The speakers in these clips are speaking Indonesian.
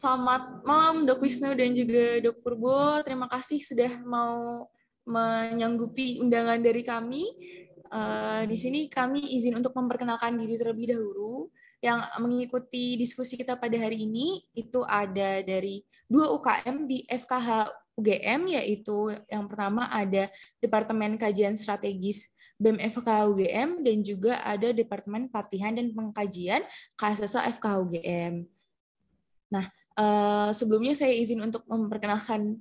Selamat malam Dok Wisnu dan juga Dok Purbo. Terima kasih sudah mau menyanggupi undangan dari kami. Uh, di sini kami izin untuk memperkenalkan diri terlebih dahulu. Yang mengikuti diskusi kita pada hari ini itu ada dari dua UKM di FKH UGM, yaitu yang pertama ada Departemen Kajian Strategis BEM FKH UGM dan juga ada Departemen Pelatihan dan Pengkajian KSSA FKH UGM. Nah, uh, sebelumnya saya izin untuk memperkenalkan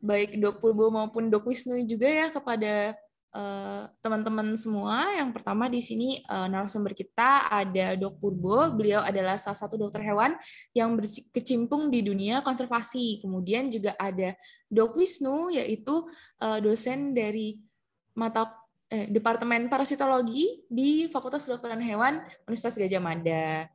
baik Dok Purbo maupun Dok Wisnu juga ya kepada eh, teman-teman uh, semua. Yang pertama di sini uh, narasumber kita ada Dok Purbo. Beliau adalah salah satu dokter hewan yang berkecimpung di dunia konservasi. Kemudian juga ada Dok Wisnu yaitu uh, dosen dari mata eh, Departemen Parasitologi di Fakultas Kedokteran Hewan Universitas Gajah Mada.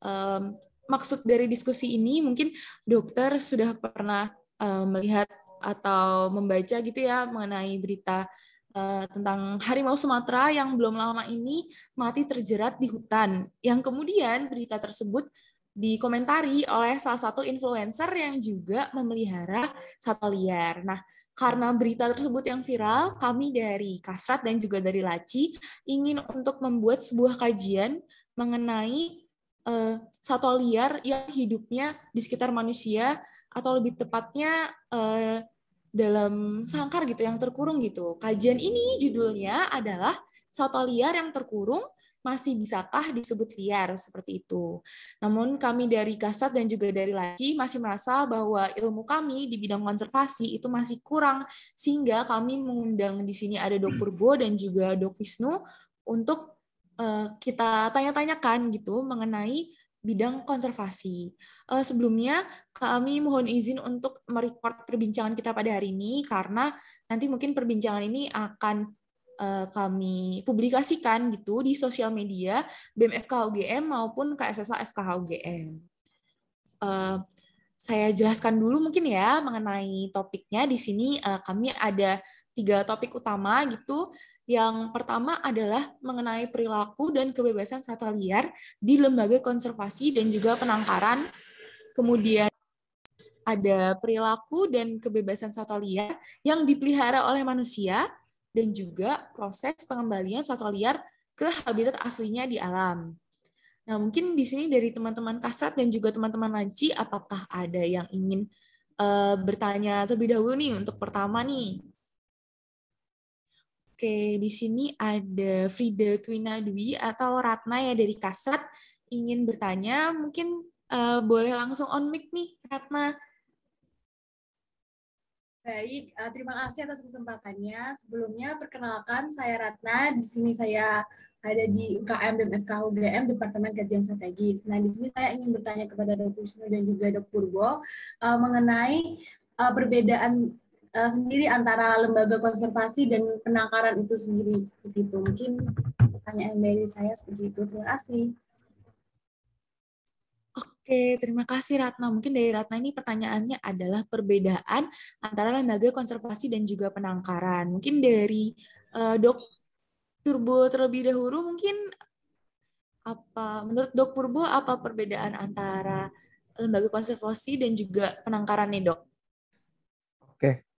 Um, maksud dari diskusi ini mungkin dokter sudah pernah uh, melihat atau membaca gitu ya mengenai berita uh, tentang harimau Sumatera yang belum lama ini mati terjerat di hutan. Yang kemudian berita tersebut dikomentari oleh salah satu influencer yang juga memelihara satwa liar. Nah, karena berita tersebut yang viral, kami dari Kasrat dan juga dari Laci ingin untuk membuat sebuah kajian mengenai uh, satwa liar yang hidupnya di sekitar manusia atau lebih tepatnya uh, dalam sangkar gitu yang terkurung gitu. Kajian ini judulnya adalah satwa liar yang terkurung masih bisakah disebut liar seperti itu. Namun kami dari Kasat dan juga dari Laci masih merasa bahwa ilmu kami di bidang konservasi itu masih kurang sehingga kami mengundang di sini ada Dok Purbo dan juga Dok Wisnu untuk Eh, kita tanya-tanyakan gitu mengenai bidang konservasi. Uh, sebelumnya kami mohon izin untuk merecord perbincangan kita pada hari ini karena nanti mungkin perbincangan ini akan uh, kami publikasikan gitu di sosial media BEM FKH UGM maupun KSSA FKH UGM. Uh, saya jelaskan dulu mungkin ya mengenai topiknya di sini uh, kami ada tiga topik utama gitu yang pertama adalah mengenai perilaku dan kebebasan satwa liar di lembaga konservasi dan juga penangkaran. Kemudian ada perilaku dan kebebasan satwa liar yang dipelihara oleh manusia dan juga proses pengembalian satwa liar ke habitat aslinya di alam. Nah, mungkin di sini dari teman-teman kasrat dan juga teman-teman lanci, apakah ada yang ingin uh, bertanya terlebih dahulu nih untuk pertama nih? Oke, di sini ada Frida Twina Dwi atau Ratna ya dari Kasat ingin bertanya, mungkin uh, boleh langsung on mic nih, Ratna. Baik, uh, terima kasih atas kesempatannya. Sebelumnya perkenalkan saya Ratna, di sini saya ada di UKM BMFK UGM Departemen Kajian Strategis. Nah, di sini saya ingin bertanya kepada Dr. Wisnu dan juga Dr. Purbo uh, mengenai uh, perbedaan uh, sendiri antara lembaga konservasi dan penangkaran itu sendiri begitu mungkin pertanyaan dari saya seperti itu terima kasih Oke, terima kasih Ratna. Mungkin dari Ratna ini pertanyaannya adalah perbedaan antara lembaga konservasi dan juga penangkaran. Mungkin dari uh, Dok Purbo terlebih dahulu, mungkin apa menurut Dok Purbo apa perbedaan antara lembaga konservasi dan juga penangkaran nih Dok? Oke,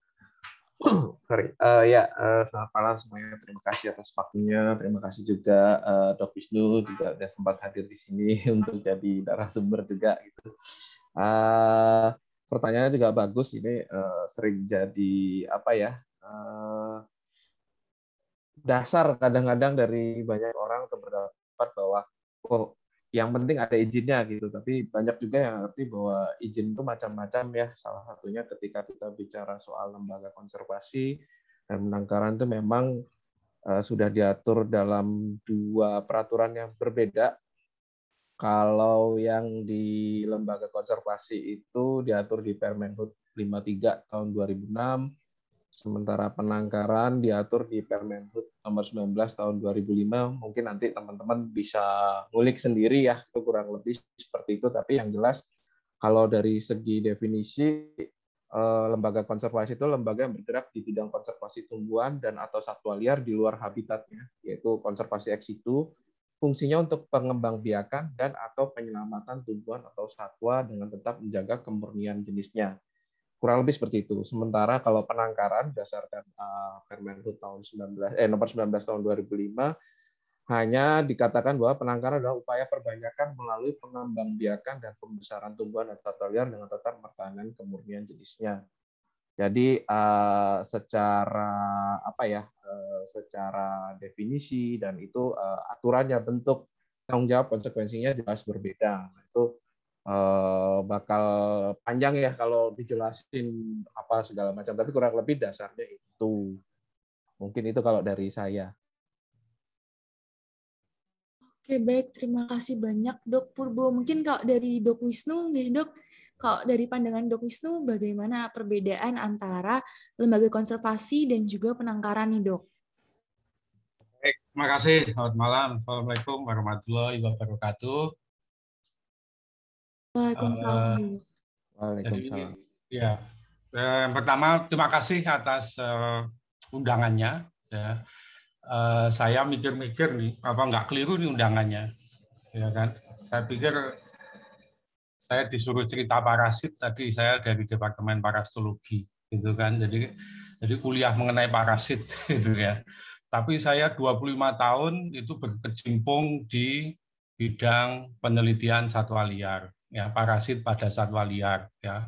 Sorry. Uh, ya, uh, selamat malam semuanya. Terima kasih atas waktunya. Terima kasih juga uh, Dok Wisnu juga sudah sempat hadir di sini untuk jadi narasumber juga gitu. Uh, pertanyaannya juga bagus. Ini uh, sering jadi apa ya? Uh, dasar kadang-kadang dari banyak orang untuk berpendapat bahwa oh yang penting ada izinnya gitu. Tapi banyak juga yang ngerti bahwa izin itu macam-macam ya. Salah satunya ketika kita bicara soal lembaga konservasi dan penangkaran itu memang uh, sudah diatur dalam dua peraturan yang berbeda. Kalau yang di lembaga konservasi itu diatur di Permenhub 53 tahun 2006 Sementara penangkaran diatur di Permenhub nomor 19 tahun 2005. Mungkin nanti teman-teman bisa ngulik sendiri ya, itu kurang lebih seperti itu. Tapi yang jelas kalau dari segi definisi eh, lembaga konservasi itu lembaga yang bergerak di bidang konservasi tumbuhan dan atau satwa liar di luar habitatnya, yaitu konservasi ex situ fungsinya untuk pengembangbiakan dan atau penyelamatan tumbuhan atau satwa dengan tetap menjaga kemurnian jenisnya. Kurang lebih seperti itu. Sementara kalau penangkaran berdasarkan uh, Permenhub tahun 19 eh nomor 19 tahun 2005 hanya dikatakan bahwa penangkaran adalah upaya perbanyakan melalui pengembangbiakan dan pembesaran tumbuhan atau liar dengan tetap mempertahankan kemurnian jenisnya. Jadi uh, secara apa ya, uh, secara definisi dan itu aturannya bentuk tanggung jawab konsekuensinya jelas berbeda. Nah, itu uh, bakal panjang ya kalau dijelasin apa segala macam. Tapi kurang lebih dasarnya itu. Mungkin itu kalau dari saya. Oke, baik. Terima kasih banyak, Dok Purbo. Mungkin kalau dari Dok Wisnu, nih, Dok, kalau dari pandangan Dok Wisnu, bagaimana perbedaan antara lembaga konservasi dan juga penangkaran nih, Dok? Baik, terima kasih. Selamat malam. Assalamualaikum warahmatullahi wabarakatuh. Waalaikumsalam. Uh, Waalaikumsalam. Jadi, ya, yang pertama terima kasih atas uh, undangannya. Ya uh, saya mikir-mikir nih apa nggak keliru nih undangannya ya kan saya pikir saya disuruh cerita parasit tadi saya dari departemen parasitologi gitu kan jadi jadi kuliah mengenai parasit gitu ya tapi saya 25 tahun itu berkecimpung di bidang penelitian satwa liar ya parasit pada satwa liar ya.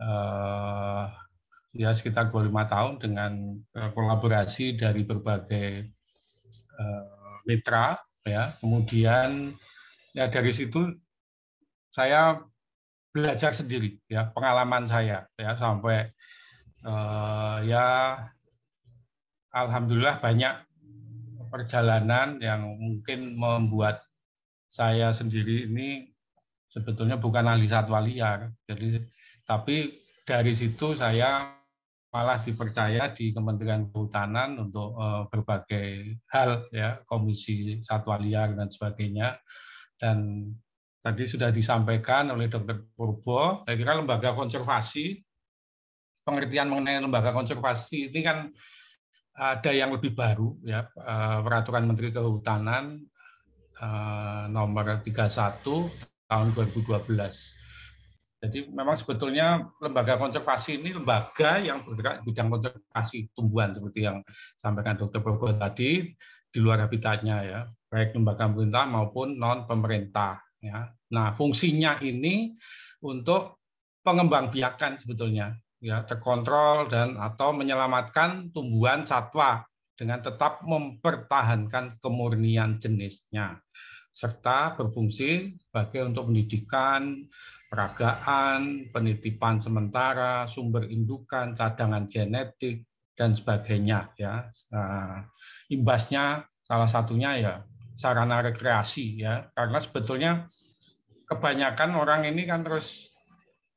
Uh, ya sekitar 25 tahun dengan eh, kolaborasi dari berbagai uh, mitra ya. Kemudian ya dari situ saya belajar sendiri ya pengalaman saya ya sampai uh, ya alhamdulillah banyak perjalanan yang mungkin membuat saya sendiri ini sebetulnya bukan ahli satwa liar jadi tapi dari situ saya malah dipercaya di Kementerian Kehutanan untuk uh, berbagai hal ya komisi satwa liar dan sebagainya dan tadi sudah disampaikan oleh Dr. Purbo saya kira lembaga konservasi pengertian mengenai lembaga konservasi ini kan ada yang lebih baru ya uh, peraturan Menteri Kehutanan uh, nomor 31 tahun 2012 jadi memang sebetulnya lembaga konservasi ini lembaga yang bergerak di bidang konservasi tumbuhan seperti yang sampaikan Dr. Bobo tadi di luar habitatnya ya, baik lembaga pemerintah maupun non pemerintah ya. Nah, fungsinya ini untuk pengembangbiakan sebetulnya ya, terkontrol dan atau menyelamatkan tumbuhan satwa dengan tetap mempertahankan kemurnian jenisnya serta berfungsi sebagai untuk pendidikan, peragaan, penitipan sementara, sumber indukan, cadangan genetik, dan sebagainya. Ya, nah, imbasnya salah satunya ya sarana rekreasi ya, karena sebetulnya kebanyakan orang ini kan terus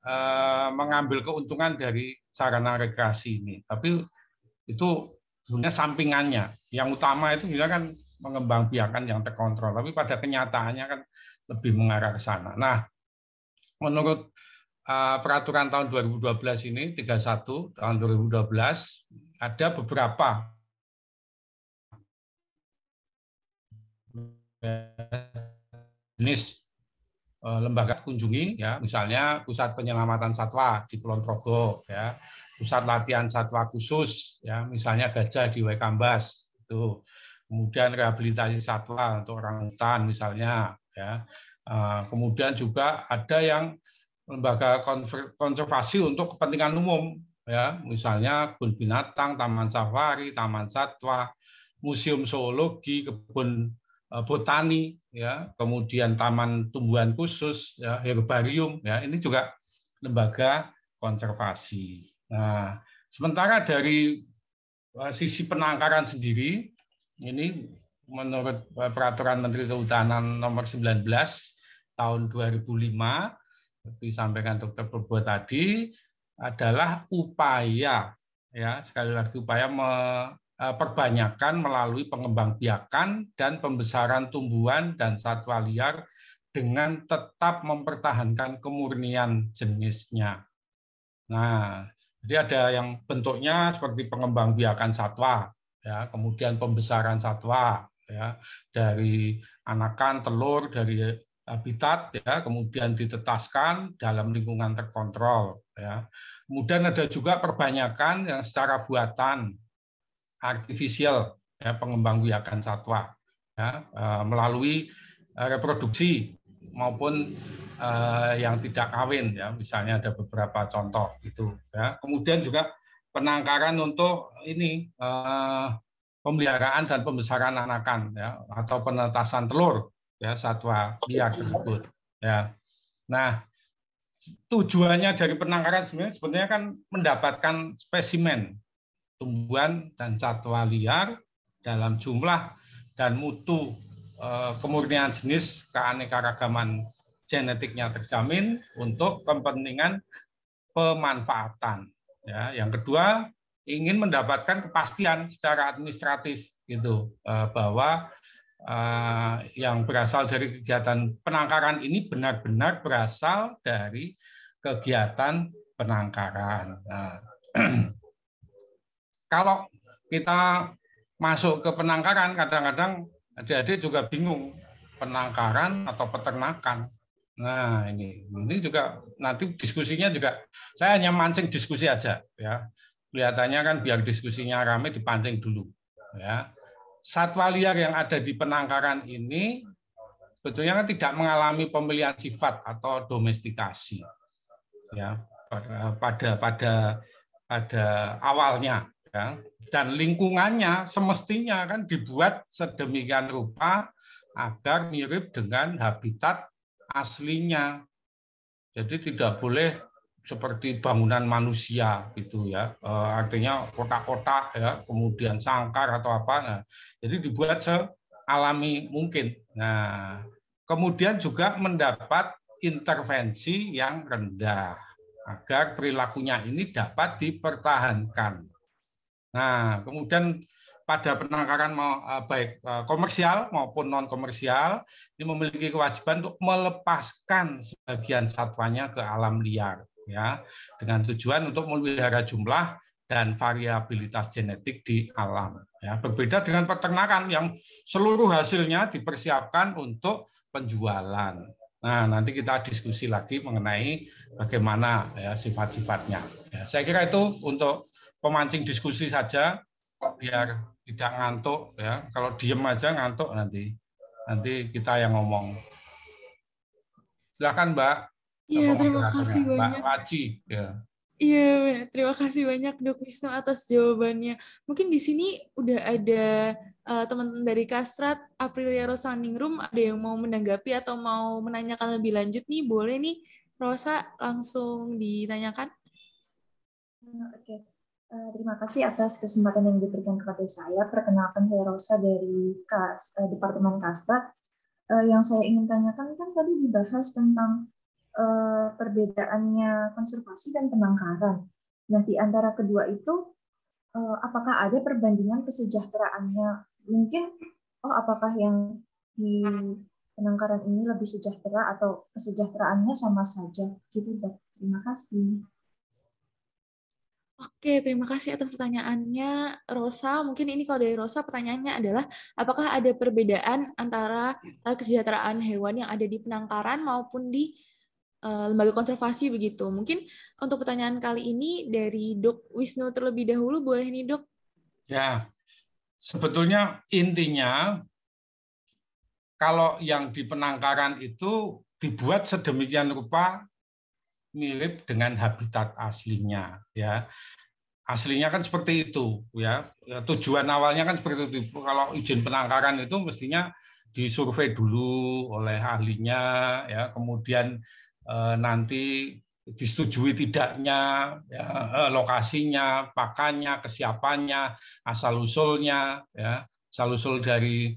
uh, mengambil keuntungan dari sarana rekreasi ini, tapi itu sebenarnya sampingannya. Yang utama itu juga kan mengembangbiakan yang terkontrol, tapi pada kenyataannya kan lebih mengarah ke sana. Nah, menurut uh, peraturan tahun 2012 ini 31 tahun 2012 ada beberapa jenis uh, lembaga kunjungi ya. Misalnya pusat penyelamatan satwa di Kulon Progo ya. Pusat latihan satwa khusus ya. Misalnya gajah di Waikambas itu kemudian rehabilitasi satwa untuk orang hutan misalnya ya. Ah, kemudian juga ada yang lembaga konservasi untuk kepentingan umum, ya, misalnya kebun binatang, taman safari, taman satwa, museum zoologi, kebun eh, botani, ya, kemudian taman tumbuhan khusus, ya, herbarium, ya, ini juga lembaga konservasi. Nah, sementara dari eh, sisi penangkaran sendiri, ini menurut eh, peraturan Menteri Kehutanan nomor 19 tahun 2005 seperti disampaikan Dr. Purbo tadi adalah upaya ya sekali lagi upaya memperbanyakan eh, melalui pengembangbiakan dan pembesaran tumbuhan dan satwa liar dengan tetap mempertahankan kemurnian jenisnya. Nah, jadi ada yang bentuknya seperti pengembangbiakan satwa, ya, kemudian pembesaran satwa, ya dari anakan telur dari habitat ya kemudian ditetaskan dalam lingkungan terkontrol ya. Kemudian ada juga perbanyakan yang secara buatan artifisial ya pengembang biakan satwa ya eh, melalui eh, reproduksi maupun uh, yang tidak kawin ya. Misalnya ada beberapa contoh itu ya. Kemudian juga penangkaran untuk ini uh, pemeliharaan dan pembesaran anakan ya atau penetasan telur ya satwa liar tersebut ya nah tujuannya dari penangkaran sebenarnya sebenarnya kan mendapatkan spesimen tumbuhan dan satwa liar dalam jumlah dan mutu Eh, kemurnian jenis keanekaragaman genetiknya terjamin untuk kepentingan pemanfaatan. Ya, yang kedua ingin mendapatkan kepastian secara administratif gitu eh, bahwa uh, yang berasal dari kegiatan penangkaran ini benar-benar berasal dari kegiatan penangkaran. Nah, kalau kita masuk ke penangkaran kadang-kadang adik-adik juga bingung penangkaran atau peternakan. Nah ini, ini juga nanti diskusinya juga saya hanya mancing diskusi aja ya. Kelihatannya kan biar diskusinya ramai dipancing dulu ya. Satwa liar yang ada di penangkaran ini sebetulnya kan tidak mengalami pemilihan sifat atau domestikasi ya pada pada pada pada awalnya ya dan lingkungannya semestinya kan dibuat sedemikian rupa agar mirip dengan habitat aslinya. Jadi tidak boleh seperti bangunan manusia gitu ya, e, artinya kotak-kotak ya, kemudian sangkar atau apa. Nah, jadi dibuat sealami mungkin. Nah, kemudian juga mendapat intervensi yang rendah agar perilakunya ini dapat dipertahankan. Nah, kemudian pada penangkaran eh, baik eh, komersial maupun non komersial ini memiliki kewajiban untuk melepaskan sebagian satwanya ke alam liar ya dengan tujuan untuk memelihara jumlah dan variabilitas genetik di alam ya. Berbeda dengan peternakan yang seluruh hasilnya dipersiapkan untuk penjualan. Nah nanti kita diskusi lagi mengenai bagaimana ya sifat-sifatnya. Ya, saya kira itu untuk pemancing diskusi saja biar tidak ngantuk ya. Kalau diem aja ngantuk nanti. Nanti kita yang ngomong. Silakan Mbak. Iya, terima kasih Mbak banyak. Mbak Waci. Ya. Iya, terima kasih banyak Dok Wisnu atas jawabannya. Mungkin di sini udah ada uh, teman-teman dari Kastrat, Aprilia Rosa Ningrum, ada yang mau menanggapi atau mau menanyakan lebih lanjut nih, boleh nih Rosa langsung ditanyakan. Oke. Okay. Eh, terima kasih atas kesempatan yang diberikan kepada saya. Perkenalkan saya Rosa dari Kas, uh, Departemen Kasta. Uh, yang saya ingin tanyakan kan tadi dibahas tentang perbedaannya konservasi dan penangkaran. Nah, di antara kedua itu, apakah ada perbandingan kesejahteraannya? Mungkin, oh apakah yang di penangkaran ini lebih sejahtera atau kesejahteraannya sama saja? Gitu. Terima kasih. Oke, terima kasih atas pertanyaannya, Rosa. Mungkin ini kalau dari Rosa pertanyaannya adalah apakah ada perbedaan antara eh, kesejahteraan hewan yang ada di penangkaran maupun di uh, lembaga konservasi begitu. Mungkin untuk pertanyaan kali ini dari Dok Wisnu terlebih dahulu, boleh nih Dok? Ya, sebetulnya intinya kalau yang di penangkaran itu dibuat sedemikian rupa mirip dengan habitat aslinya ya. Aslinya kan seperti itu ya. ya tujuan awalnya kan seperti itu. Kalau izin penangkaran itu mestinya disurvei dulu oleh ahlinya ya. Kemudian eh, nanti disetujui tidaknya ya, eh, lokasinya pakannya kesiapannya asal usulnya ya. Asal usul dari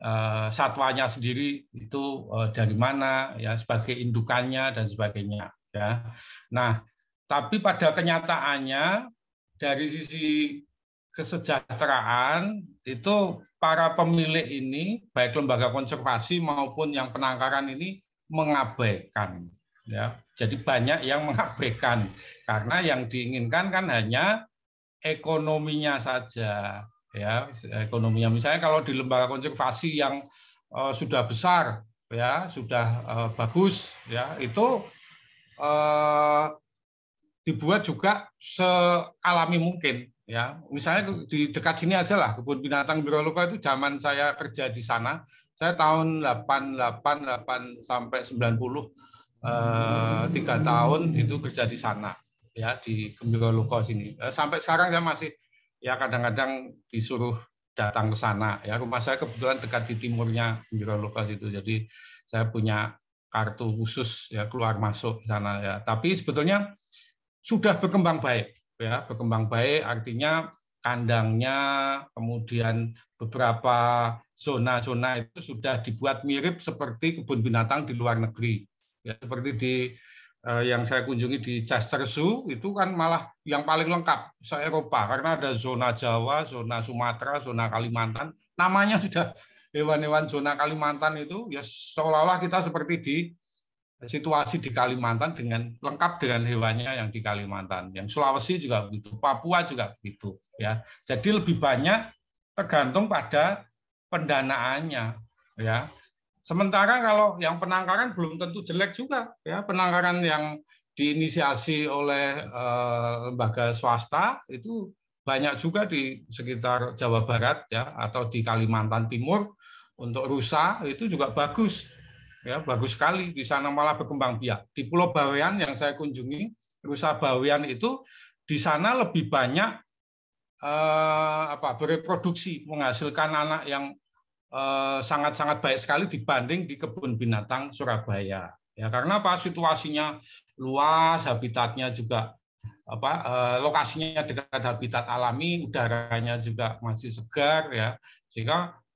eh, satwanya sendiri itu eh, dari mana ya sebagai indukannya dan sebagainya ya. Nah, tapi pada kenyataannya dari sisi kesejahteraan itu para pemilik ini baik lembaga konservasi maupun yang penangkaran ini mengabaikan ya. Jadi banyak yang mengabaikan karena yang diinginkan kan hanya ekonominya saja ya ekonominya. Misalnya kalau di lembaga konservasi yang uh, sudah besar ya sudah uh, bagus ya itu uh, dibuat juga sealami mungkin ya misalnya di dekat sini aja lah kebun binatang Biroloka itu zaman saya kerja di sana saya tahun 88 8 sampai 90 tiga tahun itu kerja di sana ya di Gembira sini. Sampai sekarang saya masih ya kadang-kadang disuruh datang ke sana. Ya rumah saya kebetulan dekat di timurnya Gembira itu. Jadi saya punya kartu khusus ya keluar masuk sana ya. Tapi sebetulnya sudah berkembang baik ya, berkembang baik artinya kandangnya kemudian beberapa zona-zona itu sudah dibuat mirip seperti kebun binatang di luar negeri. Ya, seperti di Eh, yang saya kunjungi di Chester Zoo itu kan malah yang paling lengkap se Eropa karena ada zona Jawa, zona Sumatera, zona Kalimantan. Namanya sudah hewan-hewan zona Kalimantan itu ya seolah-olah kita seperti di situasi di Kalimantan dengan lengkap dengan hewannya yang di Kalimantan. Yang Sulawesi juga begitu, Papua juga begitu ya. Jadi lebih banyak tergantung pada pendanaannya ya. Sementara kalau yang penangkaran belum tentu jelek juga, ya penangkaran yang diinisiasi oleh eh, lembaga swasta itu banyak juga di sekitar Jawa Barat ya atau di Kalimantan Timur untuk rusa itu juga bagus ya bagus sekali di sana malah berkembang biak di Pulau Bawean yang saya kunjungi rusa Bawean itu di sana lebih banyak eh, apa bereproduksi menghasilkan anak yang Eh, sangat-sangat baik sekali dibanding di kebun binatang Surabaya. Ya, karena apa? Situasinya luas, habitatnya juga apa eh, lokasinya dekat habitat alami, udaranya juga masih segar ya. Sehingga eh,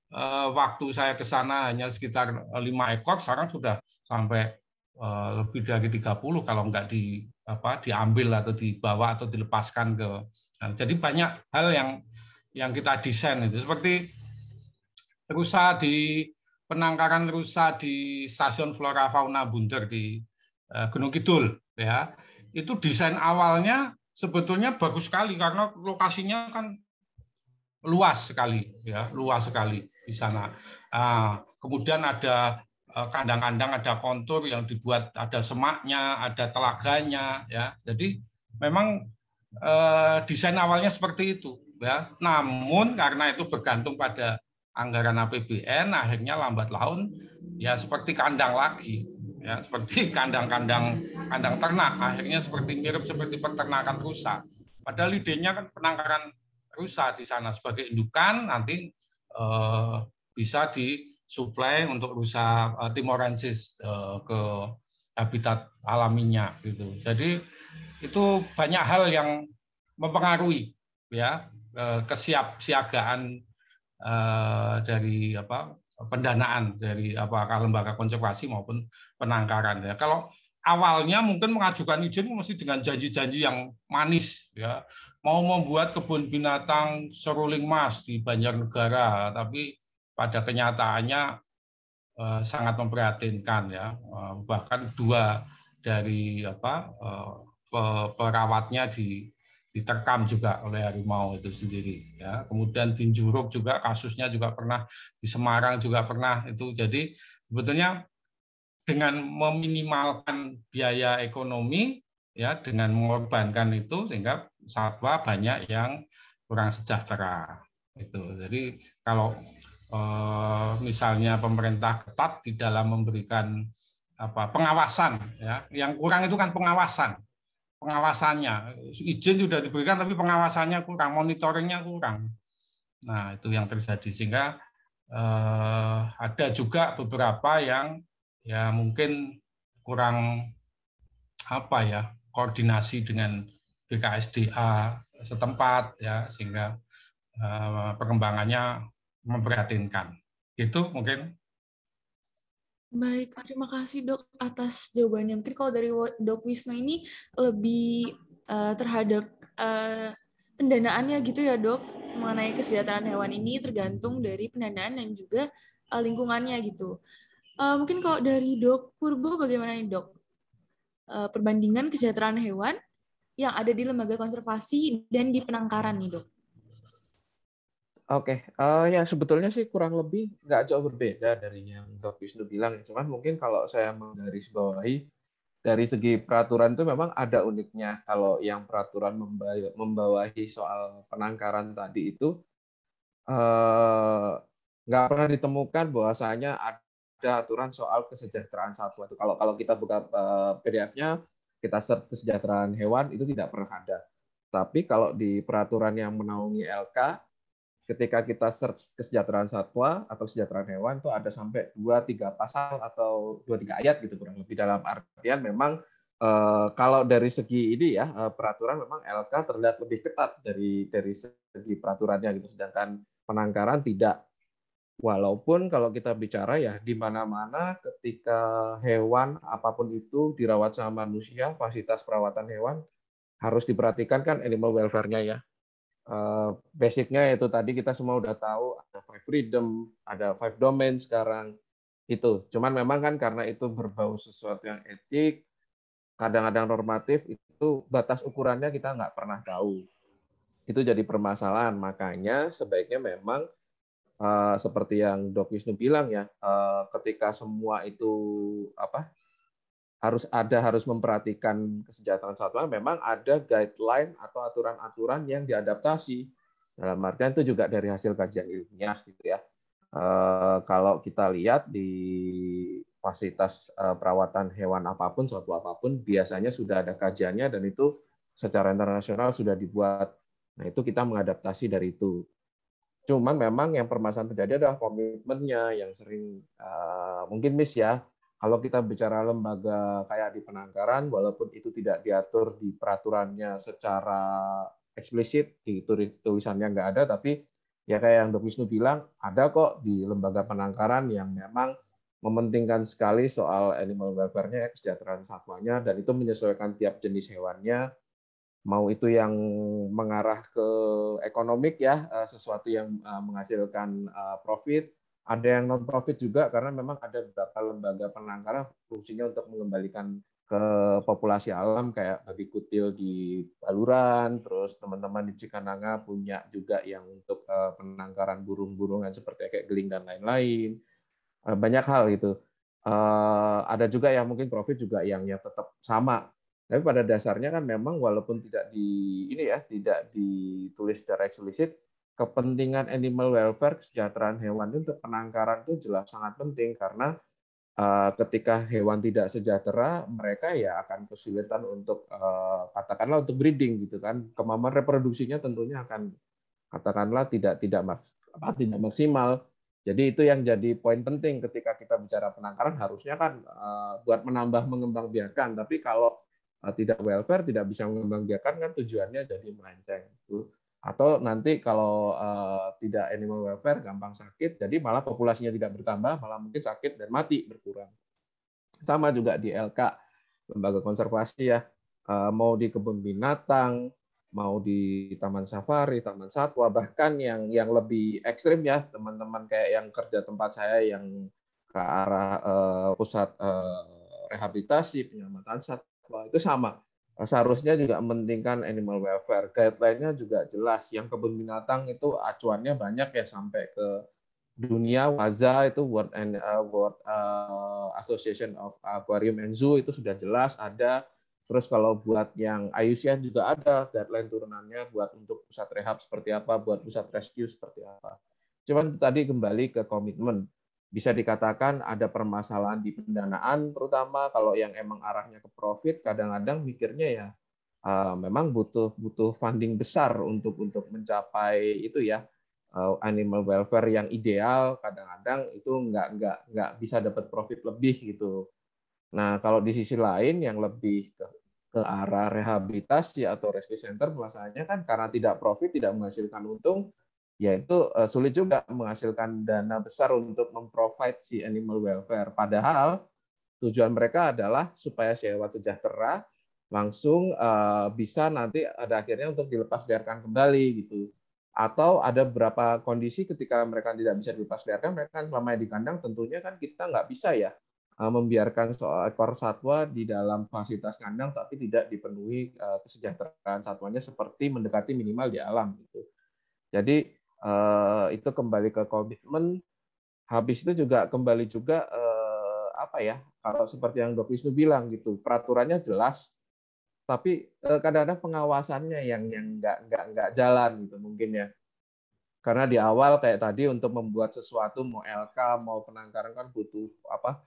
waktu saya ke sana hanya sekitar lima ekor, sekarang sudah sampai lebih dari 30 kalau nggak di apa diambil atau dibawa atau dilepaskan ke nah, jadi banyak hal yang yang kita desain itu. Seperti rusa di penangkaran rusa di stasiun Flora Fauna Bunder di eh, Gunung Kidul ya. Itu desain awalnya sebetulnya bagus sekali karena lokasinya kan luas sekali ya luas sekali di sana. Nah, kemudian ada eh, kandang-kandang ada kontur yang dibuat ada semaknya ada telaganya ya. Jadi memang eh, desain awalnya seperti itu ya. Namun karena itu bergantung pada anggaran APBN akhirnya lambat laun ya seperti kandang lagi ya. Seperti kandang-kandang kandang ternak akhirnya seperti mirip seperti peternakan rusa. Padahal idenya kan penangkaran rusa di sana. Sebagai indukan nanti bisa disuplai untuk rusa eh, timorensis eh, ke habitat alaminya gitu jadi itu banyak hal yang mempengaruhi ya eh, kesiapsiagaan Eh, dari apa pendanaan dari apakah lembaga konservasi maupun penangkaran ya. Kalau awalnya mungkin mengajukan izin mesti dengan janji-janji yang manis ya. Mau membuat kebun binatang seruling mas di Banjarnegara, tapi pada kenyataannya eh, sangat memprihatinkan ya. Eh, bahkan dua dari apa perawatnya di diterkam juga oleh harimau itu sendiri ya kemudian tinjuruk juga kasusnya juga pernah di Semarang juga pernah itu jadi sebetulnya dengan meminimalkan biaya ekonomi ya dengan mengorbankan itu sehingga satwa banyak yang kurang sejahtera itu jadi kalau eh, misalnya pemerintah ketat di dalam memberikan apa pengawasan ya yang kurang itu kan pengawasan pengawasannya. Izin sudah diberikan tapi pengawasannya kurang, monitoringnya kurang. Nah, itu yang terjadi sehingga eh, ada juga beberapa yang ya mungkin kurang apa ya koordinasi dengan BKSDA setempat ya sehingga eh, perkembangannya memprihatinkan. Itu mungkin Baik, terima kasih dok atas jawabannya. Mungkin kalau dari dok Wisnu ini lebih uh, terhadap uh, pendanaannya gitu ya dok, mengenai kesejahteraan hewan ini tergantung dari pendanaan dan juga uh, lingkungannya gitu. Uh, mungkin kalau dari dok Purbo bagaimana nih dok? Uh, perbandingan kesejahteraan hewan yang ada di lembaga konservasi dan di penangkaran nih dok. Oke, uh, ya sebetulnya sih kurang lebih nggak jauh berbeda dari yang Dok Wisnu bilang. Cuman mungkin kalau saya menggarisbawahi dari segi peraturan itu memang ada uniknya. Kalau yang peraturan membawahi soal penangkaran tadi itu uh, nggak pernah ditemukan bahwasanya ada aturan soal kesejahteraan satwa. Itu kalau kalau kita buka uh, PDF-nya, kita search kesejahteraan hewan itu tidak pernah ada. Tapi kalau di peraturan yang menaungi LK ketika kita search kesejahteraan satwa atau kesejahteraan hewan itu ada sampai dua tiga pasal atau dua tiga ayat gitu kurang lebih. Dalam artian memang eh, kalau dari segi ini ya eh, peraturan memang LK terlihat lebih ketat dari dari segi peraturannya gitu. Sedangkan penangkaran tidak walaupun kalau kita bicara ya di mana-mana ketika hewan apa pun itu dirawat sama manusia fasilitas perawatan hewan harus diperhatikan kan animal welfare-nya ya Eh, basicnya itu tadi kita semua udah tahu ada five freedom, ada five domain sekarang itu. Cuman memang kan karena itu berbau sesuatu yang etik, kadang-kadang normatif itu batas ukurannya kita nggak pernah tahu. Itu jadi permasalahan. Makanya sebaiknya memang uh, seperti yang Dok Wisnu bilang ya, uh, ketika semua itu apa harus ada harus memperhatikan kesejahteraan satwa memang ada guideline atau aturan-aturan yang diadaptasi. Dalam artian itu juga dari hasil kajian ilmiah gitu ya. E, kalau kita lihat di fasilitas perawatan hewan apa pun suatu apa pun biasanya sudah ada kajiannya dan itu secara internasional sudah dibuat. Nah itu kita mengadaptasi dari itu cuman memang yang permasalahan terjadi adalah komitmennya yang sering uh, mungkin miss ya. Kalau kita bicara lembaga kayak di penangkaran, walaupun itu tidak diatur di peraturannya secara eksplisit, di tulisannya nggak ada, tapi ya kayak yang Dok Wisnu bilang, ada kok di lembaga penangkaran yang memang mementingkan sekali soal animal welfare-nya, kesejahteraan satwanya, dan itu menyesuaikan tiap jenis hewannya, mau itu yang mengarah ke ekonomik ya, eh, sesuatu yang eh, menghasilkan eh, profit, ada yang non profit juga karena memang ada beberapa lembaga penangkaran fungsinya untuk mengembalikan ke populasi alam kayak babi kutil di Baluran, terus teman-teman di Cikananga punya juga yang untuk penangkaran burung-burungan seperti kayak geling dan lain-lain. Banyak hal gitu. Ada juga yang mungkin profit juga yang yang tetap sama. Tapi pada dasarnya kan memang walaupun tidak di ini ya tidak ditulis secara eksplisit, kepentingan animal welfare, kesejahteraan hewan untuk penangkaran itu jelas sangat penting karena uh, ketika hewan tidak sejahtera, mereka ya akan kesulitan untuk uh, katakanlah untuk breeding gitu kan. Kemampuan reproduksinya tentunya akan katakanlah tidak tidak apa tidak maksimal. Jadi itu yang jadi poin penting ketika kita bicara penangkaran harusnya kan uh, buat menambah mengembangbiakan, tapi kalau tidak welfare tidak bisa mengembangbiakan kan tujuannya jadi melenceng. Itu atau nanti kalau uh, tidak animal welfare gampang sakit, jadi malah populasinya tidak bertambah, malah mungkin sakit dan mati berkurang. Sama juga di LK, lembaga konservasi ya, uh, mau di kebun binatang, mau di taman safari, taman satwa, bahkan yang yang lebih ekstrim ya teman-teman kayak yang kerja tempat saya yang ke arah pusat rehabilitasi penyelamatan satwa itu sama seharusnya juga mementingkan animal welfare. Guideline-nya juga jelas. Yang kebun binatang itu acuannya banyak ya sampai ke dunia WAZA itu World and uh, World uh, Association of Aquarium and Zoo itu sudah jelas ada. Terus kalau buat yang IUCN juga ada guideline turunannya buat untuk pusat rehab seperti apa, buat pusat rescue seperti apa. Cuman tadi kembali ke komitmen bisa dikatakan ada permasalahan di pendanaan, terutama kalau yang emang arahnya ke profit, kadang-kadang mikirnya ya uh, memang butuh butuh funding besar untuk untuk mencapai itu ya uh, animal welfare yang ideal. Kadang-kadang itu nggak nggak nggak bisa dapat profit lebih gitu. Nah kalau di sisi lain yang lebih ke ke arah rehabilitasi atau rescue center masalahnya kan karena tidak profit tidak menghasilkan untung ya itu uh, sulit juga menghasilkan dana besar untuk memprovide si animal welfare. Padahal tujuan mereka adalah supaya si hewan sejahtera langsung uh, bisa nanti ada akhirnya untuk dilepas liarkan kembali gitu. Atau ada beberapa kondisi ketika mereka tidak bisa dilepas liarkan, mereka kan selama di kandang tentunya kan kita nggak bisa ya uh, membiarkan soal ekor satwa di dalam fasilitas kandang tapi tidak dipenuhi uh, kesejahteraan satwanya seperti mendekati minimal di alam gitu. Jadi uh, itu kembali ke komitmen. Habis itu juga kembali juga uh, apa ya? Kalau seperti yang Dok Wisnu bilang gitu, peraturannya jelas, tapi kadang-kadang pengawasannya yang yang nggak nggak nggak jalan gitu mungkin ya. Karena di awal kayak tadi untuk membuat sesuatu mau LK mau penangkaran kan butuh apa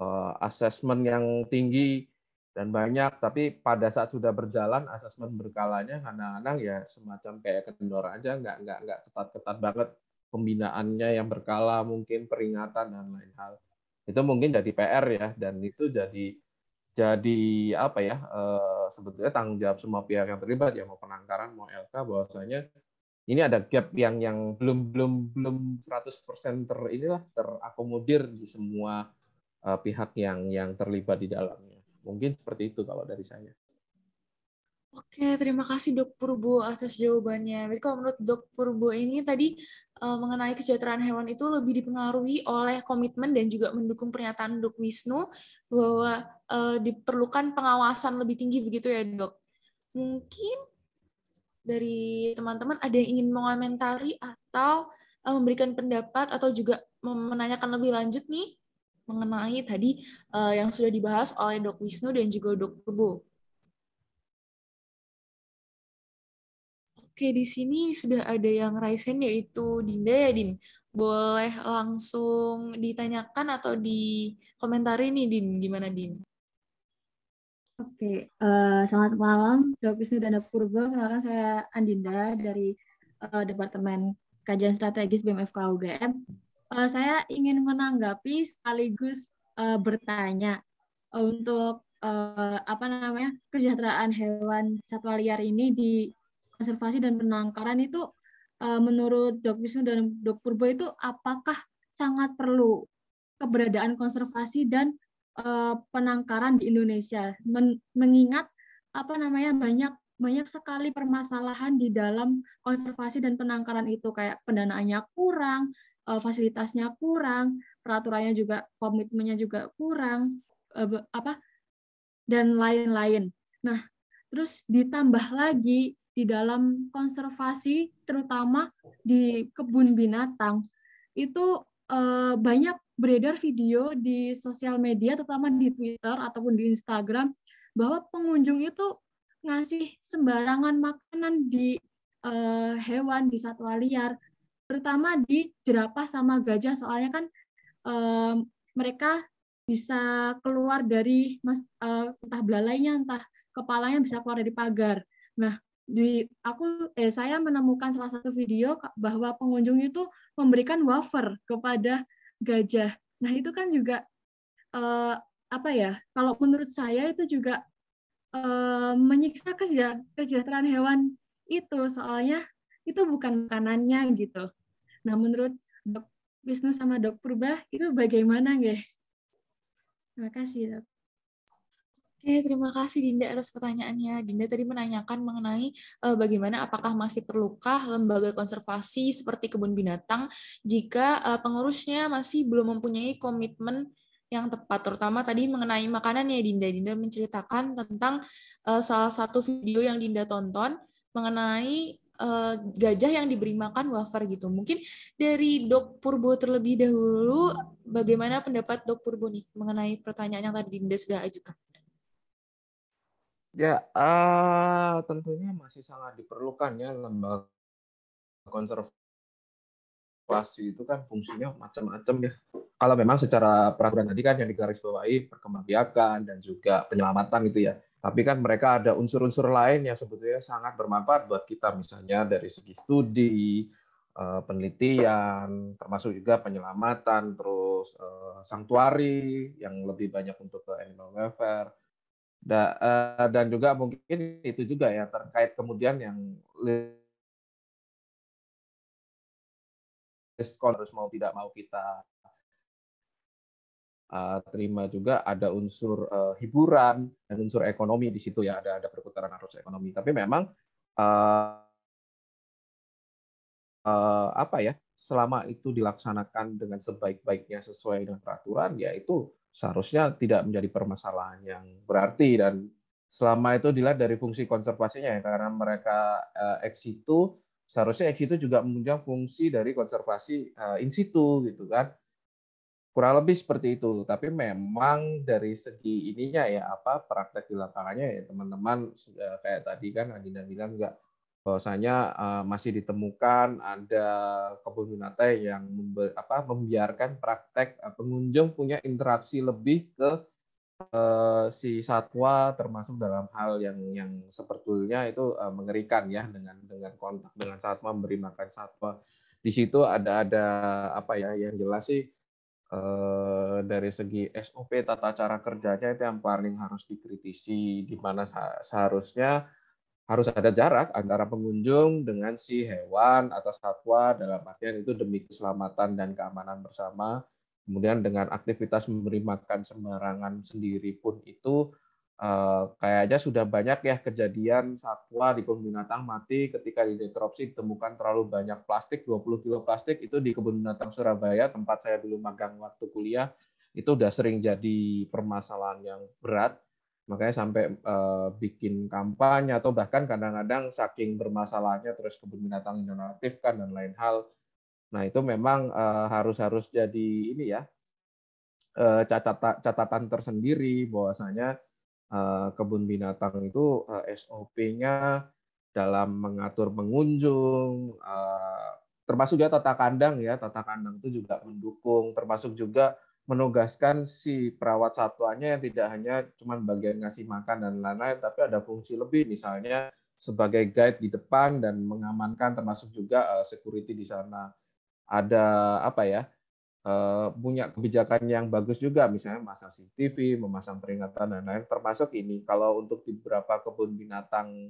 uh, asesmen yang tinggi dan banyak tapi pada saat sudah berjalan asesmen berkalanya kadang-kadang ya semacam kayak kendor aja nggak nggak nggak ketat-ketat banget pembinaannya yang berkala mungkin peringatan dan lain hal itu mungkin jadi PR ya dan itu jadi jadi apa ya eh, sebetulnya tanggung jawab semua pihak yang terlibat ya mau penangkaran mau LK bahwasanya ini ada gap yang yang belum belum belum 100% ter inilah terakomodir di semua uh, pihak yang yang terlibat di dalamnya. Mungkin seperti itu kalau dari saya. Oke, terima kasih Dok Purbo atas jawabannya. Jadi kalau menurut Dok Purbo ini tadi uh, mengenai kesejahteraan hewan itu lebih dipengaruhi oleh komitmen dan juga mendukung pernyataan Dok Wisnu bahwa uh, diperlukan pengawasan lebih tinggi begitu ya Dok. Mungkin dari teman-teman ada yang ingin mengomentari atau uh, memberikan pendapat atau juga menanyakan lebih lanjut nih mengenai tadi uh, yang sudah dibahas oleh Dok Wisnu dan juga Dok Purbo. Oke, di sini sudah ada yang raise hand yaitu Dinda ya, Din. Boleh langsung ditanyakan atau dikomentari nih, Din. Gimana, Din? Oke, uh, selamat malam, Dok Wisnu dan Dok Purbo. Kenalkan saya Andinda dari uh, Departemen Kajian Strategis BMFK UGM uh, saya ingin menanggapi sekaligus uh, bertanya untuk uh, apa namanya kesejahteraan hewan satwa liar ini di konservasi dan penangkaran itu uh, menurut Dok Wisnu dan Dok Purbo itu apakah sangat perlu keberadaan konservasi dan uh, penangkaran di Indonesia? Men mengingat apa namanya banyak banyak sekali permasalahan di dalam konservasi dan penangkaran itu kayak pendanaannya kurang, uh, fasilitasnya kurang, peraturannya juga komitmennya juga kurang, uh, apa dan lain-lain. Nah, terus ditambah lagi di dalam konservasi, terutama di kebun binatang, itu uh, banyak beredar video di sosial media, terutama di Twitter ataupun di Instagram, bahwa pengunjung itu ngasih sembarangan makanan di uh, hewan, di satwa liar, terutama di jerapah sama gajah soalnya kan um, mereka bisa keluar dari mas, uh, entah belalainya entah kepalanya bisa keluar dari pagar. Nah, di aku eh saya menemukan salah satu video bahwa pengunjung itu memberikan wafer kepada gajah. Nah, itu kan juga uh, apa ya? Kalau menurut saya itu juga uh, menyiksa kesejahteraan hewan itu soalnya itu bukan makanannya gitu. Nah, menurut Dok Wisnu sama Dok Purba itu bagaimana nggih? Terima kasih, Dok. Oke, terima kasih Dinda atas pertanyaannya. Dinda tadi menanyakan mengenai uh, bagaimana apakah masih perlukah lembaga konservasi seperti kebun binatang jika uh, pengurusnya masih belum mempunyai komitmen yang tepat, terutama tadi mengenai makanan ya Dinda. Dinda menceritakan tentang uh, salah satu video yang Dinda tonton mengenai uh, gajah yang diberi makan wafer gitu. Mungkin dari Dok Purbo terlebih dahulu, bagaimana pendapat Dok Purbo nih mengenai pertanyaan yang tadi Dinda sudah ajukan? Ya, uh, tentunya masih sangat diperlukan ya lembaga konservasi itu kan fungsinya macam-macam ya. Kalau memang secara peraturan tadi kan yang digarisbawahi perkembangbiakan dan juga penyelamatan gitu ya. Tapi kan mereka ada unsur-unsur lain yang sebetulnya sangat bermanfaat buat kita, misalnya dari segi studi, eh, penelitian, termasuk juga penyelamatan, terus eh, sanktuari yang lebih banyak untuk ke animal welfare, eh, dan juga mungkin itu juga ya terkait kemudian yang harus mau tidak mau kita uh, terima juga ada unsur uh, hiburan dan unsur ekonomi di situ ya. Ada ada perputaran arus ekonomi. Tapi memang uh, uh, apa ya selama itu dilaksanakan dengan sebaik-baiknya sesuai dengan peraturan ya itu seharusnya tidak menjadi permasalahan yang berarti. Dan selama itu dilihat dari fungsi konservasinya ya karena mereka uh, ex situ seharusnya ex situ juga menunjang fungsi dari konservasi uh, in situ gitu kan kurang lebih seperti itu. Tapi memang dari segi ininya ya apa praktek di lapangannya ya teman-teman kayak tadi kan Adina bilang enggak bahwasanya uh, masih ditemukan ada kebun binatang yang member, apa, membiarkan praktek uh, pengunjung punya interaksi lebih ke uh, si satwa termasuk dalam hal yang yang sebetulnya itu uh, mengerikan ya dengan dengan kontak dengan satwa memberi makan satwa. Di situ ada ada apa ya yang jelas sih Eh, dari segi SOP tata cara kerjanya itu yang paling harus dikritisi di mana seharusnya harus ada jarak antara pengunjung dengan si hewan atau satwa dalam artian itu demi keselamatan dan keamanan bersama. Kemudian dengan aktivitas memberi makan sembarangan sendiri pun itu Uh, kayaknya sudah banyak ya kejadian satwa di kebun binatang mati ketika di detropsi ditemukan terlalu banyak plastik, 20 kilo plastik itu di kebun binatang Surabaya, tempat saya dulu magang waktu kuliah, itu udah sering jadi permasalahan yang berat. Makanya sampai uh, bikin kampanye atau bahkan kadang-kadang saking bermasalahnya terus kebun binatang dinonaktifkan dan lain hal. Nah, itu memang uh, harus harus jadi ini ya catatan catatan tersendiri bahwasanya Eh, kebun binatang itu eh, SOP-nya dalam mengatur pengunjung, eh, termasuk juga tata kandang ya, tata kandang itu juga mendukung, termasuk juga menugaskan si perawat satwanya yang tidak hanya cuma bagian ngasih makan dan lain-lain, tapi ada fungsi lebih, misalnya sebagai guide di depan dan mengamankan, termasuk juga security di sana. Ada apa ya? Eh, punya kebijakan yang bagus juga, misalnya memasang CCTV, memasang peringatan dan lain. Termasuk ini, kalau untuk di beberapa kebun binatang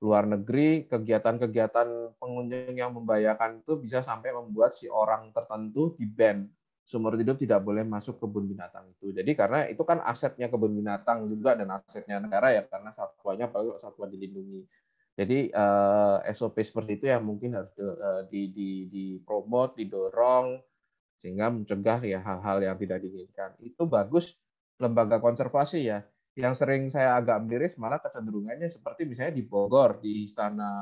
luar negeri, kegiatan-kegiatan pengunjung yang membahayakan itu bisa sampai membuat si orang tertentu di ban sumber hidup tidak boleh masuk kebun binatang itu. Jadi karena itu kan asetnya kebun binatang juga dan asetnya negara ya karena satwanya apalagi satwa dilindungi. Jadi eh, SOP seperti itu yang mungkin harus di, uh, di, di, dipromot, didorong sehingga mencegah ya hal-hal yang tidak diinginkan. Itu bagus lembaga konservasi ya. Yang sering saya agak miris malah kecenderungannya seperti misalnya di Bogor di Istana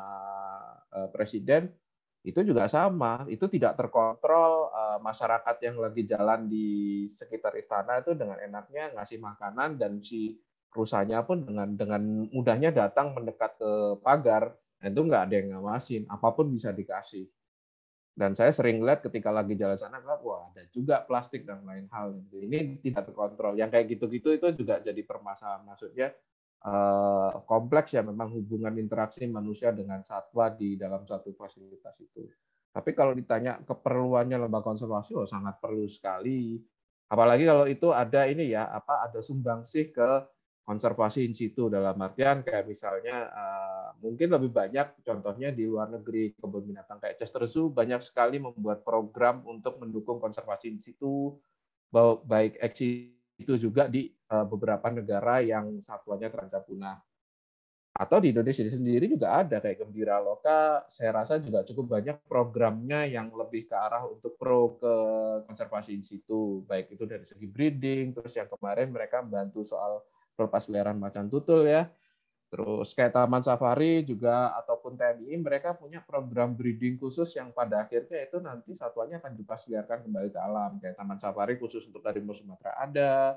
eh, Presiden itu juga sama. Itu tidak terkontrol eh, masyarakat yang lagi jalan di sekitar istana itu dengan enaknya ngasih makanan dan si rusanya pun dengan dengan mudahnya datang mendekat ke pagar. itu nggak ada yang ngawasin, apa pun bisa dikasih dan saya sering lihat ketika lagi jalan sana, wah ada juga plastik dan lain hal. Ini tidak terkontrol. Yang kayak gitu-gitu itu juga jadi permasalahan. Maksudnya eh, kompleks ya memang hubungan interaksi manusia dengan satwa di dalam satu fasilitas itu. Tapi kalau ditanya keperluannya lembaga konservasi, oh sangat perlu sekali. Apalagi kalau itu ada ini ya, apa ada sumbangsih ke konservasi in situ dalam artian kayak misalnya uh, mungkin lebih banyak contohnya di luar negeri kebun binatang kayak Chester Zoo banyak sekali membuat program untuk mendukung konservasi in situ baik itu juga di uh, beberapa negara yang satwanya terancam punah. Atau di Indonesia sendiri juga ada kayak Gembira Loka saya rasa juga cukup banyak programnya yang lebih ke arah untuk pro ke konservasi in situ. Baik itu dari segi breeding terus yang kemarin mereka membantu soal pelepas liaran macan tutul ya. Terus kayak Taman Safari juga ataupun TNI mereka punya program breeding khusus yang pada akhirnya itu nanti satwanya akan dilepas liarkan kembali ke alam. Kayak Taman Safari khusus untuk harimau Sumatera ada,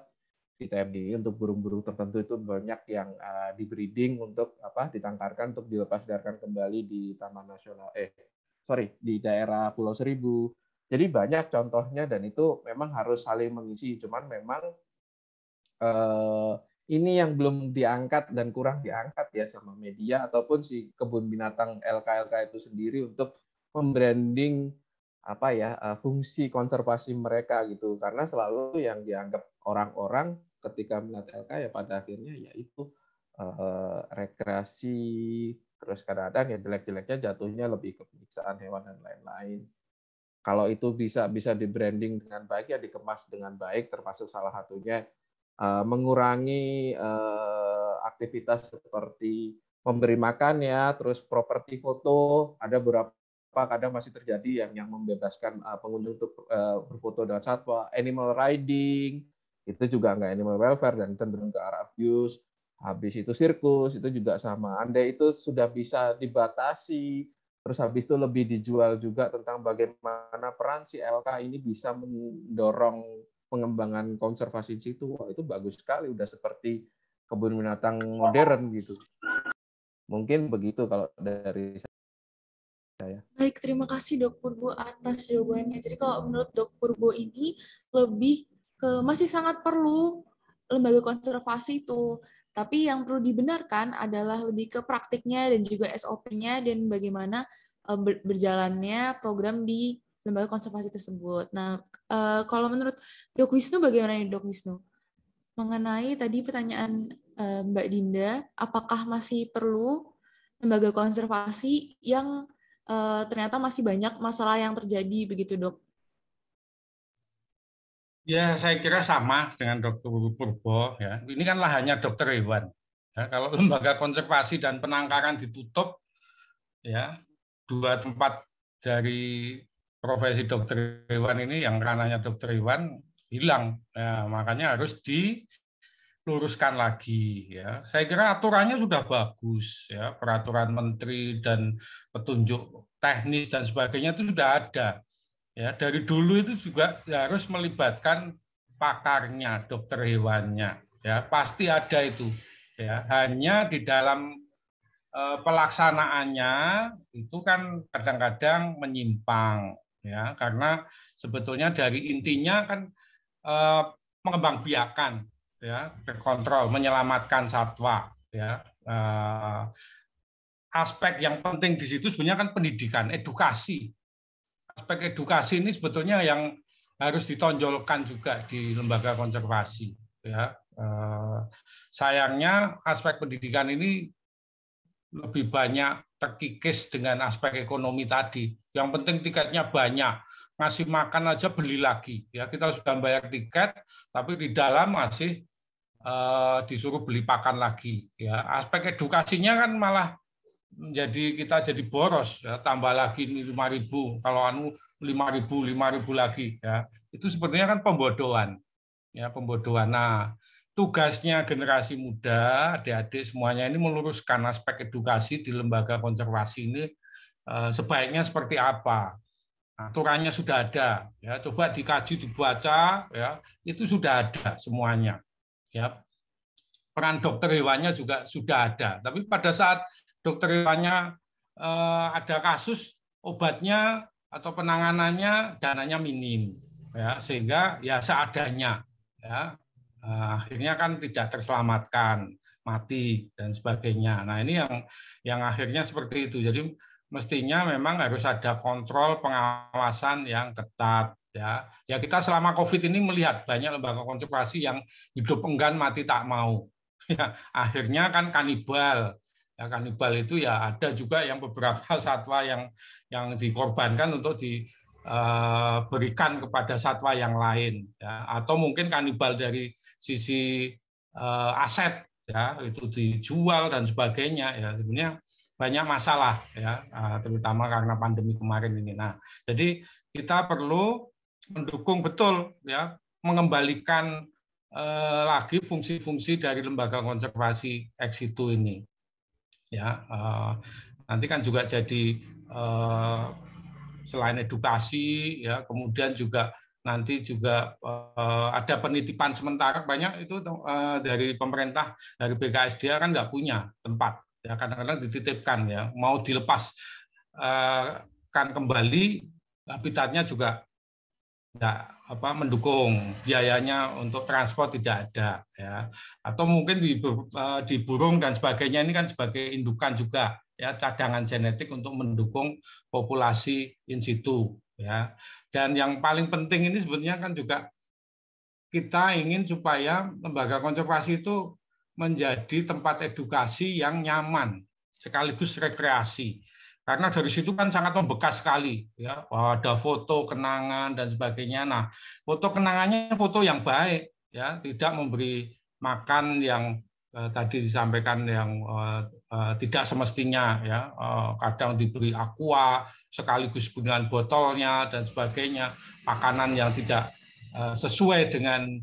di TMI untuk burung-burung tertentu itu banyak yang uh, di breeding untuk apa ditangkarkan untuk dilepas liarkan kembali di Taman Nasional eh sorry di daerah Pulau Seribu. Jadi banyak contohnya dan itu memang harus saling mengisi. Cuman memang uh, ini yang belum diangkat dan kurang diangkat ya sama media ataupun si kebun binatang LKLK itu sendiri untuk membranding apa ya eh, fungsi konservasi mereka gitu. Karena selalu yang dianggap orang-orang ketika melihat LK ya pada akhirnya yaitu uh, rekreasi terus kadang-kadang ya jelek-jeleknya jatuhnya lebih ke penyiksaan hewan dan lain-lain. Kalau itu bisa bisa di branding dengan baik ya dikemas dengan baik termasuk salah satunya Eh, mengurangi uh, aktivitas seperti memberi makan ya, terus properti foto, ada beberapa kadang masih terjadi yang yang membebaskan uh, pengunjung untuk uh, berfoto dengan satwa, animal riding, itu juga enggak animal welfare dan cenderung ke arah abuse. Habis itu sirkus, itu juga sama. Andai itu sudah bisa dibatasi, Terus habis itu lebih dijual juga tentang bagaimana peran si LK ini bisa mendorong pengembangan konservasi situ. Wah, itu bagus sekali, udah seperti kebun binatang modern gitu. Mungkin begitu kalau dari saya. Baik, terima kasih Dok Purbo atas jawabannya. Jadi kalau menurut Dok Purbo ini lebih ke masih sangat perlu lembaga konservasi itu. Tapi yang perlu dibenarkan adalah lebih ke praktiknya dan juga SOP-nya dan bagaimana eh, berjalannya program di lembaga konservasi tersebut. Nah, eh, kalau menurut Dok Wisnu bagaimana nih Dok Wisnu? Mengenai tadi pertanyaan eh, Mbak Dinda, apakah masih perlu lembaga konservasi yang ternyata masih banyak masalah yang terjadi begitu Dok? Ya, saya kira sama dengan Dr. Purbo. Ya. Ini kan lahannya dokter hewan. Ya, kalau lembaga konservasi dan penangkaran ditutup, ya dua tempat dari profesi dokter hewan ini yang ranahnya dokter hewan hilang. Ya, makanya harus diluruskan lagi. Ya. Saya kira aturannya sudah bagus. Ya. Peraturan menteri dan petunjuk teknis dan sebagainya itu sudah ada ya dari dulu itu juga harus melibatkan pakarnya dokter hewannya ya pasti ada itu ya hanya di dalam eh, pelaksanaannya itu kan kadang-kadang menyimpang ya karena sebetulnya dari intinya kan eh, mengembangbiakan ya terkontrol menyelamatkan satwa ya eh, aspek yang penting di situ sebenarnya kan pendidikan edukasi aspek edukasi ini sebetulnya yang harus ditonjolkan juga di lembaga konservasi. Ya, eh, sayangnya aspek pendidikan ini lebih banyak terkikis dengan aspek ekonomi tadi. Yang penting tiketnya banyak, ngasih makan aja beli lagi. Ya kita sudah bayar tiket, tapi di dalam masih uh, disuruh beli pakan lagi. Ya aspek edukasinya kan malah menjadi kita jadi boros. Ya tambah lagi ini 5000 kalau anu 5000 5000 lagi. Ya itu sebenarnya kan pembodohan. Ya pembodohan. Nah tugasnya generasi muda adik-adik semuanya ini meluruskan aspek edukasi di lembaga konservasi ini sebaiknya seperti apa? Aturannya sudah ada ya. Coba dikaji dibaca ya. Itu sudah ada semuanya ya. Peran dokter hewannya juga sudah ada. Tapi pada saat dokter hewannya eh, ada kasus obatnya atau penanganannya dananya minim ya. Sehingga ya seadanya ya. Eh, akhirnya kan tidak terselamatkan mati dan sebagainya. Nah ini yang yang akhirnya seperti itu. Jadi mestinya memang harus ada kontrol pengawasan yang ketat ya. Ya kita selama covid ini melihat banyak lembaga konservasi yang hidup enggan mati tak mau. Ya akhirnya kan kanibal. Ya, kanibal itu ya ada juga yang beberapa satwa yang yang dikorbankan untuk diberikan eh, kepada satwa yang lain ya. Atau mungkin kanibal dari sisi uh, aset ya itu dijual dan sebagainya ya. Sebenarnya banyak masalah ya eh, terutama karena pandemi kemarin ini. Nah, jadi kita perlu mendukung betul ya mengembalikan lagi fungsi-fungsi dari lembaga konservasi ex situ ini ya uh, nanti kan juga jadi uh, selain edukasi ya kemudian juga nanti juga uh, ada penitipan sementara banyak itu uh, dari pemerintah dari BKSDA kan nggak punya tempat ya kadang-kadang dititipkan ya. Mau dilepas uh, kan kembali habitatnya juga nggak apa mendukung. Biayanya untuk transport tidak ada ya. Atau mungkin di, eh, di burung dan sebagainya ini kan sebagai indukan juga ya cadangan genetik untuk mendukung populasi in situ ya. Dan yang paling penting ini sebenarnya kan juga kita ingin supaya lembaga konservasi itu menjadi tempat edukasi yang nyaman sekaligus rekreasi. Karena dari situ kan sangat membekas sekali ya. Ada foto kenangan dan sebagainya. Nah foto kenangannya foto yang baik ya. Tidak memberi makan yang eh, tadi disampaikan yang eh, eh, tidak semestinya ya. Eh, kadang diberi aqua sekaligus dengan botolnya dan sebagainya makanan yang tidak eh, sesuai dengan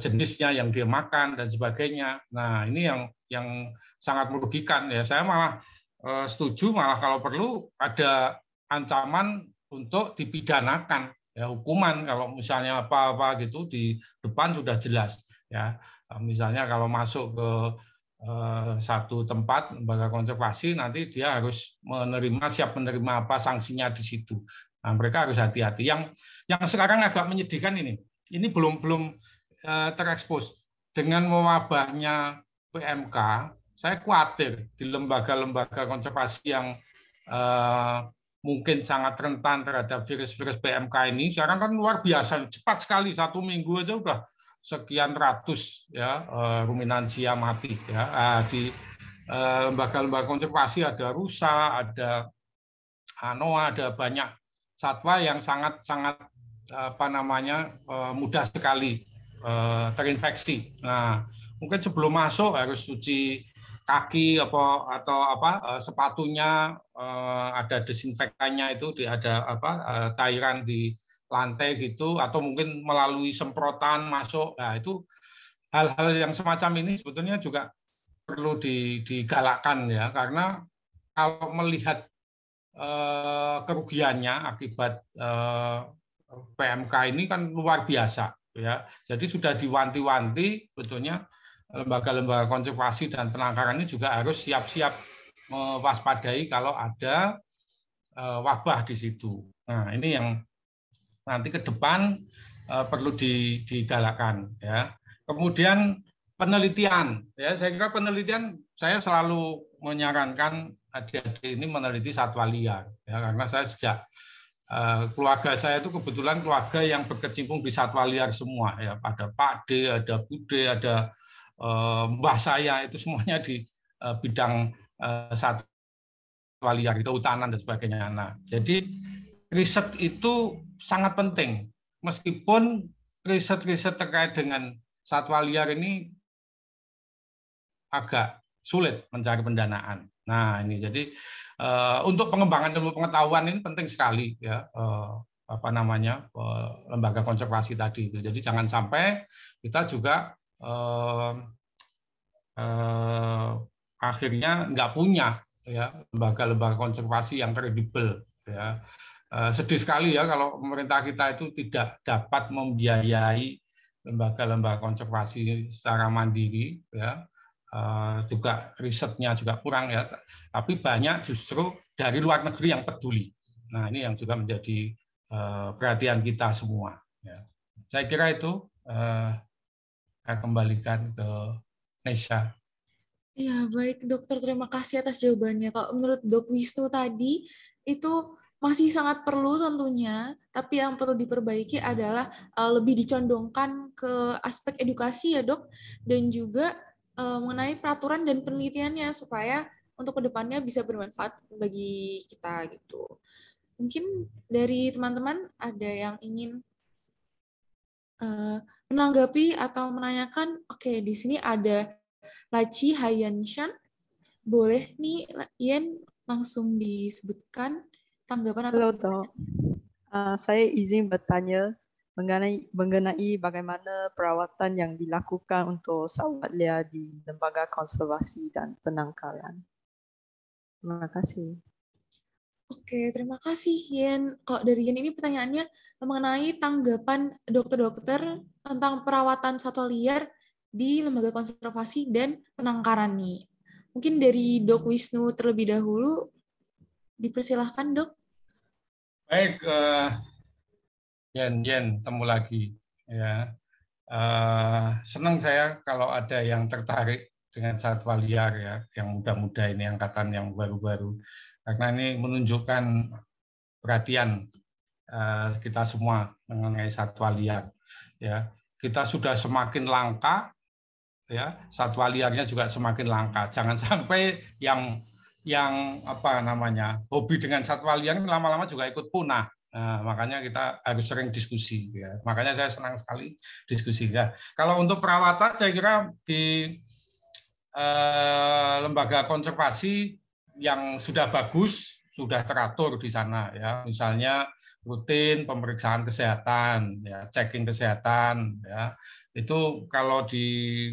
jenisnya yang dia makan dan sebagainya. Nah ini yang yang sangat merugikan ya. Saya malah eh, setuju malah kalau perlu ada ancaman untuk dipidanakan ya hukuman kalau misalnya apa-apa gitu di depan sudah jelas ya. Misalnya kalau masuk ke eh, satu tempat lembaga konservasi nanti dia harus menerima siap menerima apa sanksinya di situ. Nah mereka harus hati-hati. Yang yang sekarang agak menyedihkan ini ini belum belum eh, terekspos dengan mewabahnya PMK saya khawatir di lembaga-lembaga konservasi yang eh, mungkin sangat rentan terhadap virus-virus PMK ini. Sekarang kan luar biasa, cepat sekali satu minggu aja udah sekian ratus ya eh, ruminansia mati ya ah, di eh, lembaga-lembaga konservasi ada rusa, ada anoa, ada banyak satwa yang sangat sangat apa namanya eh, mudah sekali terinfeksi. Nah, mungkin sebelum masuk harus cuci kaki apa atau apa eh, sepatunya eh, ada desinfektannya itu ada apa eh, cairan di lantai gitu atau mungkin melalui semprotan masuk. Nah itu hal-hal yang semacam ini sebetulnya juga perlu digalakkan ya. Karena kalau melihat kerugiannya akibat PMK ini kan luar biasa ya jadi sudah diwanti-wanti sebetulnya lembaga-lembaga konservasi dan penangkaran ini juga harus siap-siap mewaspadai kalau ada eh, wabah di situ. Nah, ini yang nanti ke depan eh, perlu digalakkan ya. Kemudian penelitian ya, saya kira penelitian saya selalu menyarankan adik-adik ini meneliti satwa liar ya karena saya sejak keluarga saya itu kebetulan keluarga yang berkecimpung di satwa liar semua ya ada Pak D, ada Bude, ada Eh, mbah saya itu semuanya di eh, bidang eh, satwa liar, kehutanan dan sebagainya. Nah, jadi riset itu sangat penting. Meskipun riset-riset terkait dengan satwa liar ini agak sulit mencari pendanaan. Nah, ini jadi untuk pengembangan ilmu pengetahuan ini penting sekali ya apa namanya lembaga konservasi tadi itu. Jadi jangan sampai kita juga eh, eh, akhirnya nggak punya ya lembaga-lembaga konservasi yang kredibel ya eh, sedih sekali ya kalau pemerintah kita itu tidak dapat membiayai lembaga-lembaga konservasi secara mandiri ya juga risetnya juga kurang ya tapi banyak justru dari luar negeri yang peduli nah ini yang juga menjadi eh, perhatian kita semua ya saya kira itu eh, saya kembalikan ke Nesha. Ya, baik dokter. Terima kasih atas jawabannya. Kalau menurut dok Wisnu tadi, itu masih sangat perlu tentunya, tapi yang perlu diperbaiki adalah lebih dicondongkan ke aspek edukasi ya dok, dan juga uh, mengenai peraturan dan penelitiannya supaya untuk ke depannya bisa bermanfaat bagi kita gitu. Mungkin dari teman-teman ada yang ingin uh, menanggapi atau menanyakan, oke okay, di sini ada Laci Hayanshan, boleh nih Ian langsung disebutkan tanggapan atau Halo uh, saya izin bertanya mengenai mengenai bagaimana perawatan yang dilakukan untuk sawat liar di lembaga konservasi dan penangkaran. Terima kasih. Oke, terima kasih Yen. Kalau dari Yen ini pertanyaannya mengenai tanggapan dokter-dokter tentang perawatan satwa liar di lembaga konservasi dan penangkaran nih. Mungkin dari Dok Wisnu terlebih dahulu, dipersilahkan Dok. Baik, uh, Yen, Yen, temu lagi. Ya, uh, senang saya kalau ada yang tertarik dengan satwa liar ya, yang muda-muda ini angkatan yang baru-baru karena ini menunjukkan perhatian eh, kita semua mengenai satwa liar. Ya, kita sudah semakin langka, ya satwa liarnya juga semakin langka. Jangan sampai yang yang apa namanya hobi dengan satwa liar lama-lama juga ikut punah. Nah, makanya kita harus sering diskusi. Ya. Makanya saya senang sekali diskusi. Ya. Kalau untuk perawatan, saya kira di eh, lembaga konservasi yang sudah bagus sudah teratur di sana ya misalnya rutin pemeriksaan kesehatan ya checking kesehatan ya itu kalau di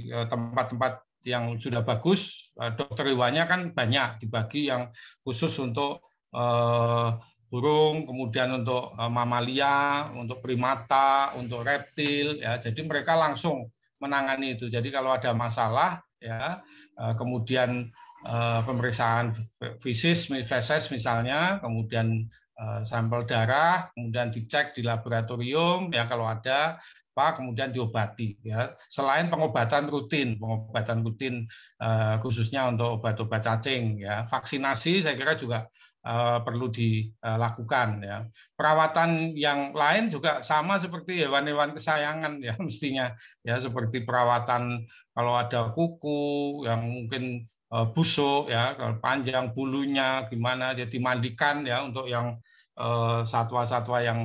eh, tempat-tempat yang sudah bagus, dokter hewannya kan banyak dibagi yang khusus untuk burung, kemudian untuk mamalia, untuk primata, untuk reptil, ya. Jadi mereka langsung menangani itu. Jadi kalau ada masalah, ya, kemudian pemeriksaan fisis, feses misalnya, kemudian sampel darah, kemudian dicek di laboratorium, ya kalau ada, apa kemudian diobati ya selain pengobatan rutin pengobatan rutin khususnya untuk obat-obat cacing ya vaksinasi saya kira juga perlu dilakukan ya. Perawatan yang lain juga sama seperti hewan-hewan kesayangan ya mestinya ya seperti perawatan kalau ada kuku yang mungkin uh, busuk ya kalau panjang bulunya gimana jadi mandikan ya untuk yang satwa-satwa uh, yang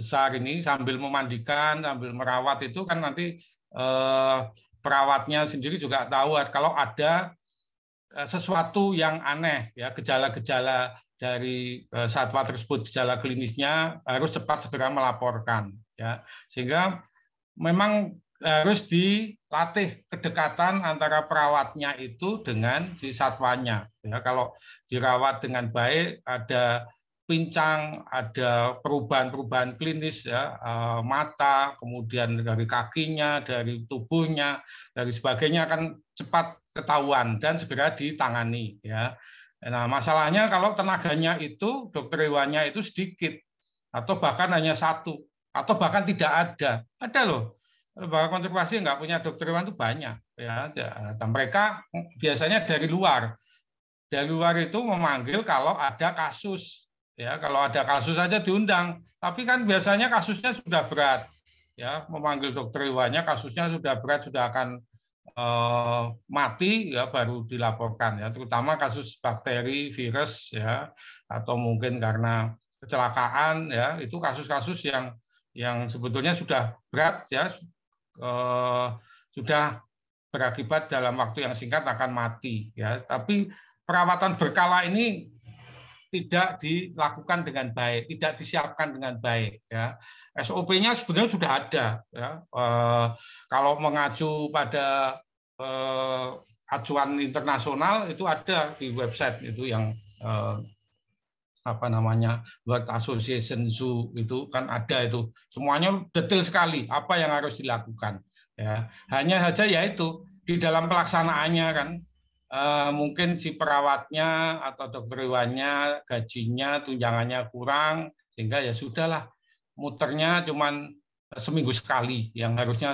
besar ini sambil memandikan, sambil merawat itu kan nanti eh, perawatnya sendiri juga tahu kalau ada eh, sesuatu yang aneh ya gejala-gejala dari eh, satwa tersebut gejala klinisnya harus cepat segera melaporkan ya sehingga memang harus dilatih kedekatan antara perawatnya itu dengan si satwanya ya kalau dirawat dengan baik ada pincang, ada perubahan-perubahan klinis ya, eh, mata, kemudian dari kakinya, dari tubuhnya, dari sebagainya akan cepat ketahuan dan segera ditangani ya. Nah, masalahnya kalau tenaganya itu dokter hewannya itu sedikit atau bahkan hanya satu atau bahkan tidak ada. Ada loh. Lembaga konservasi nggak punya dokter hewan itu banyak ya. Dan mereka biasanya dari luar. Dari luar itu memanggil kalau ada kasus Ya, kalau ada kasus saja diundang, tapi kan biasanya kasusnya sudah berat. Ya, memanggil dokter hewannya kasusnya sudah berat, sudah akan eh, mati ya baru dilaporkan ya, terutama kasus bakteri, virus ya atau mungkin karena kecelakaan ya, itu kasus-kasus yang yang sebetulnya sudah berat ya eh, sudah berakibat dalam waktu yang singkat akan mati ya. Tapi perawatan berkala ini tidak dilakukan dengan baik, tidak disiapkan dengan baik. Ya. SOP-nya sebenarnya sudah ada. Ya. Eh, kalau mengacu pada eh, acuan internasional itu ada di website itu yang eh, apa namanya World Association Zoo itu kan ada itu semuanya detail sekali apa yang harus dilakukan ya hanya saja ya itu di dalam pelaksanaannya kan uh, mungkin si perawatnya atau dokter hewannya gajinya tunjangannya kurang sehingga ya sudahlah muternya cuman seminggu sekali. Yang harusnya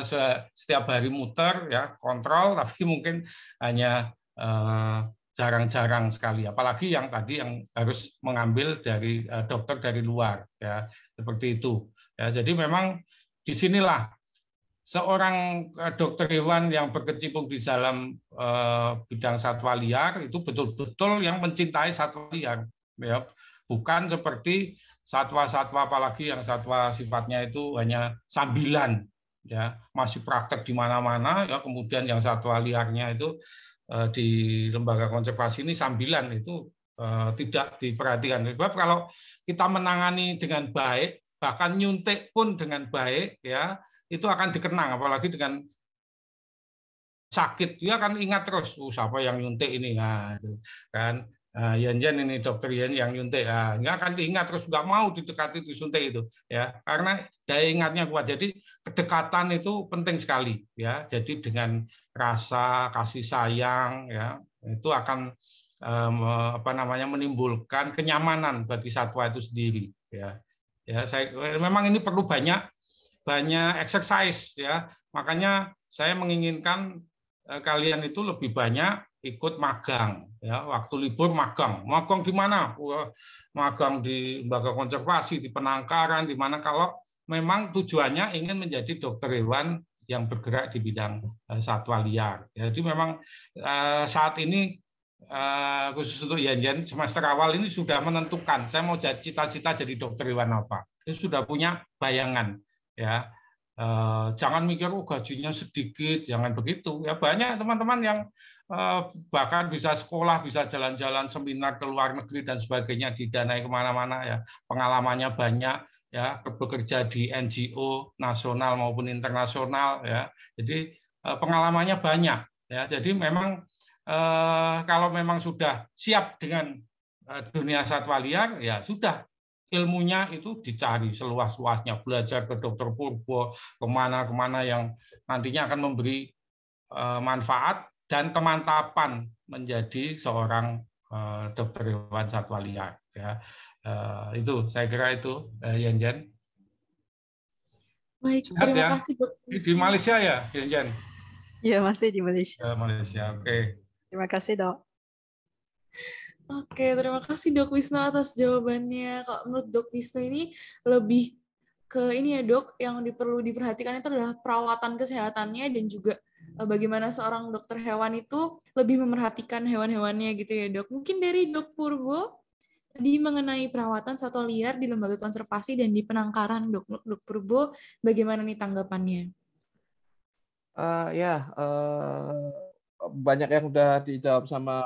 setiap hari muter ya kontrol tapi mungkin hanya uh, jarang-jarang sekali. Apalagi yang tadi yang harus mengambil dari uh, dokter dari luar ya seperti itu. Ya jadi memang di sinilah seorang eh, dokter hewan yang berkecimpung di dalam eh, bidang satwa liar itu betul-betul yang mencintai satwa liar ya. Bukan seperti satwa-satwa apalagi yang satwa sifatnya itu hanya sambilan ya. Masih praktek di mana-mana ya. Kemudian yang satwa liarnya itu eh, di lembaga konservasi ini sambilan itu tidak diperhatikan. Sebab kalau kita menangani dengan baik bahkan nyuntik pun dengan baik ya itu akan dikenang apalagi dengan sakit. Dia akan ingat terus oh, siapa yang nyuntik ini? Nah, kan. Nah, Yan Jen ini dokter Yan yang nyuntik. Nah, nggak akan diingat terus nggak mau didekati disuntik itu ya. Karena daya ingatnya kuat. Jadi kedekatan itu penting sekali ya. Jadi dengan rasa kasih sayang ya itu akan um, apa namanya menimbulkan kenyamanan bagi satwa itu sendiri ya. Ya saya memang ini perlu banyak banyak exercise ya. Makanya saya menginginkan eh, kalian itu lebih banyak ikut magang ya. Waktu libur magang. Magang di mana? Magang di lembaga konservasi di penangkaran di mana. Kalau memang tujuannya ingin menjadi dokter hewan yang bergerak di bidang eh, satwa liar. Jadi memang eh, saat ini khusus untuk Yanjen semester awal ini sudah menentukan saya mau cita-cita jadi dokter hewan apa. Itu sudah punya bayangan ya uh, jangan mikir oh gajinya sedikit jangan begitu. Ya banyak teman-teman yang uh, bahkan bisa sekolah bisa jalan-jalan seminar ke luar negeri dan sebagainya didanai ke mana-mana ya. Pengalamannya banyak ya. Bekerja di NGO nasional maupun internasional ya. Jadi uh, pengalamannya banyak Ya, jadi memang eh, kalau memang sudah siap dengan eh, dunia satwa liar, ya sudah ilmunya itu dicari seluas-luasnya, belajar ke dokter purbo, ke mana-kemana yang nantinya akan memberi eh, manfaat dan kemantapan menjadi seorang eh, dokter hewan satwa liar. Ya, eh, itu saya kira itu Yenjen. Baik, Sehat terima ya? kasih Dok. Di Malaysia ya, Yenjen? Ya, masih di Malaysia. Ya, Malaysia. Oke. Terima kasih, Dok. Oke, terima kasih Dok Wisnu atas jawabannya. Kalau menurut Dok Wisnu ini lebih ke ini ya Dok, yang perlu diperhatikan itu adalah perawatan kesehatannya dan juga eh, bagaimana seorang dokter hewan itu lebih memerhatikan hewan-hewannya gitu ya Dok. Mungkin dari Dok Purbo tadi mengenai perawatan satwa liar di lembaga konservasi dan di penangkaran Dok, Dok Purbo, bagaimana nih tanggapannya? Eh, ya, eh, banyak yang udah dijawab sama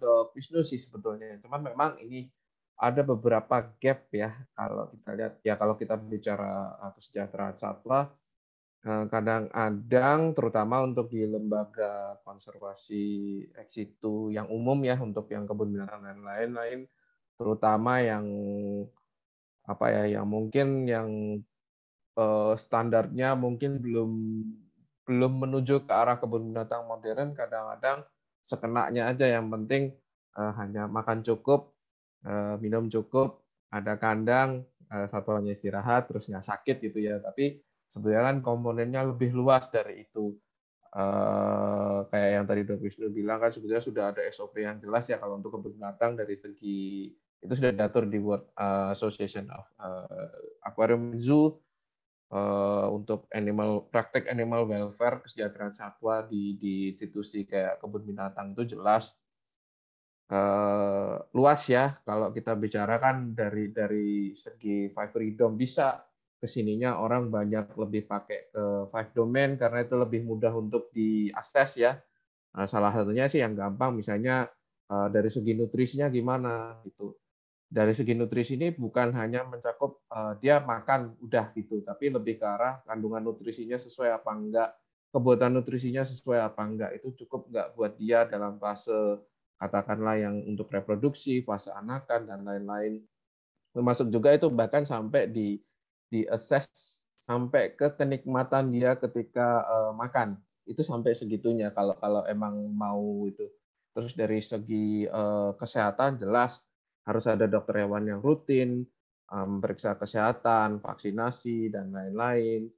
Dok Wisnu sih sebetulnya. Cuman memang ini ada beberapa gap ya kalau kita lihat ya kalau kita bicara eh, kesejahteraan satwa eh, kadang-kadang terutama untuk di lembaga konservasi ex situ yang umum ya untuk yang kebun binatang dan lain-lain terutama yang apa ya yang mungkin yang eh, standarnya mungkin belum belum menuju ke arah kebun binatang modern kadang-kadang sekenaknya aja. Yang penting eh, hanya makan cukup eh, minum cukup ada kandang eh, satwanya istirahat terus nggak sakit gitu ya. Tapi sebenarnya kan komponennya lebih luas dari itu. Eh, kayak yang tadi Dok Wisnu bilang kan sebetulnya sudah ada SOP yang jelas ya kalau untuk kebun binatang dari segi itu sudah diatur di World Association of Aquarium Zoo untuk animal praktek animal welfare kesejahteraan satwa di di institusi kayak kebun binatang itu jelas eh, luas ya. Kalau kita bicarakan dari dari segi five freedom bisa ke sininya orang banyak lebih pakai ke five domain karena itu lebih mudah untuk diakses ya. Nah, salah satunya sih yang gampang misalnya eh, dari segi nutrisinya gimana gitu dari segi nutrisi ini bukan hanya mencakup eh, dia makan udah gitu, tapi lebih ke arah kandungan nutrisinya sesuai apa enggak, kebutuhan nutrisinya sesuai apa enggak, itu cukup enggak buat dia dalam fase katakanlah yang untuk reproduksi, fase anakan dan lain-lain. Termasuk juga itu bahkan sampai di di assess sampai ke kenikmatan dia ketika eh, makan. Itu sampai segitunya kalau kalau emang mau itu. Terus dari segi eh, kesehatan jelas harus ada dokter hewan yang rutin, periksa kesehatan, vaksinasi, dan lain-lain.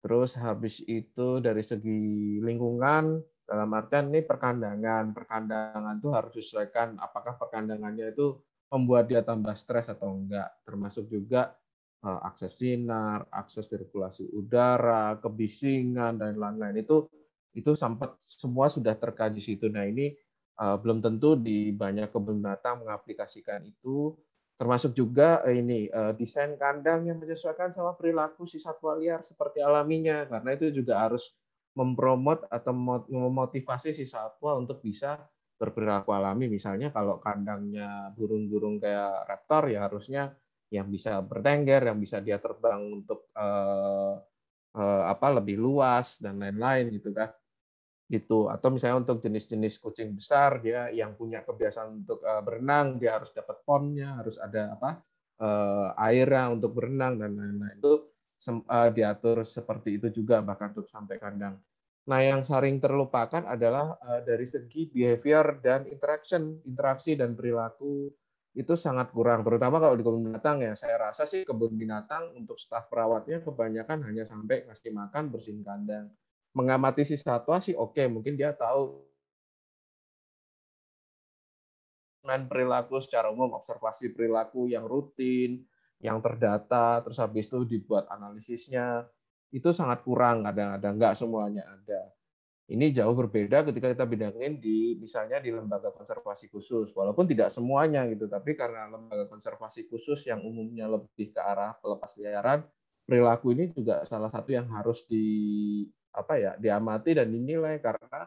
Terus habis itu dari segi lingkungan, dalam artian ini perkandangan. Perkandangan itu harus disesuaikan apakah perkandangannya itu membuat dia tambah stres atau enggak. Termasuk juga eh, akses sinar, akses sirkulasi udara, kebisingan, dan lain-lain. Itu itu sampai semua sudah terkaji situ. Nah ini uh, belum tentu di banyak kebun binatang mengaplikasikan itu. Termasuk juga uh, ini uh, desain kandang yang menyesuaikan sama perilaku si satwa liar seperti alaminya. Karena itu juga harus mempromot atau memotivasi si satwa untuk bisa berperilaku alami. Misalnya kalau kandangnya burung-burung kayak raptor ya harusnya yang bisa bertengger yang bisa dia terbang untuk uh, uh, apa lebih luas dan lain-lain gitu kan gitu. Atau misalnya untuk jenis-jenis kucing besar dia yang punya kebiasaan untuk uh, berenang dia harus dapat ponnya harus ada apa uh, airnya untuk berenang dan lain-lain. Itu uh, diatur seperti itu juga bahkan untuk sampai kandang. Nah yang sering terlupakan adalah uh, dari segi behavior dan interaction interaksi dan perilaku itu sangat kurang. Terutama kalau di kebun binatang ya. Saya rasa sih kebun binatang untuk staf perawatnya kebanyakan hanya sampai ngasih makan bersihin kandang mengamati si satwa sih oke, mungkin dia tahu dengan perilaku secara umum, observasi perilaku yang rutin, yang terdata, terus habis itu dibuat analisisnya, itu sangat kurang kadang-kadang, nggak semuanya ada. Ini jauh berbeda ketika kita bidangin di misalnya di lembaga konservasi khusus, walaupun tidak semuanya gitu, tapi karena lembaga konservasi khusus yang umumnya lebih ke arah pelepas liaran, perilaku ini juga salah satu yang harus di apa ya diamati dan dinilai karena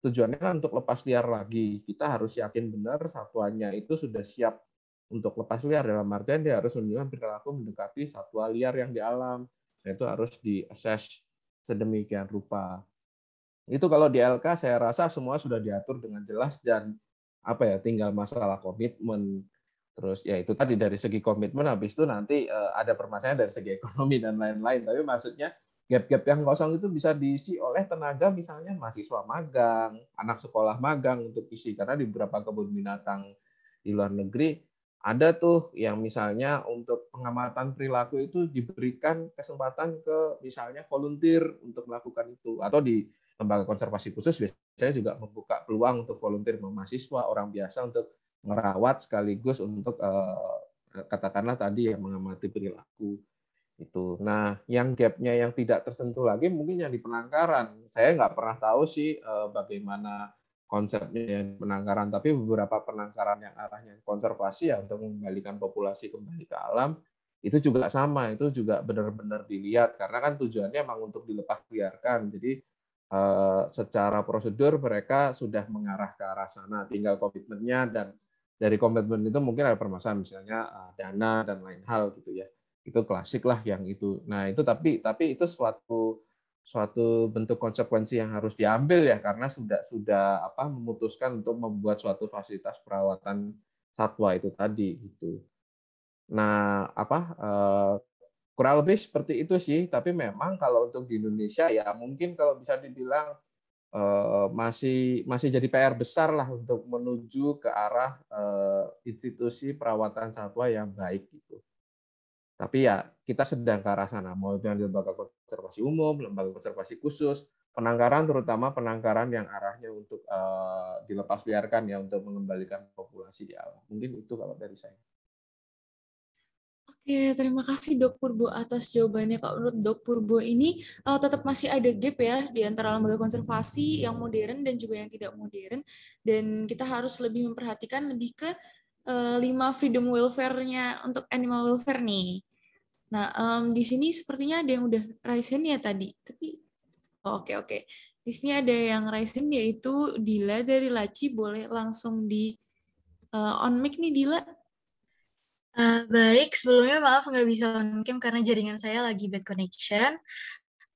tujuannya kan untuk lepas liar lagi. Kita harus yakin benar satuannya itu sudah siap untuk lepas liar dalam artian dia harus menunjukkan perilaku mendekati satwa liar yang di alam. Itu harus diakses sedemikian rupa. Itu kalau di LK saya rasa semua sudah diatur dengan jelas dan apa ya tinggal masalah komitmen terus ya itu tadi dari segi komitmen habis itu nanti uh, ada permasalahan dari segi ekonomi dan lain-lain tapi maksudnya gap-gap yang kosong itu bisa diisi oleh tenaga misalnya mahasiswa magang anak sekolah magang untuk isi. Karena di beberapa kebun binatang di luar negeri ada tuh yang misalnya untuk pengamatan perilaku itu diberikan kesempatan ke misalnya volunteer untuk melakukan itu. Atau di lembaga konservasi khusus biasanya juga membuka peluang untuk volunteer mahasiswa orang biasa untuk merawat sekaligus untuk uh, katakanlah tadi yang mengamati perilaku itu. Nah, yang gapnya yang tidak tersentuh lagi mungkin yang di penangkaran. Saya nggak pernah tahu sih uh, bagaimana konsepnya yang penangkaran, tapi beberapa penangkaran yang arahnya konservasi ya untuk mengembalikan populasi kembali ke alam itu juga sama, itu juga benar-benar dilihat karena kan tujuannya memang untuk dilepas biarkan. Jadi uh, secara prosedur mereka sudah mengarah ke arah sana, tinggal komitmennya dan dari komitmen itu mungkin ada permasalahan misalnya uh, dana dan lain hal gitu ya itu klasik lah yang itu. Nah itu tapi tapi itu suatu suatu bentuk konsekuensi yang harus diambil ya karena sudah sudah apa memutuskan untuk membuat suatu fasilitas perawatan satwa itu tadi gitu. Nah apa uh, kurang lebih seperti itu sih. Tapi memang kalau untuk di Indonesia ya mungkin kalau bisa dibilang Eh, masih masih jadi PR besar lah untuk menuju ke arah eh, institusi perawatan satwa yang baik gitu. Tapi ya kita sedang ke arah sana, mau di lembaga konservasi umum, lembaga konservasi khusus, penangkaran terutama penangkaran yang arahnya untuk uh, dilepas biarkan ya untuk mengembalikan populasi di alam. Mungkin itu kalau dari saya. Oke, terima kasih Dok Purbo atas jawabannya. Kalau menurut Dok Purbo ini uh, tetap masih ada gap ya di antara lembaga konservasi yang modern dan juga yang tidak modern. Dan kita harus lebih memperhatikan lebih ke uh, lima freedom welfare-nya untuk animal welfare nih. Nah, um, di sini sepertinya ada yang udah raise hand ya tadi. Tapi oh, oke oke. Di sini ada yang raise hand yaitu Dila dari Laci. Boleh langsung di uh, on mic nih Dila. Uh, baik, sebelumnya maaf nggak bisa on cam karena jaringan saya lagi bad connection.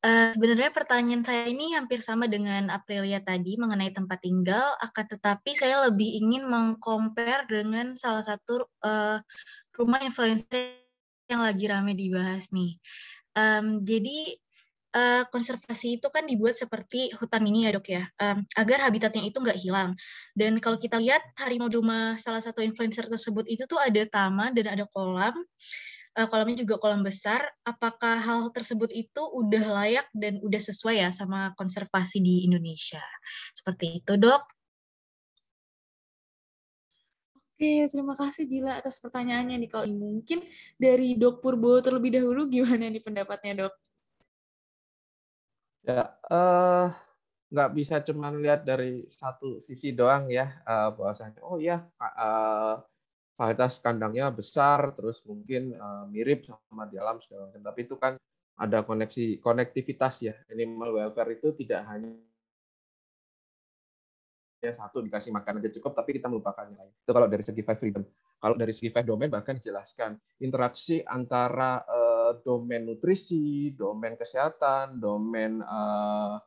Uh, sebenarnya pertanyaan saya ini hampir sama dengan Aprilia tadi mengenai tempat tinggal, akan tetapi saya lebih ingin mengcompare dengan salah satu uh, rumah influencer yang lagi rame dibahas nih. Um, jadi uh, konservasi itu kan dibuat seperti hutan mini ya dok ya, um, agar habitatnya itu nggak hilang. Dan kalau kita lihat harimau doma salah satu influencer tersebut itu tuh ada taman dan ada kolam, uh, kolamnya juga kolam besar. Apakah hal tersebut itu udah layak dan udah sesuai ya sama konservasi di Indonesia? Seperti itu dok. Oke, terima kasih Dila atas pertanyaannya nih. Kalau mungkin dari Dok Purbo terlebih dahulu gimana nih pendapatnya dok? Ya, uh, nggak bisa cuma lihat dari satu sisi doang ya, uh, bahwasanya oh ya uh, kualitas kandangnya besar, terus mungkin uh, mirip sama di alam segala macam. Tapi itu kan ada koneksi konektivitas ya. Animal welfare itu tidak hanya ya satu dikasih makan aja cukup, tapi kita melupakan yang lain. Itu kalau dari segi five freedom. Kalau dari segi five domain bahkan dijelaskan interaksi antara uh, domain nutrisi, domain kesehatan, domain uh,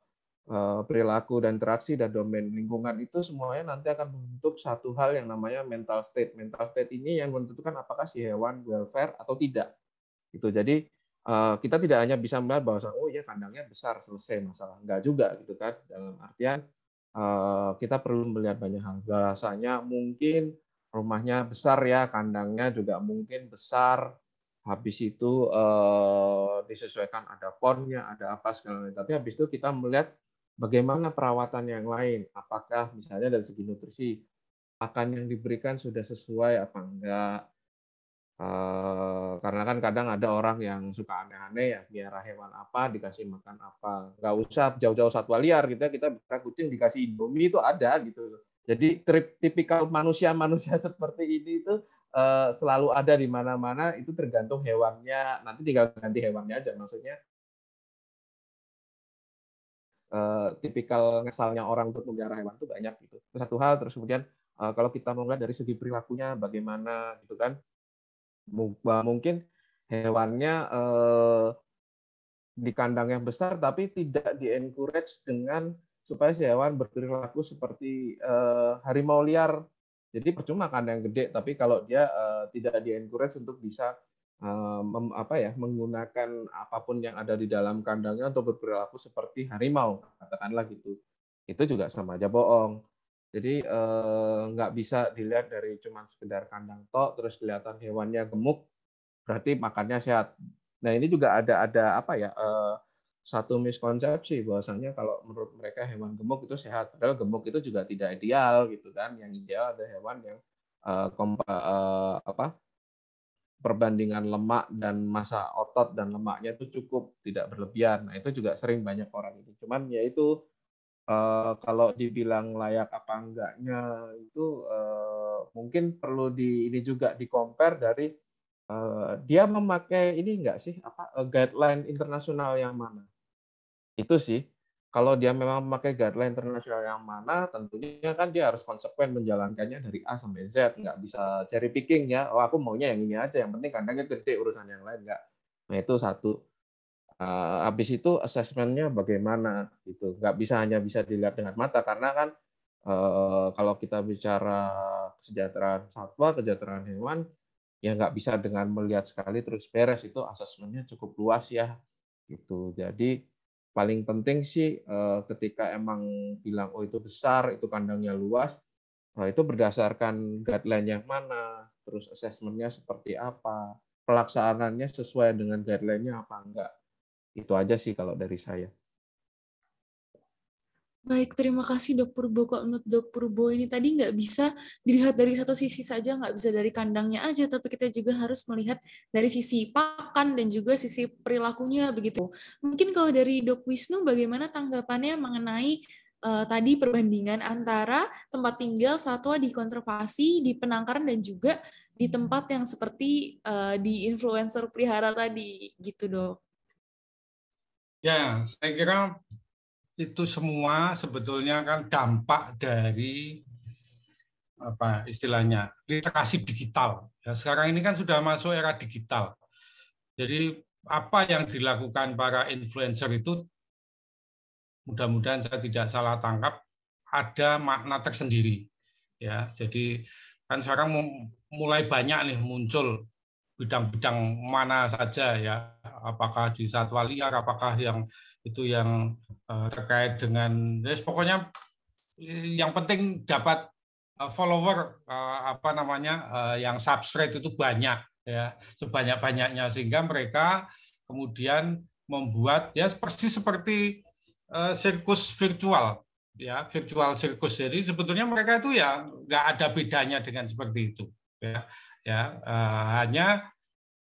uh, perilaku dan interaksi dan domain lingkungan itu semuanya nanti akan membentuk satu hal yang namanya mental state. Mental state ini yang menentukan apakah si hewan welfare atau tidak. Itu jadi kita tidak hanya bisa melihat bahwa oh ya kandangnya besar selesai masalah. Enggak juga gitu kan. Dalam artian kita perlu melihat banyak hal. Bahasanya mungkin rumahnya besar ya, kandangnya juga mungkin besar. Habis itu eh, disesuaikan ada ponnya, ada apa segala macam. Tapi habis itu kita melihat bagaimana perawatan yang lain. Apakah misalnya dari segi nutrisi, pakan yang diberikan sudah sesuai apa enggak, Eh, karena kan kadang ada orang yang suka aneh-aneh ya biara hewan apa dikasih makan apa. Nggak usah jauh-jauh satwa liar gitu ya kita kucing dikasih indomie itu ada gitu. Jadi trip tipikal manusia-manusia seperti ini itu uh, selalu ada di mana-mana itu tergantung hewannya. Nanti tinggal ganti hewannya aja maksudnya. Uh, tipikal ngesalnya orang untuk memelihara hewan itu banyak gitu. Satu hal terus kemudian uh, kalau kita mau lihat dari segi perilakunya bagaimana gitu kan mungkin hewannya eh, di kandang yang besar tapi tidak di encourage dengan supaya si hewan berperilaku seperti uh, harimau liar. Jadi percuma kandang gede, tapi kalau dia uh, tidak di encourage untuk bisa uh, mem, apa ya menggunakan apa pun yang ada di dalam kandangnya untuk berperilaku seperti harimau, katakanlah gitu, itu juga sama aja bohong. Jadi nggak eh, bisa dilihat dari cuma sekedar kandang tok, terus kelihatan hewannya gemuk, berarti makannya sehat. Nah ini juga ada ada apa ya eh, satu miskonsepsi bahwasanya kalau menurut mereka hewan gemuk itu sehat, padahal gemuk itu juga tidak ideal gitu kan. Yang ideal ada hewan yang eh, kompa, eh, apa perbandingan lemak dan masa otot dan lemaknya itu cukup tidak berlebihan. Nah itu juga sering banyak orang ini. Cuman ya itu uh, kalau dibilang layak apa enggaknya itu uh, mungkin perlu di ini juga di compare dari uh, dia memakai ini enggak sih? Apa uh, guideline internasional yang mana? Itu sih. Kalau dia memang memakai guideline internasional yang mana tentunya kan dia harus konsekuen menjalankannya dari A sampai Z. Nggak bisa cherry picking ya. Oh aku maunya yang ini aja yang penting kandangnya gede urusan yang lain enggak. Nah itu satu uh, habis itu asesmennya bagaimana gitu. Nggak bisa hanya bisa dilihat dengan mata. Karena kan uh, kalau kita bicara kesejahteraan satwa kesejahteraan hewan ya nggak bisa dengan melihat sekali terus beres. Itu asesmennya cukup luas ya gitu. Jadi paling penting sih uh, ketika emang bilang oh itu besar itu kandangnya luas nah itu berdasarkan guideline yang mana terus asesmennya seperti apa pelaksanaannya sesuai dengan guideline-nya apa enggak itu aja sih kalau dari saya. Baik, terima kasih Dok Purbo. Kok menurut Dok Purbo ini tadi nggak bisa dilihat dari satu sisi saja, nggak bisa dari kandangnya aja, tapi kita juga harus melihat dari sisi pakan dan juga sisi perilakunya begitu. Mungkin kalau dari Dok Wisnu, bagaimana tanggapannya mengenai uh, tadi perbandingan antara tempat tinggal satwa di konservasi, di penangkaran, dan juga di tempat yang seperti uh, di influencer pelihara tadi, gitu dok. Ya, saya kira itu semua sebetulnya kan dampak dari apa istilahnya literasi digital. Ya, sekarang ini kan sudah masuk era digital. Jadi apa yang dilakukan para influencer itu mudah-mudahan saya tidak salah tangkap ada makna tersendiri. Ya, jadi kan sekarang mulai banyak nih muncul bidang-bidang mana saja ya. Apakah di satwa liar apakah yang itu yang uh, terkait dengan ya pokoknya yang penting dapat uh, follower apa namanya yang subscribe itu banyak ya. Sebanyak-banyaknya sehingga mereka kemudian membuat ya persis seperti sirkus virtual ya virtual sirkus. Jadi sebetulnya mereka itu ya nggak ada bedanya dengan seperti itu ya ya uh, hanya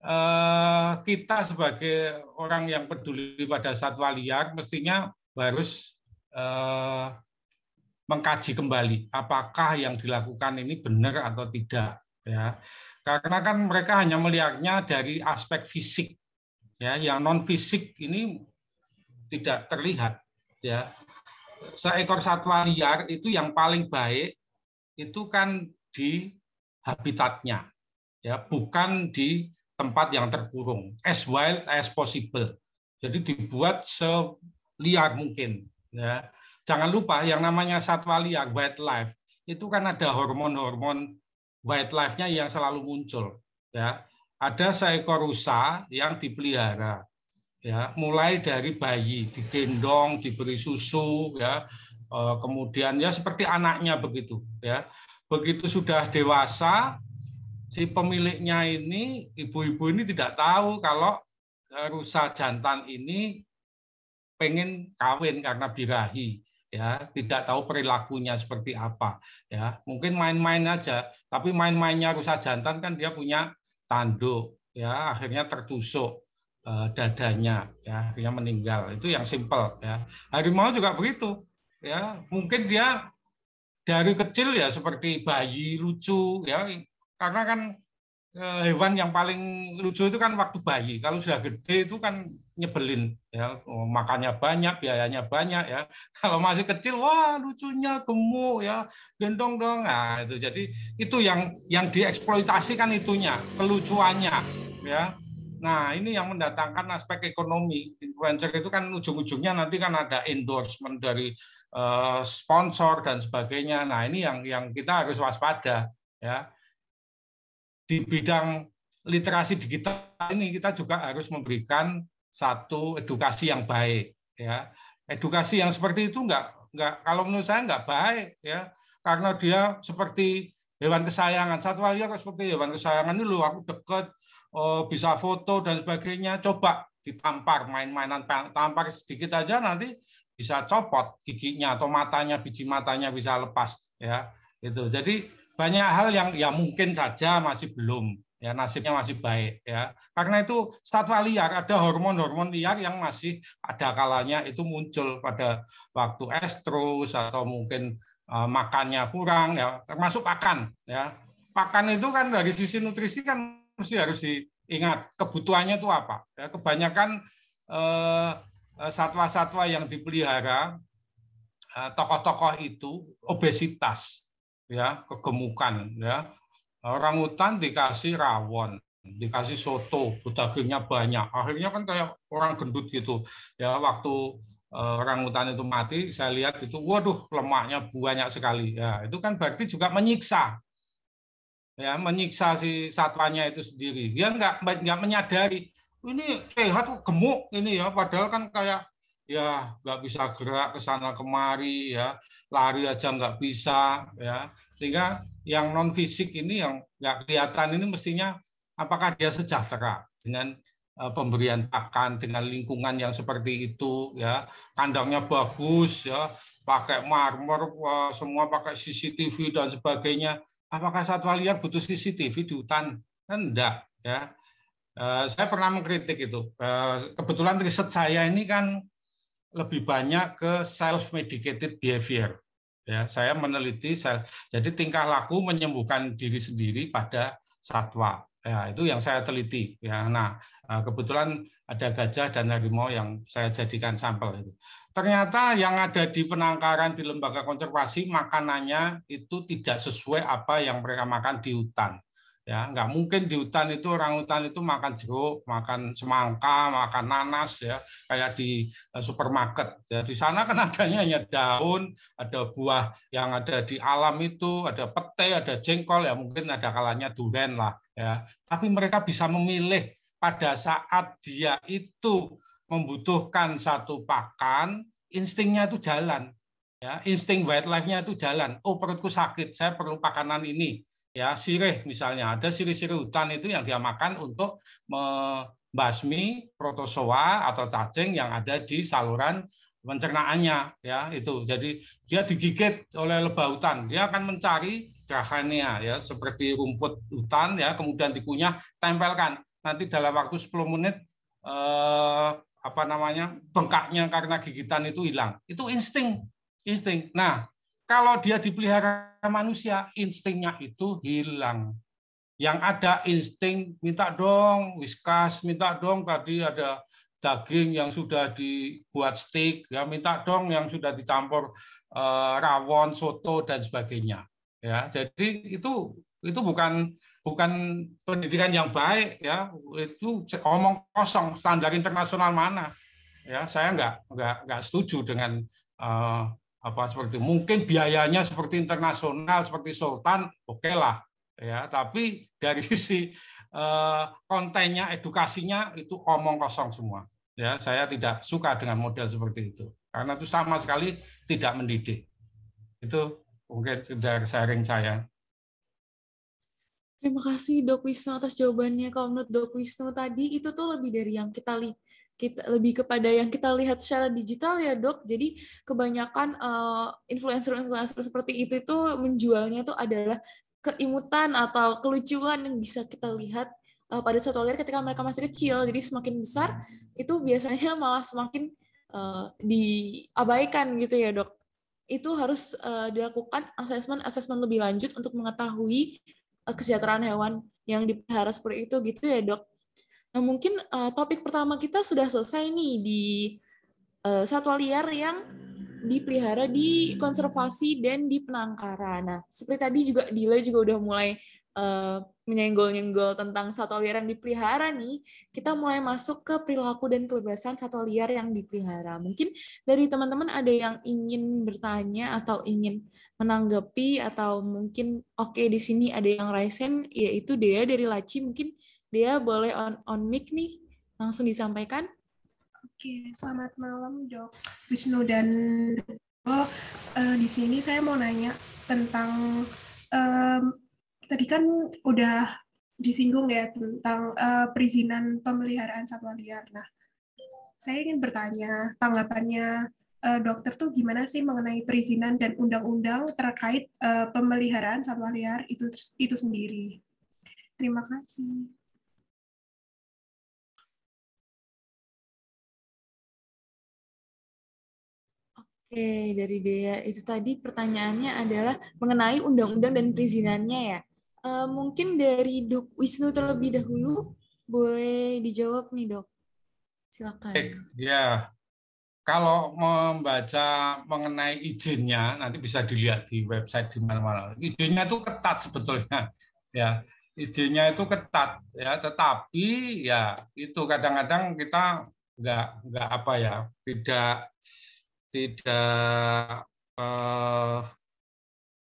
uh, kita sebagai orang yang peduli pada satwa liar mestinya harus uh, mengkaji kembali apakah yang dilakukan ini benar atau tidak ya. Karena kan mereka hanya melihatnya dari aspek fisik ya. Yang non fisik ini tidak terlihat ya. Seekor satwa liar itu yang paling baik itu kan di habitatnya ya bukan di tempat yang terkurung. As wild as possible. Jadi dibuat seliar mungkin ya. Jangan lupa yang namanya satwa liar wildlife itu kan ada hormon-hormon wildlife-nya yang selalu muncul ya. Ada seekor rusa yang dipelihara ya. Mulai dari bayi digendong diberi susu ya. Eh, kemudian ya seperti anaknya begitu ya. Begitu sudah dewasa si pemiliknya ini ibu-ibu ini tidak tahu kalau eh, rusa jantan ini pengen kawin karena birahi ya. Tidak tahu perilakunya seperti apa ya. Mungkin main-main aja tapi main-mainnya rusa jantan kan dia punya tanduk ya. Akhirnya tertusuk uh, dadanya ya. Akhirnya meninggal. Itu yang simpel ya. Harimau juga begitu ya. Mungkin dia dari kecil ya seperti bayi lucu ya karena kan eh, hewan yang paling lucu itu kan waktu bayi. Kalau sudah gede itu kan nyebelin ya. Oh, makannya banyak biayanya banyak ya. Kalau masih kecil wah lucunya gemuk ya. Gendong dong. Nah itu. Jadi itu yang yang dieksploitasi kan itunya kelucuannya ya. Nah, ini yang mendatangkan aspek ekonomi. Influencer itu kan ujung-ujungnya nanti kan ada endorsement dari eh, sponsor dan sebagainya. Nah, ini yang yang kita harus waspada ya. Di bidang literasi digital ini kita juga harus memberikan satu edukasi yang baik ya. Edukasi yang seperti itu enggak enggak kalau menurut saya enggak baik ya karena dia seperti hewan kesayangan. Satwa liar seperti hewan kesayangan ini lu aku deket oh, bisa foto dan sebagainya. Coba ditampar main-mainan tampar sedikit aja nanti bisa copot giginya atau matanya biji matanya bisa lepas ya itu jadi banyak hal yang ya mungkin saja masih belum ya nasibnya masih baik ya. Karena itu satwa liar ada hormon-hormon liar yang masih ada kalanya itu muncul pada waktu estrus atau mungkin uh, makannya kurang ya. Termasuk pakan ya. Pakan itu kan dari sisi nutrisi kan mesti harus diingat kebutuhannya itu apa ya. Kebanyakan Eh, satwa-satwa yang dipelihara eh, tokoh-tokoh itu obesitas ya kegemukan ya. Orang hutan dikasih rawon dikasih soto dagingnya banyak. Akhirnya kan kayak orang gendut gitu. Ya waktu eh, orang hutan itu mati saya lihat itu waduh lemaknya banyak sekali. Ya itu kan berarti juga menyiksa. Ya menyiksa si satwanya itu sendiri. Dia nggak nggak menyadari ini sehat gemuk ini ya. Padahal kan kayak ya nggak bisa gerak ke sana kemari ya. Lari aja nggak bisa ya sehingga yang non fisik ini yang nggak kelihatan ini mestinya apakah dia sejahtera dengan uh, pemberian pakan dengan lingkungan yang seperti itu ya. Kandangnya bagus ya. Pakai marmer semua pakai CCTV dan sebagainya. Apakah satwa liar butuh CCTV di hutan? Kan enggak ya. Eh, saya pernah mengkritik itu. Eh, kebetulan riset saya ini kan lebih banyak ke self medicated behavior. Ya, saya meneliti self, jadi tingkah laku menyembuhkan diri sendiri pada satwa. Ya, itu yang saya teliti. Ya, nah eh, kebetulan ada gajah dan harimau yang saya jadikan sampel itu. Ternyata yang ada di penangkaran di lembaga konservasi makanannya itu tidak sesuai apa yang mereka makan di hutan ya nggak mungkin di hutan itu orang hutan itu makan jeruk makan semangka makan nanas ya. Kayak di eh, supermarket. Ya di sana kan adanya hanya daun ada buah yang ada di alam itu ada pete ada jengkol ya mungkin ada kalanya duren lah ya. Tapi mereka bisa memilih pada saat dia itu membutuhkan satu pakan instingnya itu jalan ya. Insting wildlife-nya itu jalan. Oh perutku sakit saya perlu pakanan ini ya sirih misalnya. Ada sirih-sirih hutan itu yang dia makan untuk membasmi protozoa atau cacing yang ada di saluran pencernaannya ya itu. Jadi dia digigit oleh lebah hutan. Dia akan mencari cahania ya seperti rumput hutan ya kemudian dikunyah tempelkan. Nanti dalam waktu 10 menit eh, apa namanya bengkaknya karena gigitan itu hilang. Itu insting insting. Nah kalau dia dipelihara manusia, instingnya itu hilang. Yang ada insting minta dong, whiskas, minta dong tadi ada daging yang sudah dibuat steak, ya minta dong yang sudah dicampur uh, rawon, soto dan sebagainya. Ya, jadi itu itu bukan bukan pendidikan yang baik ya itu omong kosong standar internasional mana ya saya nggak nggak nggak setuju dengan uh, apa seperti mungkin biayanya seperti internasional seperti Sultan oke okay lah ya. Tapi dari sisi eh, kontennya edukasinya itu omong kosong semua ya. Saya tidak suka dengan model seperti itu karena itu sama sekali tidak mendidik. Itu mungkin sudah sharing saya. Terima kasih Dok Wisnu atas jawabannya. Kalau menurut Dok Wisnu tadi itu tuh lebih dari yang kita lihat kita lebih kepada yang kita lihat secara digital ya dok. Jadi kebanyakan influencer influencer uh, seperti itu itu menjualnya itu adalah keimutan atau kelucuan yang bisa kita lihat uh, pada satu liar ketika mereka masih kecil. Jadi semakin besar itu biasanya malah semakin uh, diabaikan gitu ya dok. Itu harus uh, dilakukan asesmen asesmen lebih lanjut untuk mengetahui uh, kesejahteraan hewan yang dipelihara seperti itu gitu ya dok. Nah, mungkin uh, topik pertama kita sudah selesai nih di uh, satwa liar yang dipelihara di konservasi dan di penangkaran. Nah, seperti tadi juga Dila juga udah mulai uh, menyenggol-nyenggol tentang satwa liar yang dipelihara nih, kita mulai masuk ke perilaku dan kebebasan satwa liar yang dipelihara. Mungkin dari teman-teman ada yang ingin bertanya atau ingin menanggapi atau mungkin oke okay, di sini ada yang raisen yaitu Dea dari Laci. Mungkin Dea boleh on on mic nih langsung disampaikan. Oke, selamat malam Dok Wisnu dan Oh, uh, di sini saya mau nanya tentang um, tadi kan udah disinggung ya tentang uh, perizinan pemeliharaan satwa liar. Nah, saya ingin bertanya tanggapannya uh, dokter tuh gimana sih mengenai perizinan dan undang-undang terkait uh, pemeliharaan satwa liar itu itu sendiri. Terima kasih. Oke, dari Dea itu tadi pertanyaannya adalah mengenai undang-undang dan perizinannya ya. Uh, mungkin dari Dok Wisnu terlebih dahulu boleh dijawab nih dok. Silakan. Ya, kalau membaca mengenai izinnya nanti bisa dilihat di website di mana-mana. Izinnya itu ketat sebetulnya, ya. Izinnya itu ketat, ya. Tetapi ya itu kadang-kadang kita nggak nggak apa ya, tidak tidak eh,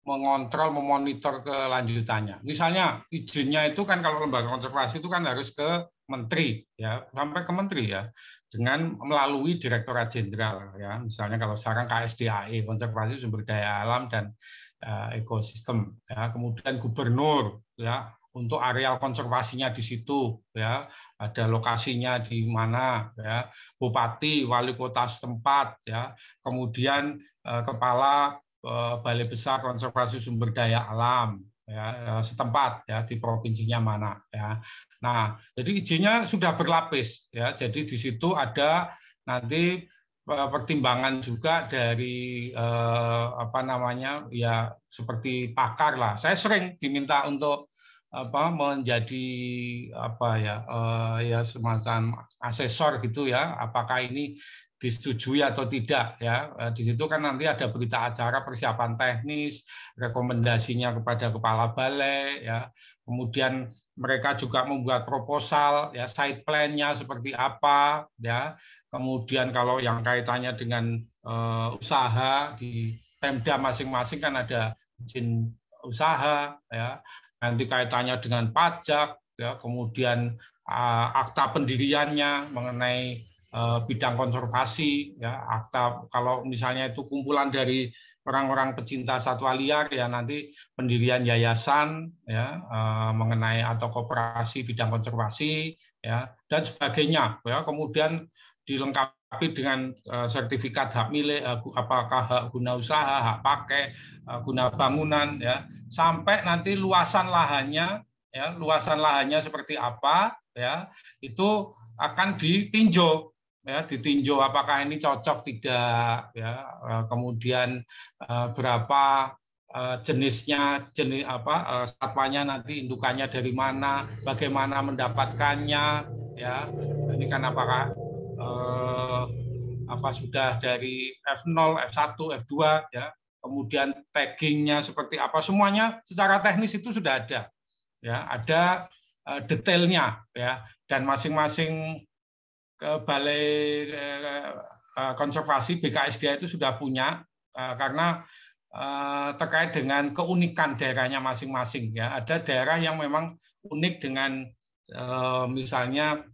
mengontrol, memonitor kelanjutannya. Misalnya izinnya itu kan kalau lembaga konservasi itu kan harus ke menteri ya, sampai ke menteri ya, dengan melalui direktorat jenderal ya. Misalnya kalau sekarang KSDAE, konservasi sumber daya alam dan uh, ekosistem ya, kemudian gubernur ya, untuk areal konservasinya di situ ya. Ada lokasinya di mana ya. Bupati wali kota setempat ya. Kemudian eh, kepala eh, balai besar konservasi sumber daya alam ya eh, setempat ya di provinsinya mana ya. Nah jadi izinnya sudah berlapis ya. Jadi di situ ada nanti eh, pertimbangan juga dari eh, apa namanya ya seperti pakar lah. Saya sering diminta untuk apa menjadi apa ya uh, ya semacam asesor gitu ya apakah ini disetujui atau tidak ya. Eh, di situ kan nanti ada berita acara persiapan teknis rekomendasinya kepada kepala balai ya. Kemudian mereka juga membuat proposal ya side plan-nya seperti apa ya. Kemudian kalau yang kaitannya dengan uh, usaha di Pemda masing-masing kan ada izin usaha ya nanti kaitannya dengan pajak, ya, kemudian uh, akta pendiriannya mengenai uh, bidang konservasi, ya, akta kalau misalnya itu kumpulan dari orang-orang pecinta satwa liar, ya nanti pendirian yayasan, ya, uh, mengenai atau koperasi bidang konservasi, ya, dan sebagainya, ya, kemudian dilengkapi dengan sertifikat hak milik, apakah hak guna usaha, hak pakai, guna bangunan, ya sampai nanti luasan lahannya ya luasan lahannya seperti apa ya itu akan ditinjau ya ditinjau apakah ini cocok tidak ya eh, kemudian eh, berapa eh, jenisnya jenis apa satwanya nanti indukannya dari mana bagaimana mendapatkannya ya ini kan apakah apa sudah dari F0 F1 F2 ya kemudian taggingnya seperti apa semuanya secara teknis itu sudah ada ya. Ada uh, detailnya ya. Dan masing-masing ke balai uh, konservasi BKSDA itu sudah punya karena terkait dengan keunikan daerahnya masing-masing ya. Ada daerah yang memang unik dengan misalnya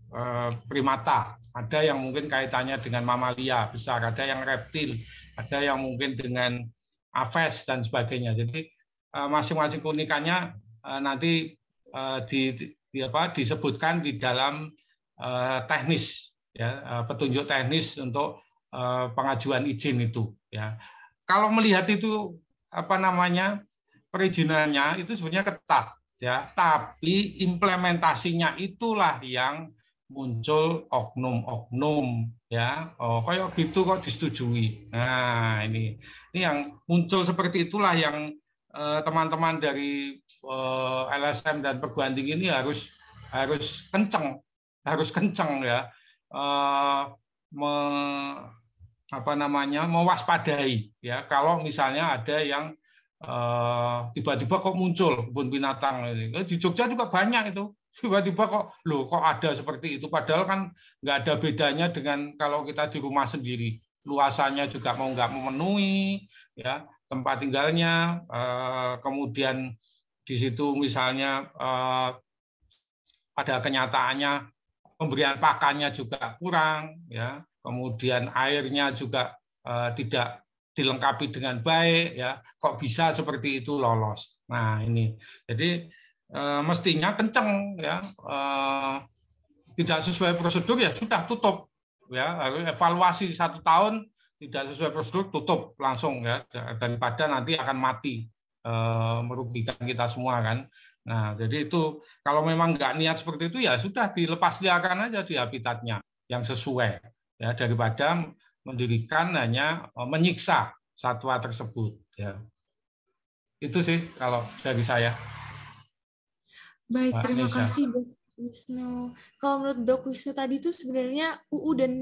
primata. Ada yang mungkin kaitannya dengan mamalia besar ada yang reptil ada yang mungkin dengan Aves dan sebagainya. Jadi eh, masing-masing keunikannya eh, nanti eh, di, di apa disebutkan di dalam teknis ya petunjuk teknis untuk pengajuan izin itu ya. Kalau melihat itu apa namanya perizinannya itu sebenarnya ketat ya, tapi implementasinya itulah yang muncul oknum-oknum ya oh kayak gitu kok disetujui nah ini ini yang muncul seperti itulah yang eh, teman-teman dari eh, LSM dan perguruan tinggi ini harus harus kenceng harus kenceng ya eh, me, apa namanya mewaspadai ya kalau misalnya ada yang eh, tiba-tiba kok muncul kebun binatang ini. Di Jogja juga banyak itu. Tiba-tiba kok loh kok ada seperti itu. Padahal kan nggak ada bedanya dengan kalau kita di rumah sendiri. Luasannya juga mau nggak memenuhi, ya tempat tinggalnya, kemudian di situ misalnya pada kenyataannya pemberian pakannya juga kurang, ya kemudian airnya juga uh, tidak dilengkapi dengan baik ya kok bisa seperti itu lolos nah ini jadi uh, mestinya kenceng ya. Uh, tidak sesuai prosedur ya sudah tutup. Ya evaluasi satu tahun tidak sesuai prosedur tutup langsung ya. Daripada nanti akan mati merugikan kita semua kan. Nah jadi itu kalau memang nggak niat seperti itu ya sudah dilepas liarkan aja di habitatnya yang sesuai ya. Daripada mendirikan hanya eh, menyiksa satwa tersebut ya. Itu sih kalau dari saya baik Mbak terima Nisa. kasih dok Wisnu. Kalau menurut dok Wisnu tadi itu sebenarnya UU dan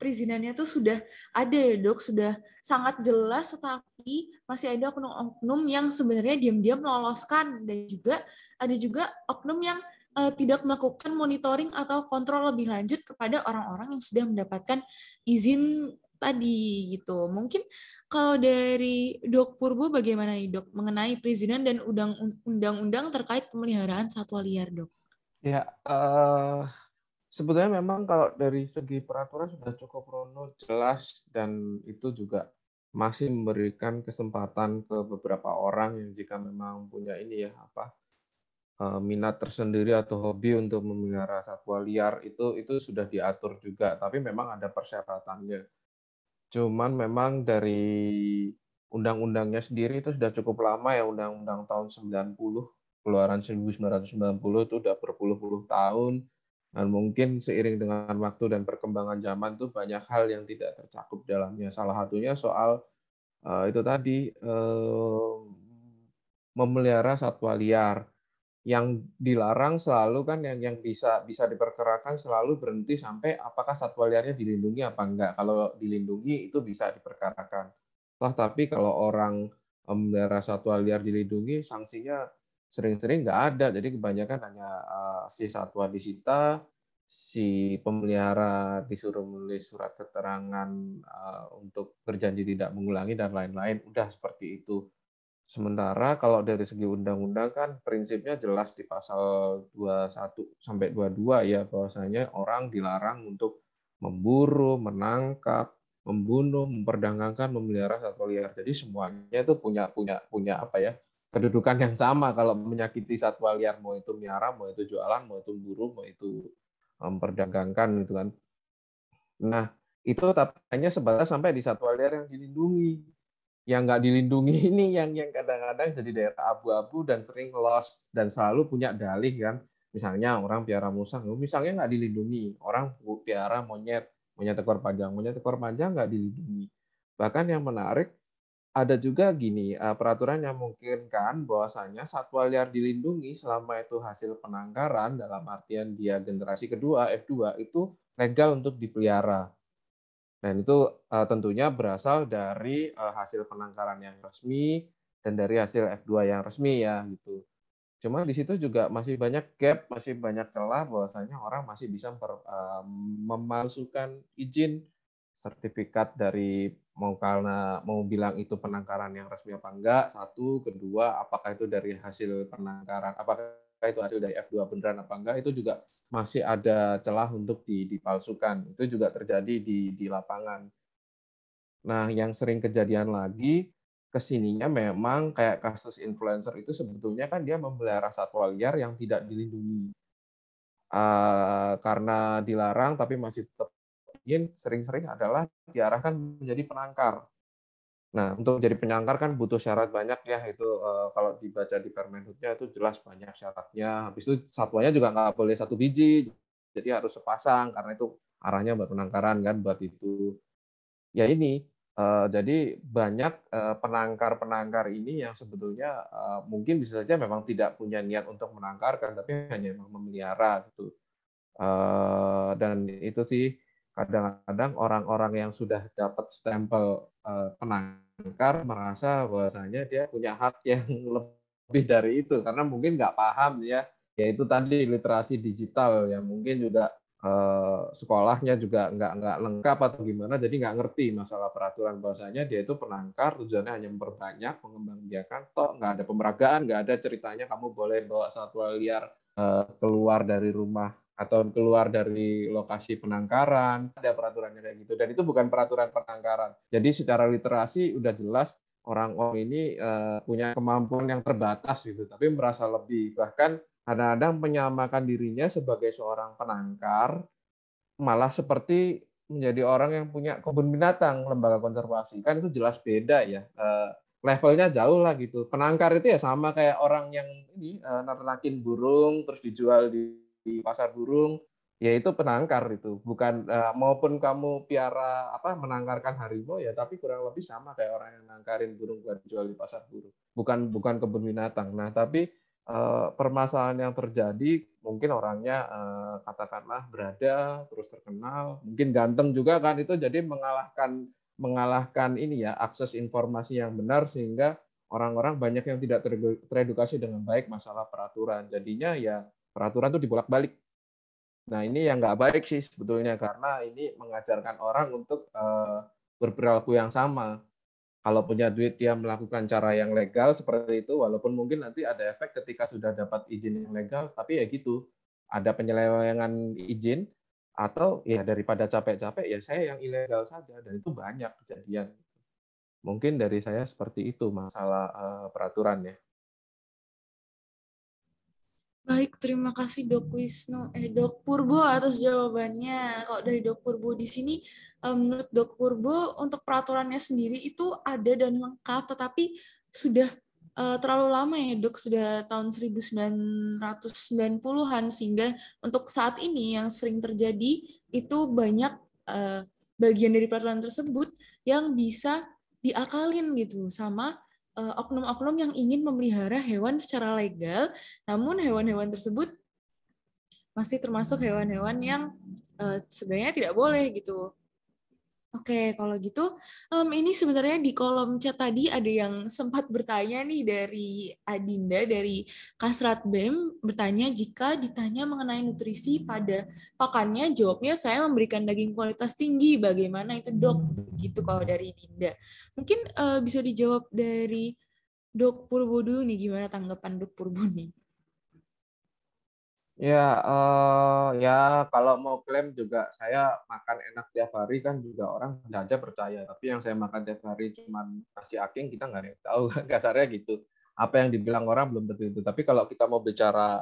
perizinannya tuh sudah ada ya dok? Sudah sangat jelas tetapi masih ada oknum-oknum yang sebenarnya diam-diam meloloskan. Dan juga ada juga oknum yang uh, tidak melakukan monitoring atau kontrol lebih lanjut kepada orang-orang yang sudah mendapatkan izin tadi gitu. Mungkin kalau dari Dok Purbo bagaimana nih Dok mengenai perizinan dan undang-undang terkait pemeliharaan satwa liar Dok? Ya, uh, sebetulnya memang kalau dari segi peraturan sudah cukup rono jelas dan itu juga masih memberikan kesempatan ke beberapa orang yang jika memang punya ini ya apa Eh, minat tersendiri atau hobi untuk memelihara satwa liar itu itu sudah diatur juga, tapi memang ada persyaratannya. Cuman memang dari undang-undangnya sendiri itu sudah cukup lama ya, undang-undang tahun 90, keluaran 1990 itu udah berpuluh-puluh tahun, dan mungkin seiring dengan waktu dan perkembangan zaman itu banyak hal yang tidak tercakup dalamnya. Salah satunya soal uh, itu tadi uh, memelihara satwa liar yang dilarang selalu kan yang yang bisa bisa diperkerakan selalu berhenti sampai apakah satwa liarnya dilindungi apa enggak. Kalau dilindungi itu bisa diperkarakan. Toh tapi kalau orang memelihara satwa liar dilindungi sanksinya sering-sering nggak ada. Jadi kebanyakan hanya uh, si satwa disita, si pemelihara disuruh menulis surat keterangan uh, untuk berjanji tidak mengulangi dan lain-lain. Udah seperti itu. Sementara kalau dari segi undang-undang kan prinsipnya jelas di pasal 21 sampai 22 ya bahwasanya orang dilarang untuk memburu, menangkap, membunuh, memperdagangkan, memelihara satwa liar. Jadi semuanya itu punya punya punya apa ya? kedudukan yang sama kalau menyakiti satwa liar mau itu miara, mau itu jualan, mau itu buru, mau itu memperdagangkan gitu kan. Nah, itu tapi hanya sebatas sampai di satwa liar yang dilindungi yang nggak dilindungi ini yang yang kadang-kadang jadi daerah abu-abu dan sering lost dan selalu punya dalih kan. Misalnya orang piara musang misalnya nggak dilindungi. Orang piara monyet monyet ekor panjang. Monyet ekor panjang nggak dilindungi. Bahkan yang menarik ada juga gini eh, peraturan yang memungkinkan bahwasanya satwa liar dilindungi selama itu hasil penangkaran dalam artian dia generasi kedua F2 itu legal untuk dipelihara dan itu uh, tentunya berasal dari uh, hasil penangkaran yang resmi dan dari hasil F2 yang resmi ya gitu. Cuma di situ juga masih banyak gap, masih banyak celah bahwasanya orang masih bisa memper, uh, memalsukan izin sertifikat dari mau karena mau bilang itu penangkaran yang resmi apa enggak satu kedua apakah itu dari hasil penangkaran apakah itu hasil dari F2 beneran apa enggak itu juga masih ada celah untuk dipalsukan. Itu juga terjadi di, di lapangan. Nah, yang sering kejadian lagi, ke sininya memang kayak kasus influencer itu sebetulnya kan dia memelihara satwa liar yang tidak dilindungi. Uh, karena dilarang tapi masih tetap ingin sering-sering adalah diarahkan menjadi penangkar. Nah, untuk jadi penyangkar kan butuh syarat banyak ya. Itu uh, kalau dibaca di Permenhubnya itu jelas banyak syaratnya. Habis itu satwanya juga nggak boleh satu biji, jadi harus sepasang karena itu arahnya buat penangkaran kan, buat itu. Ya ini, uh, jadi banyak uh, penangkar-penangkar ini yang sebetulnya uh, mungkin bisa saja memang tidak punya niat untuk menangkarkan, tapi hanya memelihara gitu. Uh, dan itu sih kadang-kadang orang-orang yang sudah dapat stempel uh, penangkar merasa bahwasanya dia punya hak yang lebih dari itu. Karena mungkin nggak paham ya yaitu tadi literasi digital yang mungkin juga uh, sekolahnya juga nggak nggak lengkap atau gimana jadi nggak ngerti masalah peraturan. Bahwasanya dia itu penangkar tujuannya hanya memperbanyak mengembangbiakan toh nggak ada pemeragaan nggak ada ceritanya kamu boleh bawa satwa liar uh, keluar dari rumah atau keluar dari lokasi penangkaran ada peraturannya kayak gitu. Dan itu bukan peraturan penangkaran. Jadi secara literasi udah jelas orang-orang ini uh, punya kemampuan yang terbatas gitu. Tapi merasa lebih bahkan kadang-kadang menyamakan dirinya sebagai seorang penangkar malah seperti menjadi orang yang punya kebun binatang lembaga konservasi. Kan itu jelas beda ya. Uh, levelnya jauh lah gitu. Penangkar itu ya sama kayak orang yang ini uh, nernakin burung terus dijual di di pasar burung yaitu penangkar itu. Bukan uh, maupun kamu piara apa menangkarkan harimau ya tapi kurang lebih sama kayak orang yang nangkarin burung buat dijual di pasar burung. Bukan bukan kebun binatang. Nah tapi uh, permasalahan yang terjadi mungkin orangnya uh, katakanlah berada terus terkenal mungkin ganteng juga kan itu jadi mengalahkan mengalahkan ini ya akses informasi yang benar sehingga orang-orang banyak yang tidak teredukasi dengan baik masalah peraturan. Jadinya ya peraturan itu dibolak-balik. Nah ini yang nggak baik sih sebetulnya karena ini mengajarkan orang untuk uh, berperilaku yang sama. Kalau punya duit dia melakukan cara yang legal seperti itu, walaupun mungkin nanti ada efek ketika sudah dapat izin yang legal, tapi ya gitu, ada penyelewengan izin atau ya daripada capek-capek ya saya yang ilegal saja dan itu banyak kejadian. Mungkin dari saya seperti itu masalah uh, peraturan ya. Baik, terima kasih Dok Wisnu, eh Dok Purbo atas jawabannya. Kalau dari Dok Purbo di sini, menurut Dok Purbo untuk peraturannya sendiri itu ada dan lengkap, tetapi sudah uh, terlalu lama ya Dok, sudah tahun 1990-an sehingga untuk saat ini yang sering terjadi itu banyak uh, bagian dari peraturan tersebut yang bisa diakalin gitu. Sama Eh, oknum-oknum yang ingin memelihara hewan secara legal, namun hewan-hewan tersebut masih termasuk hewan-hewan yang uh, sebenarnya tidak boleh gitu. Oke, kalau gitu, um, ini sebenarnya di kolom chat tadi ada yang sempat bertanya nih dari Adinda, dari Kasrat BEM, bertanya jika ditanya mengenai nutrisi pada pakannya, jawabnya saya memberikan daging kualitas tinggi. Bagaimana itu dok? Begitu kalau dari Dinda. Mungkin uh, bisa dijawab dari dok Purbo dulu nih, gimana tanggapan dok Purbo nih? Ya, uh, ya kalau mau klaim juga saya makan enak tiap hari kan juga orang aja percaya. Tapi yang saya makan tiap hari cuma nasi aking kita nggak ada yang tahu kan kasarnya gitu. Apa yang dibilang orang belum tentu itu. Tapi kalau kita mau bicara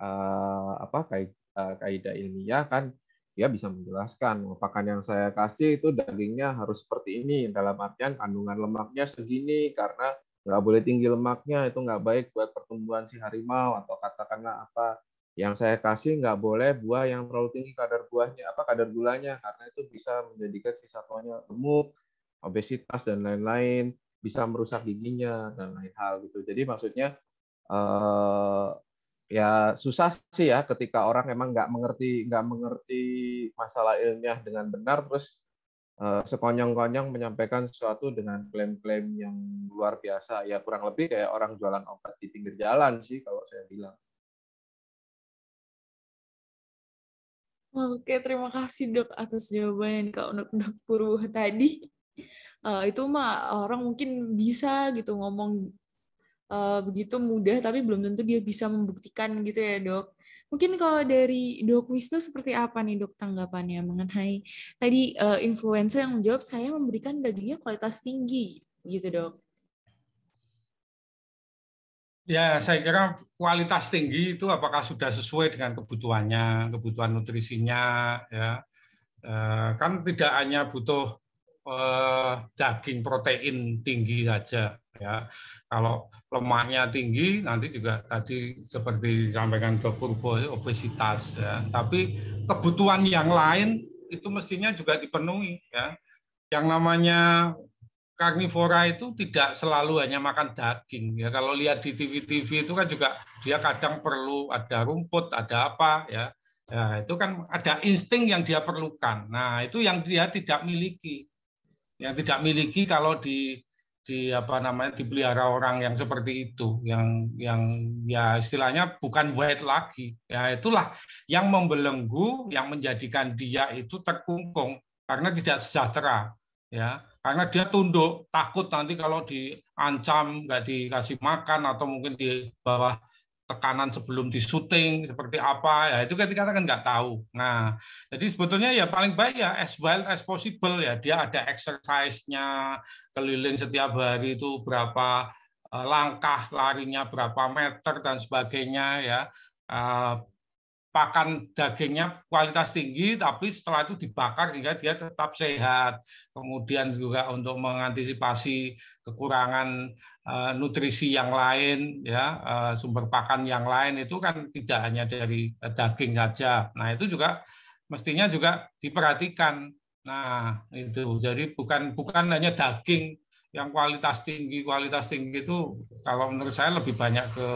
uh, apa kaid, uh, kaidah ilmiah kan dia bisa menjelaskan pakan yang saya kasih itu dagingnya harus seperti ini dalam artian kandungan lemaknya segini karena nggak boleh tinggi lemaknya itu nggak baik buat pertumbuhan si harimau atau katakanlah apa yang saya kasih nggak boleh buah yang terlalu tinggi kadar buahnya apa kadar gulanya karena itu bisa menjadikan si satwanya gemuk obesitas dan lain-lain bisa merusak giginya dan lain hal gitu. Jadi maksudnya eh, ya susah sih ya ketika orang emang nggak mengerti nggak mengerti masalah ilmiah dengan benar terus eh, sekonyong-konyong menyampaikan sesuatu dengan klaim-klaim yang luar biasa. Ya kurang lebih kayak orang jualan obat di pinggir jalan sih kalau saya bilang Oke, terima kasih dok atas jawaban Kak untuk dok Purwo tadi. Uh, itu mah orang mungkin bisa gitu ngomong uh, begitu mudah, tapi belum tentu dia bisa membuktikan gitu ya dok. Mungkin kalau dari dok Wisnu seperti apa nih dok tanggapannya mengenai tadi uh, influencer yang menjawab saya memberikan dagingnya kualitas tinggi gitu dok. Ya, saya kira kualitas tinggi itu apakah sudah sesuai dengan kebutuhannya, kebutuhan nutrisinya, ya. Eh, kan tidak hanya butuh eh, daging protein tinggi saja, ya. Kalau lemaknya tinggi, nanti juga tadi seperti disampaikan Dr. Purbo, obesitas, ya. Tapi kebutuhan yang lain itu mestinya juga dipenuhi, ya. Yang namanya karnivora itu tidak selalu hanya makan daging ya kalau lihat di TV-TV itu kan juga dia kadang perlu ada rumput ada apa ya Ya, itu kan ada insting yang dia perlukan. Nah, itu yang dia tidak miliki. Yang tidak miliki kalau di di apa namanya dipelihara orang yang seperti itu yang yang ya istilahnya bukan white lagi ya itulah yang membelenggu yang menjadikan dia itu terkungkung karena tidak sejahtera ya karena dia tunduk takut nanti kalau diancam nggak dikasih makan atau mungkin di bawah tekanan sebelum syuting seperti apa ya itu ketika kan nggak tahu. Nah jadi sebetulnya ya paling baik ya as well as possible ya dia ada exercise-nya keliling setiap hari itu berapa eh, langkah larinya berapa meter dan sebagainya ya eh, pakan dagingnya kualitas tinggi tapi setelah itu dibakar sehingga dia tetap sehat. Kemudian juga untuk mengantisipasi kekurangan uh, nutrisi yang lain ya uh, sumber pakan yang lain itu kan tidak hanya dari daging saja. Nah itu juga mestinya juga diperhatikan. Nah itu. Jadi bukan bukan hanya daging yang kualitas tinggi kualitas tinggi itu kalau menurut saya lebih banyak ke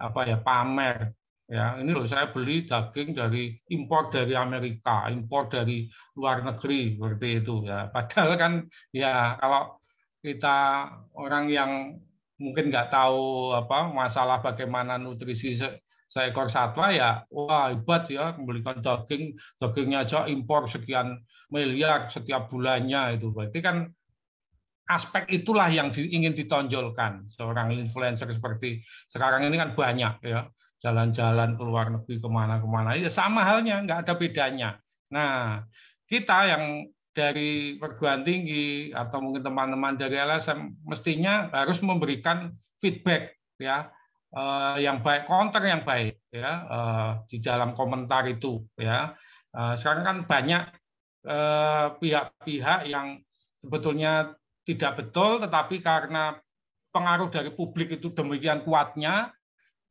apa ya pamer Ya, ini loh saya beli daging dari impor dari Amerika, impor dari luar negeri seperti itu ya. Padahal kan ya kalau kita orang yang mungkin nggak tahu apa masalah bagaimana nutrisi se seekor satwa ya wah hebat ya membelikan daging dagingnya aja impor sekian miliar setiap bulannya itu berarti kan aspek itulah yang ingin ditonjolkan seorang influencer seperti sekarang ini kan banyak ya jalan-jalan ke luar negeri ke mana-kemana, ya sama halnya, nggak ada bedanya. Nah, kita yang dari perguruan tinggi atau mungkin teman-teman dari LSM mestinya harus memberikan feedback ya eh, yang baik, counter yang baik ya eh, di dalam komentar itu ya. Eh, sekarang kan banyak pihak-pihak yang sebetulnya tidak betul, tetapi karena pengaruh dari publik itu demikian kuatnya,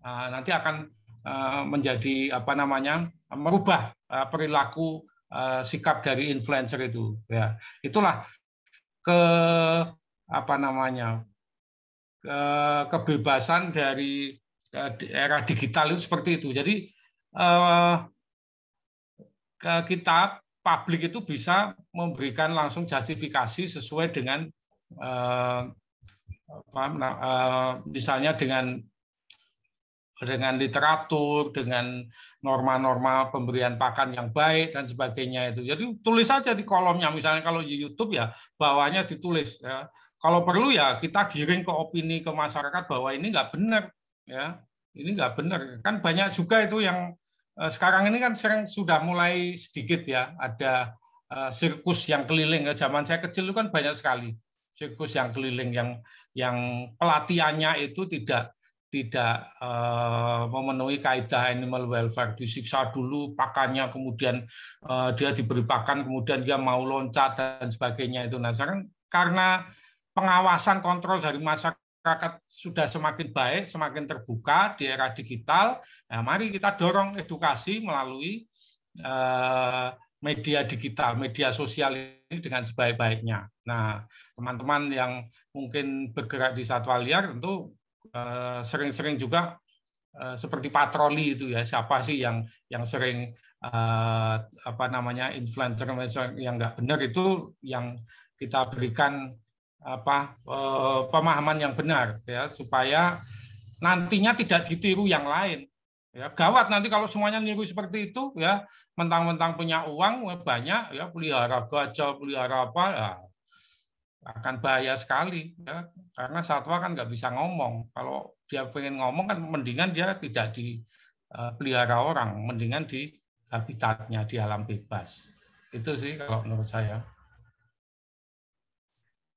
nanti akan ah, menjadi apa namanya merubah ah, perilaku sikap dari influencer itu. Ya itulah ke apa namanya ke, kebebasan dari era digital itu seperti itu. Jadi kita publik itu bisa memberikan langsung justifikasi sesuai dengan apa, misalnya dengan dengan literatur, dengan norma-norma pemberian pakan yang baik dan sebagainya itu. Jadi tulis saja di kolomnya, misalnya kalau di YouTube ya bawahnya ditulis. Ya. Kalau perlu ya kita giring ke opini ke masyarakat bahwa ini nggak benar, ya ini nggak benar. Kan banyak juga itu yang eh, sekarang ini kan sering sudah mulai sedikit ya ada eh, sirkus yang keliling. Zaman saya kecil itu kan banyak sekali sirkus yang keliling yang yang pelatihannya itu tidak tidak uh, memenuhi kaidah animal welfare. Disiksa dulu pakannya kemudian uh, dia diberi pakan kemudian dia mau loncat dan sebagainya itu. Nah sekarang karena pengawasan kontrol dari masyarakat sudah semakin baik semakin terbuka di era digital nah mari kita dorong edukasi melalui uh, media digital media sosial ini dengan sebaik-baiknya. Nah teman-teman yang mungkin bergerak di satwa liar tentu sering-sering juga eh, seperti patroli itu ya siapa sih yang yang sering uh, apa namanya influencer yang nggak benar itu yang kita berikan apa pemahaman yang benar ya supaya nantinya tidak ditiru yang lain. Ya gawat nanti kalau semuanya niru seperti itu ya mentang-mentang punya uang banyak ya pelihara gajah pelihara apa ya akan bahaya sekali ya. Karena satwa kan nggak bisa ngomong. Kalau dia pengen ngomong kan mendingan dia tidak dipelihara orang mendingan di habitatnya di alam bebas. Itu sih kalau menurut saya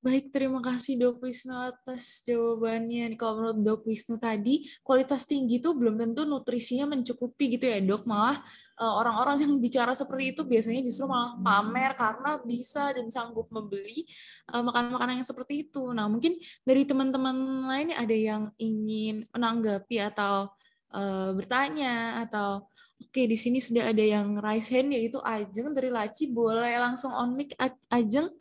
Baik, terima kasih Dok Wisnu atas jawabannya. Kalau menurut Dok Wisnu tadi, kualitas tinggi itu belum tentu nutrisinya mencukupi gitu ya Dok. Malah eh, orang-orang yang bicara seperti itu biasanya justru malah pamer karena bisa dan sanggup membeli eh, makanan-makanan yang seperti itu. Nah mungkin dari teman-teman lain ada yang ingin menanggapi atau uh, bertanya atau oke di sini sudah ada yang raise hand yaitu Ajeng dari Laci boleh langsung on mic Ajeng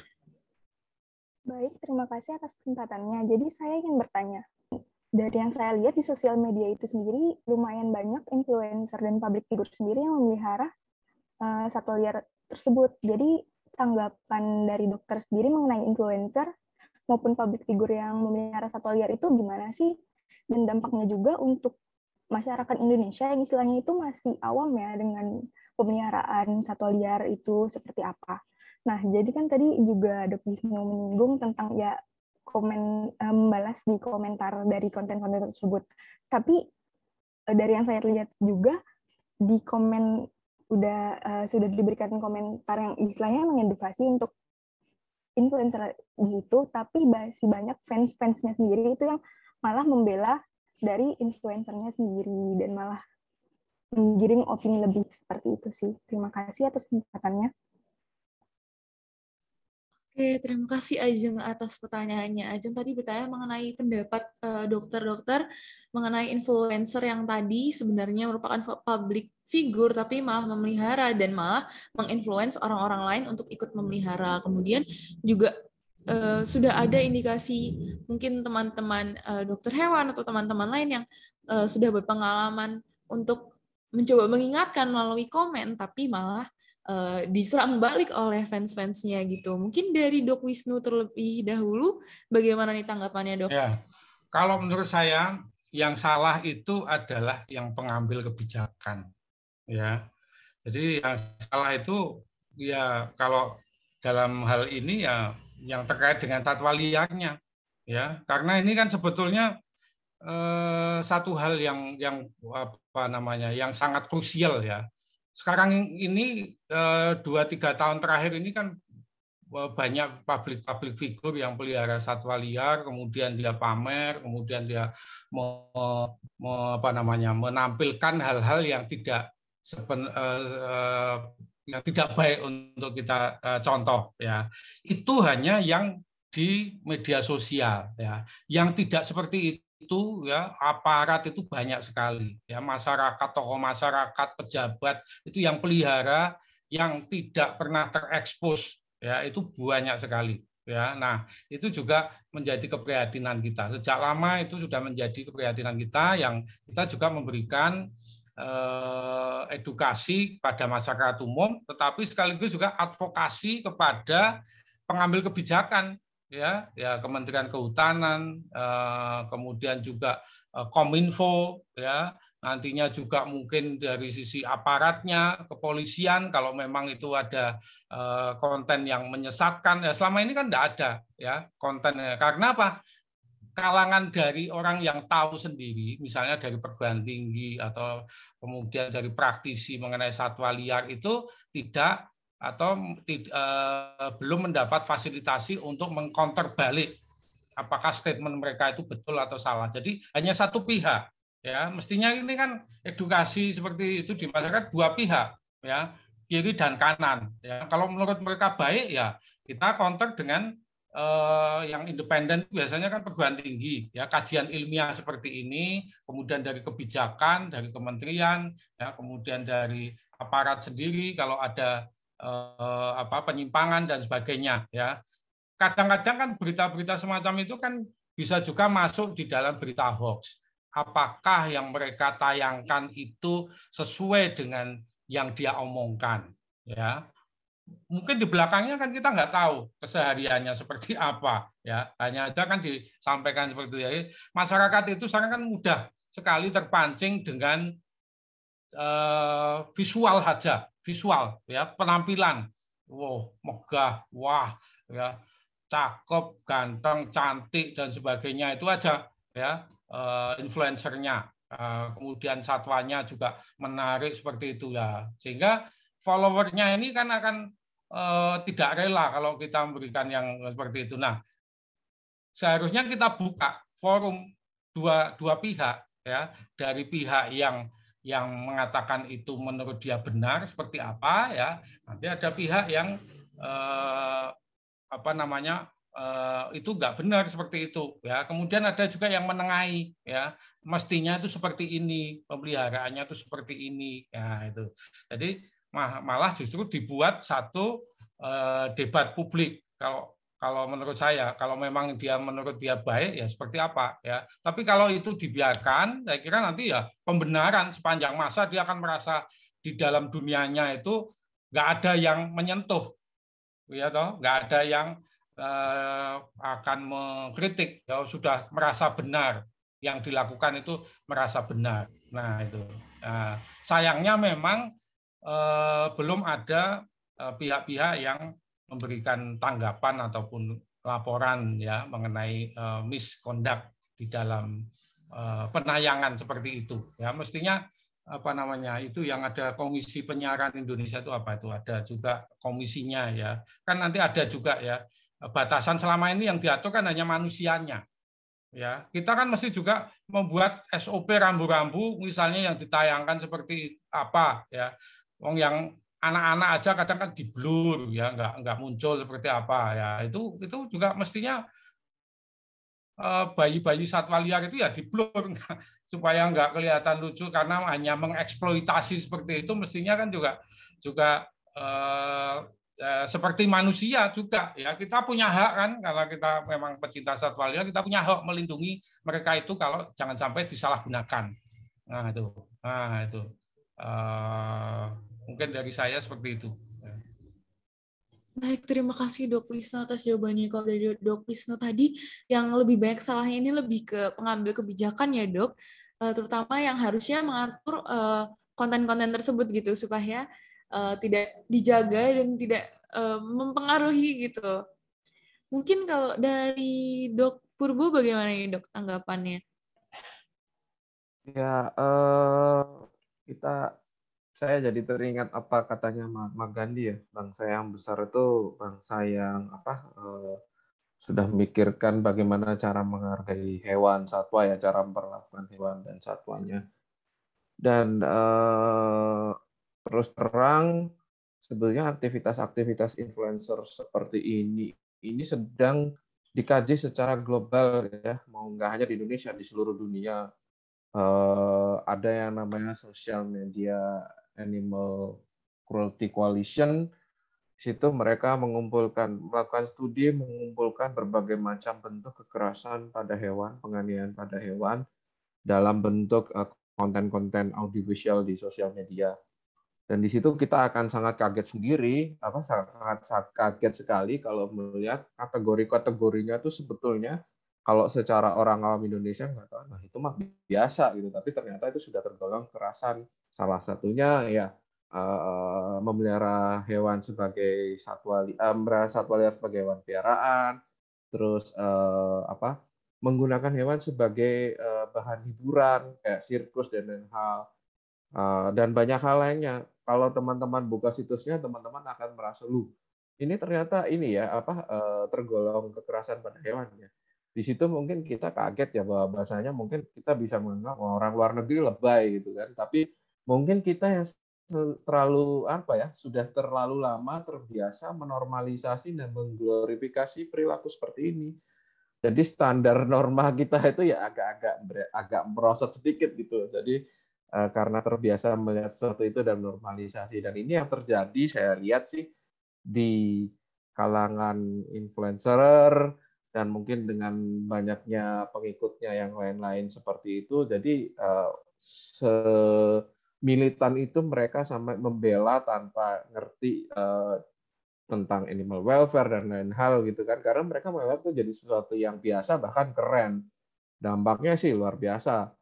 Baik, terima kasih atas kesempatannya. Jadi saya ingin bertanya, dari yang saya lihat di sosial media itu sendiri lumayan banyak influencer dan public figure sendiri yang memelihara uh, satwa liar tersebut. Jadi tanggapan dari dokter sendiri mengenai influencer maupun public figure yang memelihara satwa liar itu gimana sih? Dan dampaknya juga untuk masyarakat Indonesia yang istilahnya itu masih awam ya dengan pemeliharaan satwa liar itu seperti apa. Nah, jadi kan tadi juga Dok Wisnu menyinggung tentang ya komen eh, membalas di komentar dari konten-konten tersebut. Tapi eh, dari yang saya lihat juga di komen udah uh, sudah diberikan komentar yang istilahnya mengedukasi untuk influencer di situ, tapi masih banyak fans-fansnya sendiri itu yang malah membela dari influencernya sendiri dan malah menggiring opini lebih seperti itu sih. Terima kasih atas kesempatannya. Oke, terima kasih Ajeng atas pertanyaannya. Ajeng tadi bertanya mengenai pendapat eh, dokter-dokter mengenai influencer yang tadi sebenarnya merupakan public figure tapi malah memelihara dan malah menginfluence orang-orang lain untuk ikut memelihara. Kemudian juga uh, sudah ada indikasi mungkin teman-teman uh, dokter hewan atau teman-teman lain yang uh, sudah berpengalaman untuk mencoba mengingatkan melalui komen tapi malah uh, diserang balik oleh fans-fansnya gitu. Mungkin dari Dok Wisnu terlebih dahulu, bagaimana nih tanggapannya Dok? Ya, kalau menurut saya yang salah itu adalah yang pengambil kebijakan, ya. Jadi yang salah itu ya kalau dalam hal ini ya yang terkait dengan tatwa liarnya, ya. Karena ini kan sebetulnya eh, satu hal yang yang apa namanya yang sangat krusial ya sekarang ini eh, dua tiga tahun terakhir ini kan eh, banyak public public figure yang pelihara satwa liar, kemudian dia pamer, kemudian dia me, me, apa namanya menampilkan hal-hal yang tidak seben, uh, yang tidak baik untuk kita uh, contoh ya. Itu hanya yang di media sosial ya. Yang tidak seperti itu itu ya aparat itu banyak sekali. Ya masyarakat tokoh masyarakat pejabat itu yang pelihara yang tidak pernah terekspos. Ya itu banyak sekali. Ya nah itu juga menjadi keprihatinan kita. Sejak lama itu sudah menjadi keprihatinan kita yang kita juga memberikan eh, edukasi pada masyarakat umum tetapi sekaligus juga advokasi kepada pengambil kebijakan ya ya Kementerian Kehutanan eh, kemudian juga eh, Kominfo ya. Nantinya juga mungkin dari sisi aparatnya kepolisian kalau memang itu ada eh, konten yang menyesatkan. Ya selama ini kan tidak ada ya kontennya. Karena apa? Kalangan dari orang yang tahu sendiri, misalnya dari perguruan tinggi atau kemudian dari praktisi mengenai satwa liar itu tidak atau uh, belum mendapat fasilitasi untuk mengcounter balik apakah statement mereka itu betul atau salah. Jadi hanya satu pihak ya. Mestinya ini kan edukasi seperti itu di masyarakat dua pihak ya, kiri dan kanan ya. Kalau menurut mereka baik ya kita counter dengan uh, yang independen biasanya kan perguruan tinggi ya kajian ilmiah seperti ini kemudian dari kebijakan dari kementerian ya kemudian dari aparat sendiri kalau ada eh, apa penyimpangan dan sebagainya ya. Kadang-kadang kan berita-berita semacam itu kan bisa juga masuk di dalam berita hoax. Apakah yang mereka tayangkan itu sesuai dengan yang dia omongkan ya mungkin di belakangnya kan kita nggak tahu kesehariannya seperti apa ya hanya aja kan disampaikan seperti itu ya masyarakat itu sekarang kan mudah sekali terpancing dengan uh, visual saja visual ya penampilan. Wow megah wah ya cakep ganteng cantik dan sebagainya. Itu aja ya uh, influencernya. Uh, kemudian satwanya juga menarik seperti itu ya. Sehingga followernya ini kan akan tidak rela kalau kita memberikan yang seperti itu. Nah seharusnya kita buka forum dua dua pihak ya dari pihak yang yang mengatakan itu menurut dia benar seperti apa ya. Nanti ada pihak yang eh, apa namanya eh, itu nggak benar seperti itu ya. Kemudian ada juga yang menengahi ya. Mestinya itu seperti ini pemeliharaannya itu seperti ini ya itu. Jadi malah justru dibuat satu eh, debat publik. Kalau kalau menurut saya kalau memang dia menurut dia baik ya seperti apa ya. Tapi kalau itu dibiarkan saya kira nanti ya pembenaran sepanjang masa dia akan merasa di dalam dunianya itu nggak ada yang menyentuh ya toh. Nggak ada yang eh, akan mengkritik ya sudah merasa benar. Yang dilakukan itu merasa benar. Nah itu. Nah, sayangnya memang eh, belum ada eh, pihak-pihak yang memberikan tanggapan ataupun laporan ya mengenai uh, misconduct di dalam uh, penayangan seperti itu ya. Mestinya apa namanya itu yang ada komisi penyiaran Indonesia itu apa itu? Ada juga komisinya ya. Kan nanti ada juga ya batasan selama ini yang diatur kan hanya manusianya ya. Kita kan mesti juga membuat SOP rambu-rambu misalnya yang ditayangkan seperti apa ya. Wong yang anak-anak aja kadang kan di blur ya nggak nggak muncul seperti apa ya. Itu itu juga mestinya eh, bayi-bayi satwa liar itu ya di blur supaya nggak kelihatan lucu karena hanya mengeksploitasi seperti itu mestinya kan juga juga eh, eh, seperti manusia juga ya. Kita punya hak kan kalau kita memang pecinta satwa liar kita punya hak melindungi mereka itu kalau jangan sampai disalahgunakan. Nah itu. Nah itu. Uh, Mungkin dari saya seperti itu. Baik, terima kasih Dok Wisnu atas jawabannya. Kalau dari Dok Wisnu tadi, yang lebih banyak salahnya ini lebih ke pengambil kebijakan ya Dok, uh, terutama yang harusnya mengatur uh, konten-konten tersebut gitu, supaya uh, tidak dijaga dan tidak uh, mempengaruhi gitu. Mungkin kalau dari Dok Purbo bagaimana ya Dok tanggapannya? Ya, uh, kita saya jadi teringat apa katanya Mahatma Gandhi ya bangsa yang besar itu bangsa yang apa eh, sudah memikirkan bagaimana cara menghargai hewan satwa ya cara memperlakukan hewan dan satwanya. Dan eh, terus terang sebenarnya aktivitas-aktivitas influencer seperti ini ini sedang dikaji secara global ya mau nggak hanya di Indonesia di seluruh dunia. Eh, ada yang namanya social media Animal Cruelty Coalition. Situ mereka mengumpulkan, melakukan studi, mengumpulkan berbagai macam bentuk kekerasan pada hewan, penganiayaan pada hewan dalam bentuk eh, konten-konten audiovisual di sosial media. Dan di situ kita akan sangat kaget sendiri, apa sangat, sangat kaget sekali kalau melihat kategori-kategorinya itu sebetulnya kalau secara orang awam Indonesia nggak tahu, nah itu mah biasa gitu, tapi ternyata itu sudah tergolong kerasan Salah satunya ya uh, memelihara hewan sebagai satwa uh, satwa liar sebagai hewan piaraan, terus uh, apa menggunakan hewan sebagai uh, bahan hiburan kayak sirkus dan lain hal uh, dan banyak hal lainnya. Kalau teman-teman buka situsnya, teman-teman akan merasa lu ini ternyata ini ya apa uh, tergolong kekerasan pada hewan ya. Di situ mungkin kita kaget ya bahwa bahasanya mungkin kita bisa menganggap orang luar negeri lebay gitu kan, tapi mungkin kita yang terlalu apa ya sudah terlalu lama terbiasa menormalisasi dan mengglorifikasi perilaku seperti ini. Jadi standar norma kita itu ya agak-agak agak merosot sedikit gitu. Jadi eh, karena terbiasa melihat sesuatu itu dan normalisasi dan ini yang terjadi saya lihat sih di kalangan influencer dan mungkin dengan banyaknya pengikutnya yang lain-lain seperti itu. Jadi eh, se militan itu mereka sampai membela tanpa ngerti uh, tentang animal welfare dan lain hal gitu kan. Karena mereka menganggap itu jadi sesuatu yang biasa bahkan keren. Dampaknya sih luar biasa.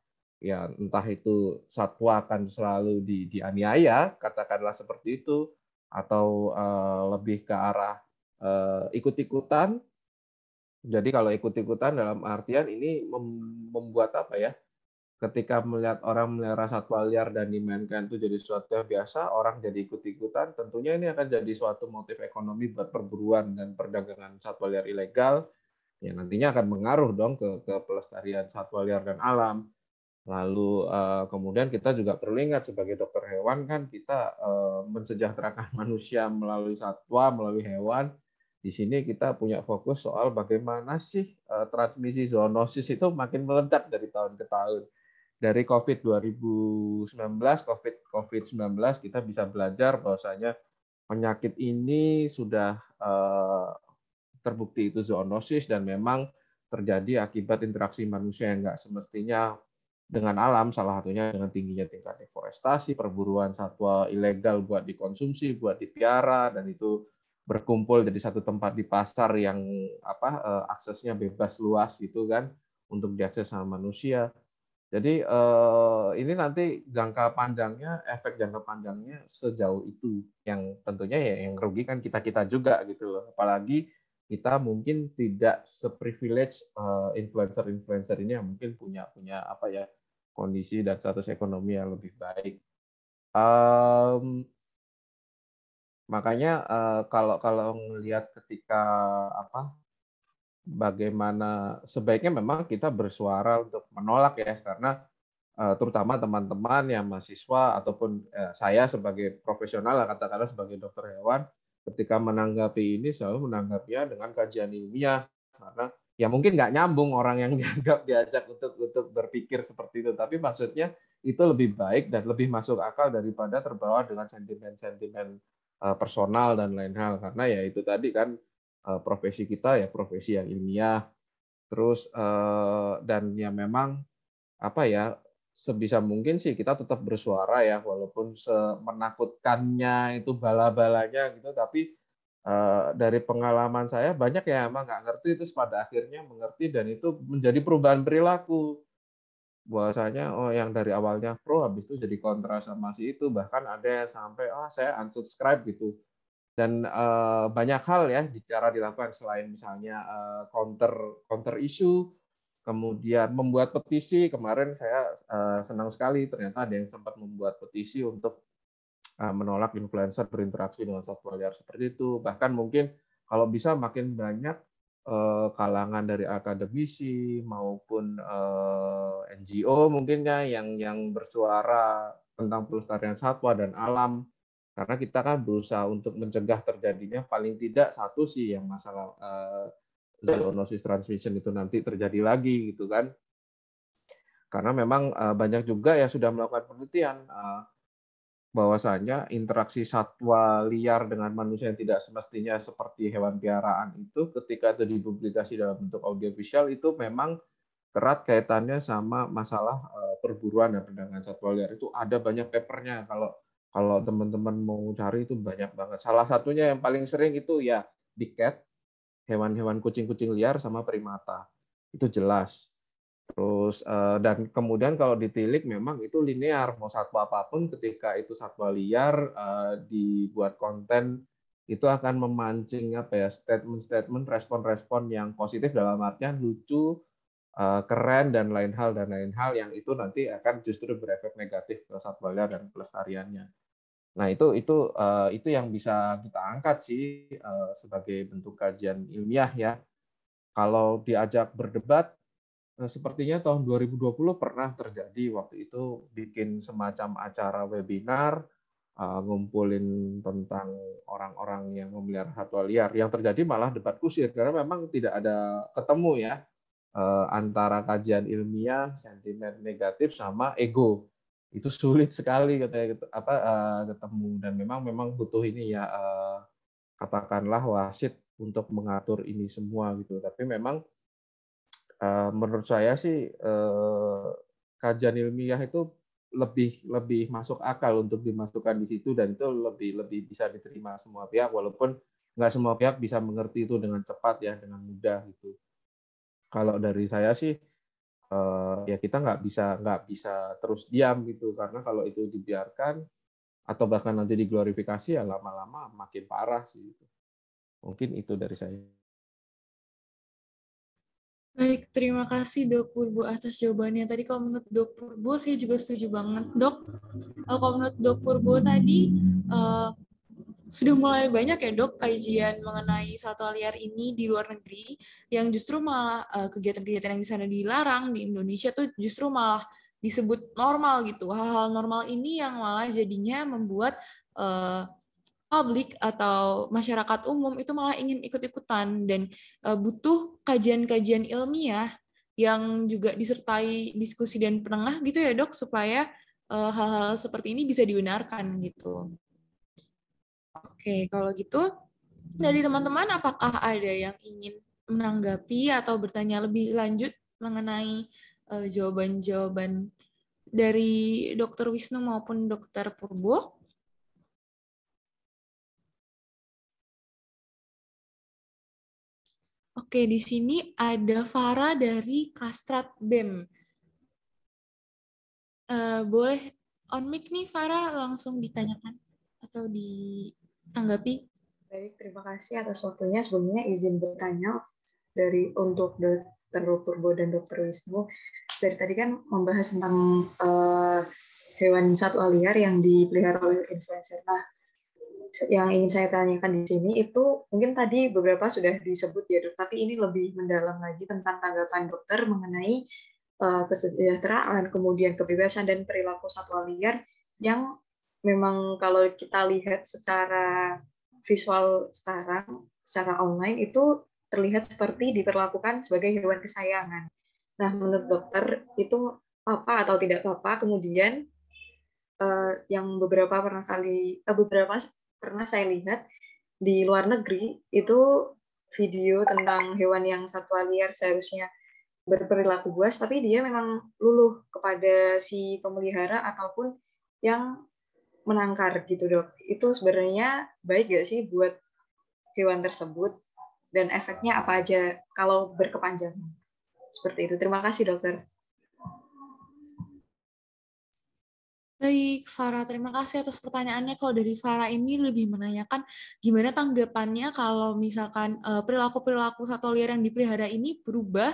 Ya entah itu satwa akan selalu di, dianiaya katakanlah seperti itu atau uh, lebih ke arah uh, ikut-ikutan. Jadi kalau ikut-ikutan dalam artian ini membuat apa ya ketika melihat orang melihara satwa liar dan dimainkan itu jadi sesuatu yang biasa, orang jadi ikut-ikutan, tentunya ini akan jadi suatu motif ekonomi buat perburuan dan perdagangan satwa liar ilegal, yang nantinya akan mengaruh dong ke, ke pelestarian satwa liar dan alam. Lalu eh, kemudian kita juga perlu ingat sebagai dokter hewan kan kita eh, mensejahterakan manusia melalui satwa, melalui hewan. Di sini kita punya fokus soal bagaimana sih eh, transmisi zoonosis itu makin meledak dari tahun ke tahun dari COVID 2019, COVID COVID-19 kita bisa belajar bahwasanya penyakit ini sudah uh, terbukti itu zoonosis dan memang terjadi akibat interaksi manusia yang nggak semestinya dengan alam, salah satunya dengan tingginya tingkat deforestasi, perburuan satwa ilegal buat dikonsumsi, buat dipiara, dan itu berkumpul jadi satu tempat di pasar yang apa eh, aksesnya bebas luas gitu kan untuk diakses sama manusia. Jadi eh, ini nanti jangka panjangnya, efek jangka panjangnya sejauh itu yang tentunya ya yang rugi kan kita kita juga gitu loh. Apalagi kita mungkin tidak seprivilege uh, influencer-influencer ini yang mungkin punya punya apa ya kondisi dan status ekonomi yang lebih baik. Um, makanya uh, kalau kalau melihat ketika apa bagaimana sebaiknya memang kita bersuara untuk menolak ya karena uh, terutama teman-teman yang mahasiswa ataupun uh, saya sebagai profesional katakanlah sebagai dokter hewan ketika menanggapi ini selalu menanggapinya dengan kajian ilmiah. Karena ya mungkin nggak nyambung orang yang dianggap diajak untuk untuk berpikir seperti itu tapi maksudnya itu lebih baik dan lebih masuk akal daripada terbawa dengan sentimen-sentimen eh, personal dan lain hal. Karena ya itu tadi kan eh, profesi kita ya profesi yang ilmiah. Terus eh, dan ya memang apa ya sebisa mungkin sih kita tetap bersuara ya walaupun semenakutkannya itu bala-balanya gitu tapi uh, dari pengalaman saya banyak yang emang nggak ngerti itu pada akhirnya mengerti dan itu menjadi perubahan perilaku. Bahwasanya oh yang dari awalnya pro habis itu jadi kontra sama si itu. Bahkan ada yang sampai oh saya unsubscribe gitu dan uh, banyak hal ya cara dilakukan selain misalnya uh, counter counter isu kemudian membuat petisi. Kemarin saya uh, senang sekali ternyata ada yang sempat membuat petisi untuk uh, menolak influencer berinteraksi dengan satwa liar seperti itu. Bahkan mungkin kalau bisa makin banyak uh, kalangan dari akademisi maupun uh, NGO mungkinnya yang yang bersuara tentang pelestarian satwa dan alam karena kita kan berusaha untuk mencegah terjadinya paling tidak satu sih yang masalah uh, zoonosis transmission itu nanti terjadi lagi gitu kan. Karena memang uh, banyak juga yang sudah melakukan penelitian uh, bahwasanya interaksi satwa liar dengan manusia yang tidak semestinya seperti hewan piaraan itu ketika itu dipublikasi dalam bentuk audiovisual itu memang erat kaitannya sama masalah perburuan dan perdagangan satwa liar. Itu ada banyak papernya kalau kalau teman-teman mau cari itu banyak banget salah satunya yang paling sering itu ya Big Cat hewan-hewan kucing-kucing liar sama primata. Itu jelas. Terus eh, dan kemudian kalau ditilik memang itu linear mau satwa apa pun ketika itu satwa liar eh, dibuat konten itu akan memancing apa ya statement-statement respon-respon yang positif dalam artian lucu eh, keren dan lain hal dan lain hal yang itu nanti akan justru berefek negatif ke satwa liar dan pelestariannya. Nah, itu itu uh, itu yang bisa kita angkat sih uh, sebagai bentuk kajian ilmiah ya. Kalau diajak berdebat uh, sepertinya tahun 2020 pernah terjadi waktu itu bikin semacam acara webinar ngumpulin tentang orang-orang yang memelihara satwa liar. Yang terjadi malah debat kusir karena memang tidak ada ketemu ya antara kajian ilmiah, sentimen negatif sama ego itu sulit sekali katanya apa uh, ketemu. Dan memang memang butuh ini ya uh, katakanlah wasit untuk mengatur ini semua gitu. Tapi memang uh, menurut saya sih kajian ilmiah itu lebih lebih masuk akal untuk dimasukkan di situ. Dan itu lebih lebih bisa diterima semua pihak. Walaupun nggak semua pihak bisa mengerti itu dengan cepat ya dengan mudah gitu. Kalau dari saya sih uh, ya kita nggak bisa nggak bisa terus diam gitu karena kalau itu dibiarkan atau bahkan nanti diglorifikasi ya lama-lama makin parah sih gitu. mungkin itu dari saya Baik, terima kasih Dok Purbo atas jawabannya. Tadi kalau menurut Dok Purbo, saya juga setuju banget. Dok, kalau menurut Dok Purbo tadi, uh, sudah mulai banyak ya dok kajian mengenai satwa liar ini di luar negeri yang justru malah eh, kegiatan-kegiatan yang di sana dilarang di Indonesia tuh justru malah disebut normal gitu hal-hal normal ini yang malah jadinya membuat uh, publik atau masyarakat umum itu malah ingin ikut-ikutan dan uh, butuh kajian-kajian ilmiah yang juga disertai diskusi dan penengah gitu ya dok supaya hal-hal uh, seperti ini bisa dibenarkan gitu. Oke, kalau gitu Dari teman-teman, apakah ada yang ingin menanggapi atau bertanya lebih lanjut mengenai uh, jawaban-jawaban dari Dr. Wisnu maupun Dr. Purbo? Oke, di sini ada Farah dari Kastrat BEM. Uh, boleh on mic nih Farah langsung ditanyakan atau ditanggapi? Baik, terima kasih atas waktunya. Sebelumnya izin bertanya dari untuk Dr. Purbo dan Dr. Wisnu. Dari tadi kan membahas tentang uh, hewan satwa liar yang dipelihara oleh influencer. Nah, yang ingin saya tanyakan di sini itu mungkin tadi beberapa sudah disebut ya dok, tapi ini lebih mendalam lagi tentang tanggapan dokter mengenai uh, kesejahteraan, kemudian kebebasan dan perilaku satwa liar yang memang kalau kita lihat secara visual sekarang, secara online itu terlihat seperti diperlakukan sebagai hewan kesayangan. Nah, menurut dokter itu apa atau tidak apa? Kemudian uh, yang beberapa pernah kali, uh, beberapa pernah saya lihat di luar negeri itu video tentang hewan yang satwa liar seharusnya berperilaku buas, tapi dia memang luluh kepada si pemelihara ataupun yang menangkar gitu dok. Itu sebenarnya baik gak sih buat hewan tersebut dan efeknya apa aja kalau berkepanjangan? Seperti itu. Terima kasih dokter. Baik, Farah, terima kasih atas pertanyaannya. Kalau dari Farah ini lebih menanyakan gimana tanggapannya kalau misalkan eh, perilaku-perilaku satwa liar yang dipelihara ini berubah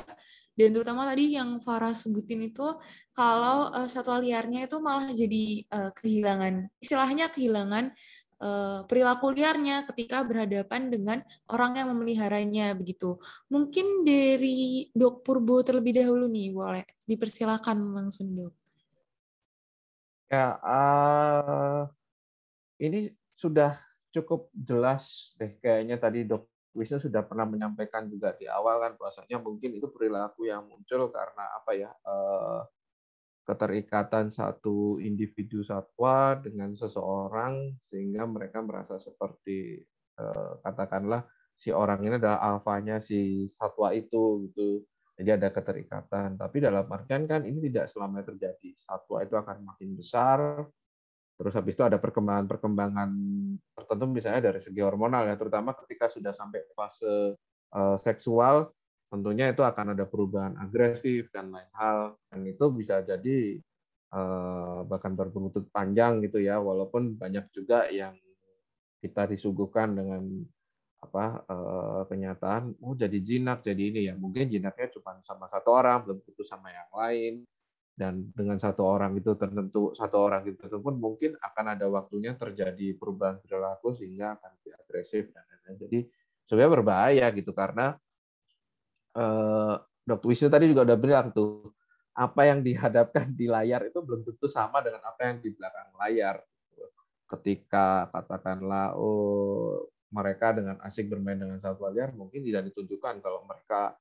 dan terutama tadi yang Farah sebutin itu kalau uh, satwa liarnya itu malah jadi uh, kehilangan istilahnya kehilangan uh, perilaku liarnya ketika berhadapan dengan orang yang memeliharanya begitu. Mungkin dari Dok Purbo terlebih dahulu nih, boleh dipersilakan langsung Dok. Ya, uh, ini sudah cukup jelas deh. Kayaknya tadi dok Wisnu sudah pernah menyampaikan juga di awal kan bahwasanya mungkin itu perilaku yang muncul karena apa ya uh, keterikatan satu individu satwa dengan seseorang sehingga mereka merasa seperti uh, katakanlah si orang ini adalah alfanya si satwa itu gitu jadi ada keterikatan. Tapi dalam artian kan ini tidak selamanya terjadi. Satwa itu akan makin besar, terus habis itu ada perkembangan-perkembangan tertentu misalnya dari segi hormonal ya, terutama ketika sudah sampai fase uh, seksual, tentunya itu akan ada perubahan agresif dan lain hal. Dan itu bisa jadi uh, bahkan berbuntut panjang gitu ya, walaupun banyak juga yang kita disuguhkan dengan apa uh, kenyataan oh jadi jinak jadi ini ya. Mungkin jinaknya cuma sama satu orang belum tentu sama yang lain. Dan dengan satu orang itu tertentu satu orang itu pun mungkin akan ada waktunya terjadi perubahan perilaku sehingga akan lebih agresif dan lain-lain. Jadi sebenarnya berbahaya gitu karena uh, Dr. Wisnu tadi juga udah bilang tuh apa yang dihadapkan di layar itu belum tentu sama dengan apa yang di belakang layar ketika katakanlah oh mereka dengan asik bermain dengan satwa liar mungkin tidak ditunjukkan kalau mereka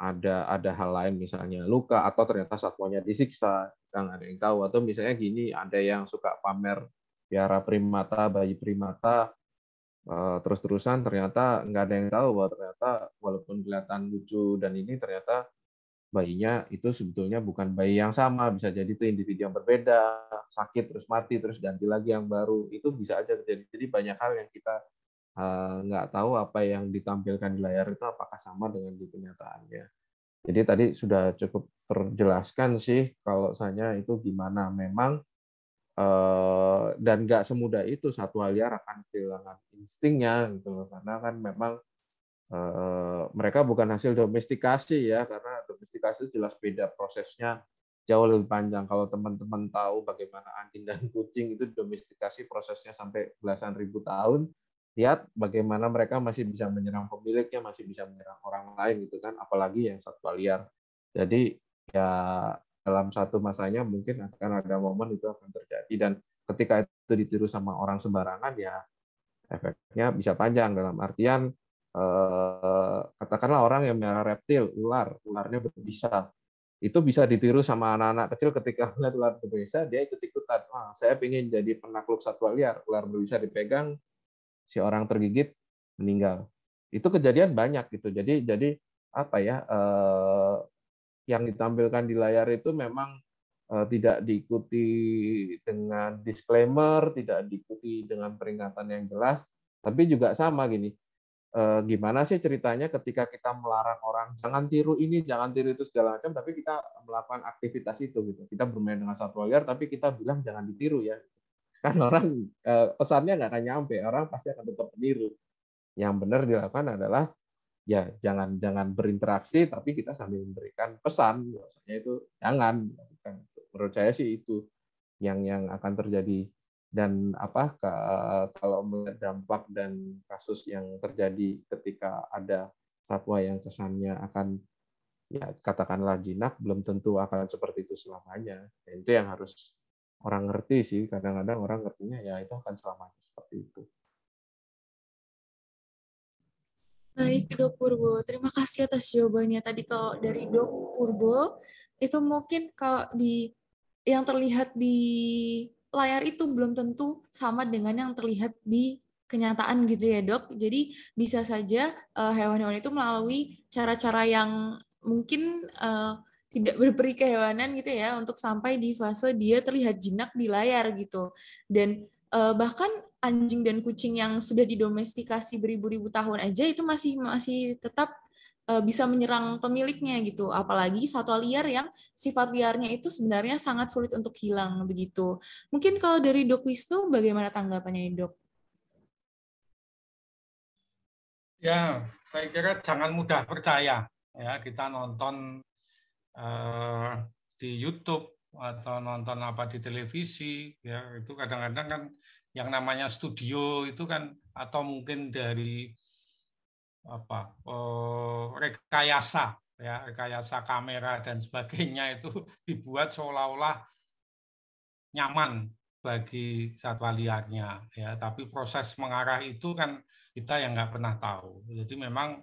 ada ada hal lain misalnya luka atau ternyata satwanya disiksa yang ada yang tahu. Atau misalnya gini ada yang suka pamer piara primata bayi primata eh, terus-terusan ternyata nggak ada yang tahu bahwa ternyata walaupun kelihatan lucu dan ini ternyata bayinya itu sebetulnya bukan bayi yang sama. Bisa jadi itu individu yang berbeda sakit terus mati terus ganti lagi yang baru. Itu bisa aja terjadi. Jadi banyak hal yang kita nggak tahu apa yang ditampilkan di layar itu apakah sama dengan di kenyataannya. Jadi tadi sudah cukup terjelaskan sih kalau saya itu gimana. Memang eh, dan nggak semudah itu satwa liar akan kehilangan instingnya gitu karena kan memang eh, mereka bukan hasil domestikasi ya karena domestikasi jelas beda prosesnya jauh lebih panjang. Kalau teman-teman tahu bagaimana anjing dan kucing itu domestikasi prosesnya sampai belasan ribu tahun lihat bagaimana mereka masih bisa menyerang pemiliknya, masih bisa menyerang orang lain gitu kan, apalagi yang satwa liar. Jadi ya dalam satu masanya mungkin akan ada momen itu akan terjadi dan ketika itu ditiru sama orang sembarangan ya efeknya bisa panjang dalam artian eh, katakanlah orang yang melihara reptil, ular, ularnya berbisa. Itu bisa ditiru sama anak-anak kecil ketika melihat ular berbisa, dia ikut-ikutan. Ah, saya ingin jadi penakluk satwa liar, ular berbisa dipegang, si orang tergigit meninggal. Itu kejadian banyak gitu. Jadi jadi apa ya eh, yang ditampilkan di layar itu memang eh, tidak diikuti dengan disclaimer, tidak diikuti dengan peringatan yang jelas, tapi juga sama gini. Eh, gimana sih ceritanya ketika kita melarang orang jangan tiru ini, jangan tiru itu segala macam, tapi kita melakukan aktivitas itu gitu. Kita bermain dengan satwa liar, tapi kita bilang jangan ditiru ya. Kan orang eh, pesannya nggak akan nyampe, orang pasti akan tetap meniru. Yang benar dilakukan adalah ya jangan jangan berinteraksi tapi kita sambil memberikan pesan. Maksudnya itu jangan. Menurut saya sih itu yang yang akan terjadi. Dan apa kalau melihat dampak dan kasus yang terjadi ketika ada satwa yang kesannya akan ya katakanlah jinak belum tentu akan seperti itu selamanya. Ya, itu yang harus orang ngerti sih kadang-kadang orang ngertinya ya itu akan selamanya seperti itu Baik, Dok Purbo. Terima kasih atas jawabannya tadi kalau dari Dok Purbo itu mungkin kalau di yang terlihat di layar itu belum tentu sama dengan yang terlihat di kenyataan gitu ya, Dok. Jadi bisa saja eh, hewan-hewan itu melalui cara-cara yang mungkin uh, tidak berperi kehewanan gitu ya untuk sampai di fase dia terlihat jinak di layar gitu. Dan uh, bahkan anjing dan kucing yang sudah didomestikasi beribu-ribu tahun aja itu masih masih tetap uh, bisa menyerang pemiliknya gitu. Apalagi satwa liar yang sifat liarnya itu sebenarnya sangat sulit untuk hilang begitu. Mungkin kalau dari Dok Wisnu bagaimana tanggapannya Dok? Ya, saya kira jangan mudah percaya ya kita nonton uh, di YouTube atau nonton apa di televisi ya itu kadang-kadang kan yang namanya studio itu kan atau mungkin dari apa oh, rekayasa ya rekayasa kamera dan sebagainya itu dibuat seolah-olah nyaman bagi satwa liarnya ya. Tapi proses mengarah itu kan kita yang nggak pernah tahu. Jadi memang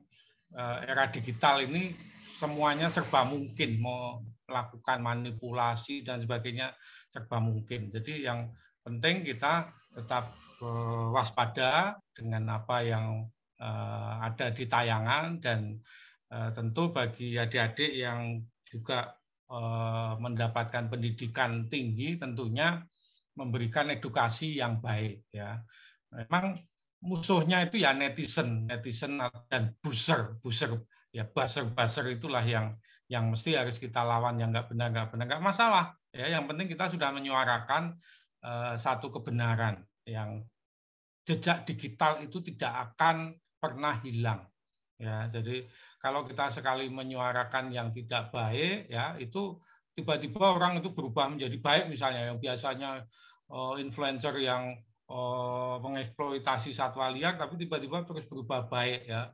eh, era digital ini semuanya serba mungkin mau melakukan manipulasi dan sebagainya serba mungkin. Jadi yang penting kita tetap eh, waspada dengan apa yang eh, ada di tayangan dan eh, tentu bagi adik-adik yang juga mendapatkan pendidikan tinggi tentunya memberikan edukasi yang baik ya. Memang musuhnya itu ya netizen, netizen dan buzzer, buzzer ya buzzer-buzzer itulah yang yang mesti harus kita lawan yang nggak benar nggak benar. Nggak masalah ya. Yang penting kita sudah menyuarakan uh, satu kebenaran yang jejak digital itu tidak akan pernah hilang ya. Jadi kalau kita sekali menyuarakan yang tidak baik ya itu tiba-tiba orang itu berubah menjadi baik misalnya. Yang biasanya uh, influencer yang uh, mengeksploitasi satwa liar tapi tiba-tiba terus berubah baik ya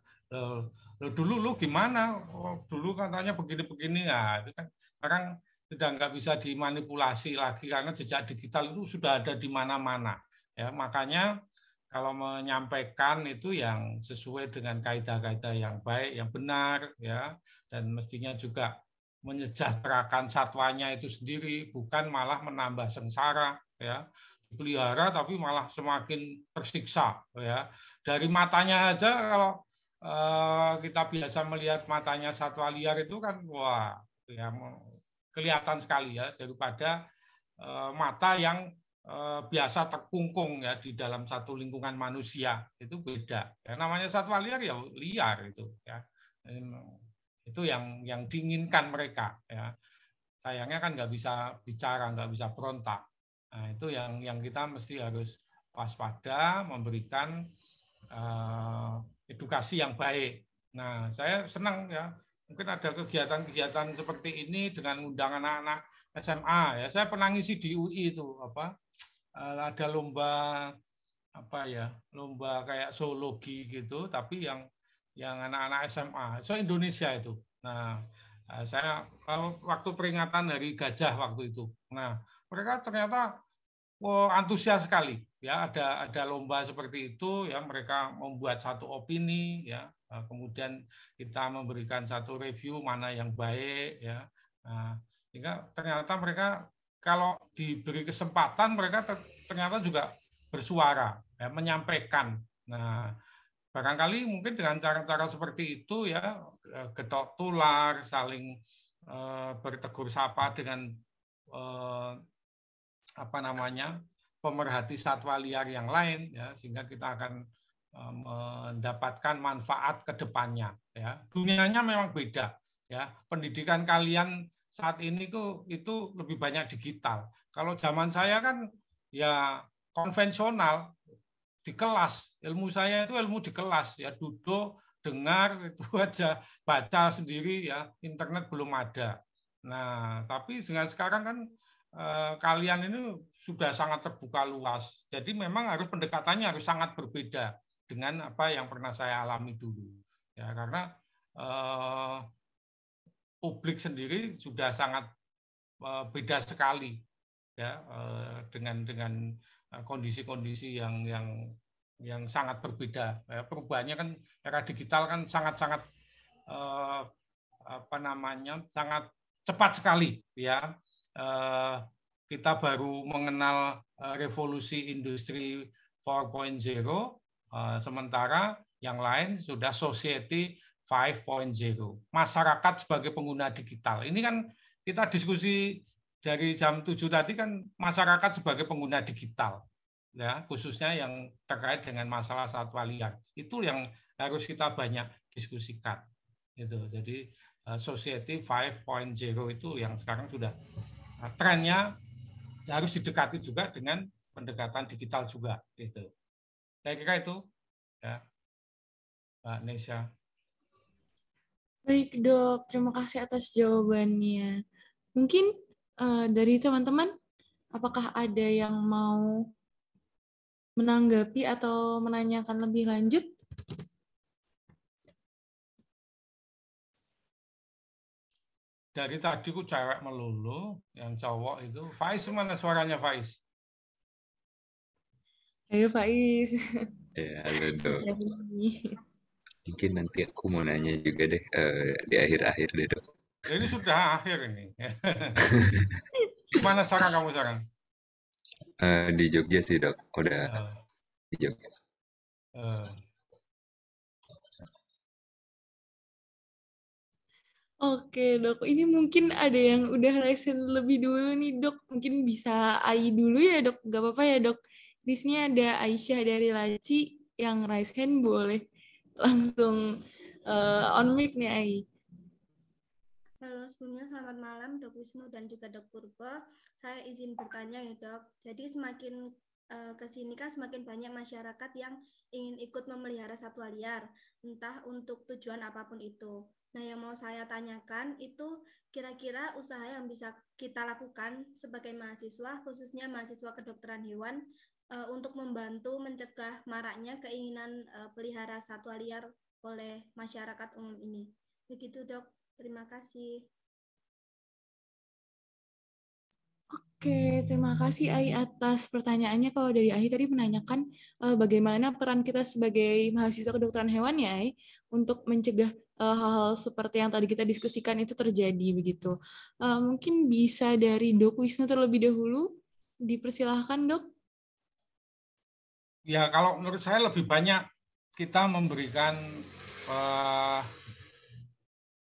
dulu lu gimana? Oh, dulu katanya begini-begini ya. Itu kan sekarang sudah nggak bisa dimanipulasi lagi karena jejak digital itu sudah ada di mana-mana. Ya, makanya kalau menyampaikan itu yang sesuai dengan kaidah-kaidah yang baik, yang benar, ya, dan mestinya juga menyejahterakan satwanya itu sendiri, bukan malah menambah sengsara, ya, dipelihara tapi malah semakin tersiksa, ya. Dari matanya aja kalau kita biasa melihat matanya satwa liar itu kan wah ya kelihatan sekali ya daripada eh, mata yang eh, biasa terkungkung ya di dalam satu lingkungan manusia itu beda. Ya, namanya satwa liar ya liar itu ya. Itu yang yang diinginkan mereka ya. Sayangnya kan nggak bisa bicara, nggak bisa berontak. Nah, itu yang yang kita mesti harus waspada, memberikan edukasi yang baik. Nah, saya senang ya, mungkin ada kegiatan-kegiatan seperti ini dengan undang anak-anak SMA ya. Saya pernah ngisi di UI itu apa? Eh, ada lomba apa ya? Lomba kayak zoologi gitu, tapi yang yang anak-anak SMA, so Indonesia itu. Nah, eh, saya waktu peringatan hari gajah waktu itu. Nah, mereka ternyata oh, antusias sekali. Ya ada ada lomba seperti itu ya mereka membuat satu opini ya. Nah, kemudian kita memberikan satu review mana yang baik ya. Nah, sehingga ternyata mereka kalau diberi kesempatan mereka ternyata juga bersuara ya, menyampaikan. Nah barangkali mungkin dengan cara-cara seperti itu ya getok tular, saling bertegur sapa dengan apa namanya pemerhati satwa liar yang lain ya sehingga kita akan mendapatkan manfaat ke depannya ya. Dunianya memang beda ya. Pendidikan kalian saat ini tuh itu lebih banyak digital. Kalau zaman saya kan ya konvensional di kelas. Ilmu saya itu ilmu di kelas ya. Duduk dengar itu aja. Baca sendiri ya. Internet belum ada. Nah tapi dengan sekarang kan kalian ini sudah sangat terbuka luas jadi memang harus pendekatannya harus sangat berbeda dengan apa yang pernah saya alami dulu. Ya, karena eh, publik sendiri sudah sangat eh, beda sekali ya eh, dengan dengan eh, kondisi-kondisi yang yang yang sangat berbeda. Ya, perubahannya kan era digital kan sangat-sangat eh, apa namanya sangat cepat sekali ya. Eh, kita baru mengenal eh, revolusi industri 4.0 Eh, sementara yang lain sudah society 5.0. Masyarakat sebagai pengguna digital. Ini kan kita diskusi dari jam 7 tadi kan masyarakat sebagai pengguna digital. Ya, khususnya yang terkait dengan masalah satwa liar. Itu yang harus kita banyak diskusikan. Itu. Jadi society 5.0 itu yang sekarang sudah eh, trennya harus didekati juga dengan pendekatan digital juga gitu. Saya kira itu ya, Mbak Nesya. Baik dok, terima kasih atas jawabannya. Mungkin uh, dari teman-teman, apakah ada yang mau menanggapi atau menanyakan lebih lanjut? Dari tadi ku cewek melulu, yang cowok itu. Faiz mana suaranya Faiz? Ayo Faiz. Ya, halo dok. Mungkin nanti aku mau nanya juga deh uh, di akhir-akhir deh dok. Ini sudah akhir ini. Mana sekarang kamu sekarang? Uh, di Jogja sih dok, udah uh. di Jogja. Uh. Oke dok, ini mungkin ada yang udah resen lebih dulu nih dok. Mungkin bisa AI dulu ya dok, gak apa-apa ya dok. Di sini ada Aisyah dari Laci yang raise hand boleh langsung uh, on mic nih Ai. Halo, sebelumnya selamat malam Dok Wisnu dan juga Dok Purba. Saya izin bertanya ya Dok. Jadi semakin uh, ke sini kan semakin banyak masyarakat yang ingin ikut memelihara satwa liar, entah untuk tujuan apa pun itu. Nah, yang mau saya tanyakan itu kira-kira usaha yang bisa kita lakukan sebagai mahasiswa, khususnya mahasiswa kedokteran hewan, uh, untuk membantu mencegah maraknya keinginan uh, pelihara satwa liar oleh masyarakat umum ini. Begitu dok, terima kasih. Oke, terima kasih Ai atas pertanyaannya. Kalau dari Ai tadi menanyakan uh, bagaimana peran kita sebagai mahasiswa kedokteran hewan ya Ai untuk mencegah hal-hal uh, seperti yang tadi kita diskusikan itu terjadi begitu. Uh, mungkin bisa dari Dok Wisnu terlebih dahulu. Dipersilahkan Dok. Ya, kalau menurut saya lebih banyak kita memberikan uh,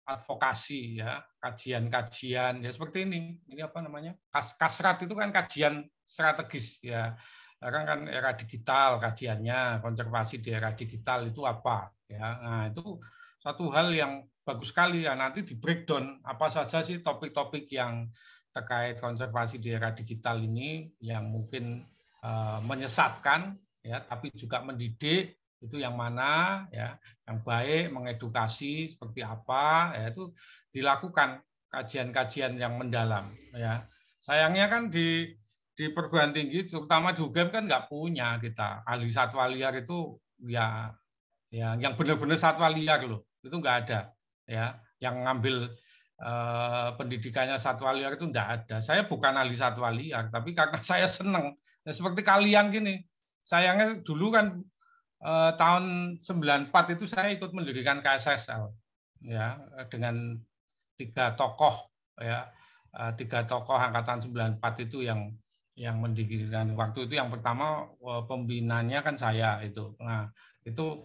advokasi ya, kajian-kajian ya seperti ini. Ini apa namanya? Kas, kasrat itu kan kajian strategis ya. Sekarang kan era digital kajiannya, konservasi di era digital itu apa ya. Nah, itu satu hal yang bagus sekali ya nanti di breakdown apa saja sih topik-topik yang terkait konservasi di era digital ini yang mungkin uh, menyesatkan ya tapi juga mendidik itu yang mana ya yang baik mengedukasi seperti apa ya itu dilakukan kajian-kajian yang mendalam ya. Sayangnya kan di di perguruan tinggi terutama di UGM kan nggak punya kita. Ahli satwa liar itu ya ya yang benar-benar satwa liar loh itu nggak ada ya. Yang ngambil eh, pendidikannya satwa liar itu nggak ada. Saya bukan ahli satwa liar tapi karena saya senang ya, seperti kalian gini. Sayangnya dulu kan eh, tahun 94 itu saya ikut mendirikan KSSL ya dengan tiga tokoh ya. Eh, tiga tokoh angkatan 94 itu yang yang mendirikan. Waktu itu yang pertama eh, pembinanya kan saya itu. Nah itu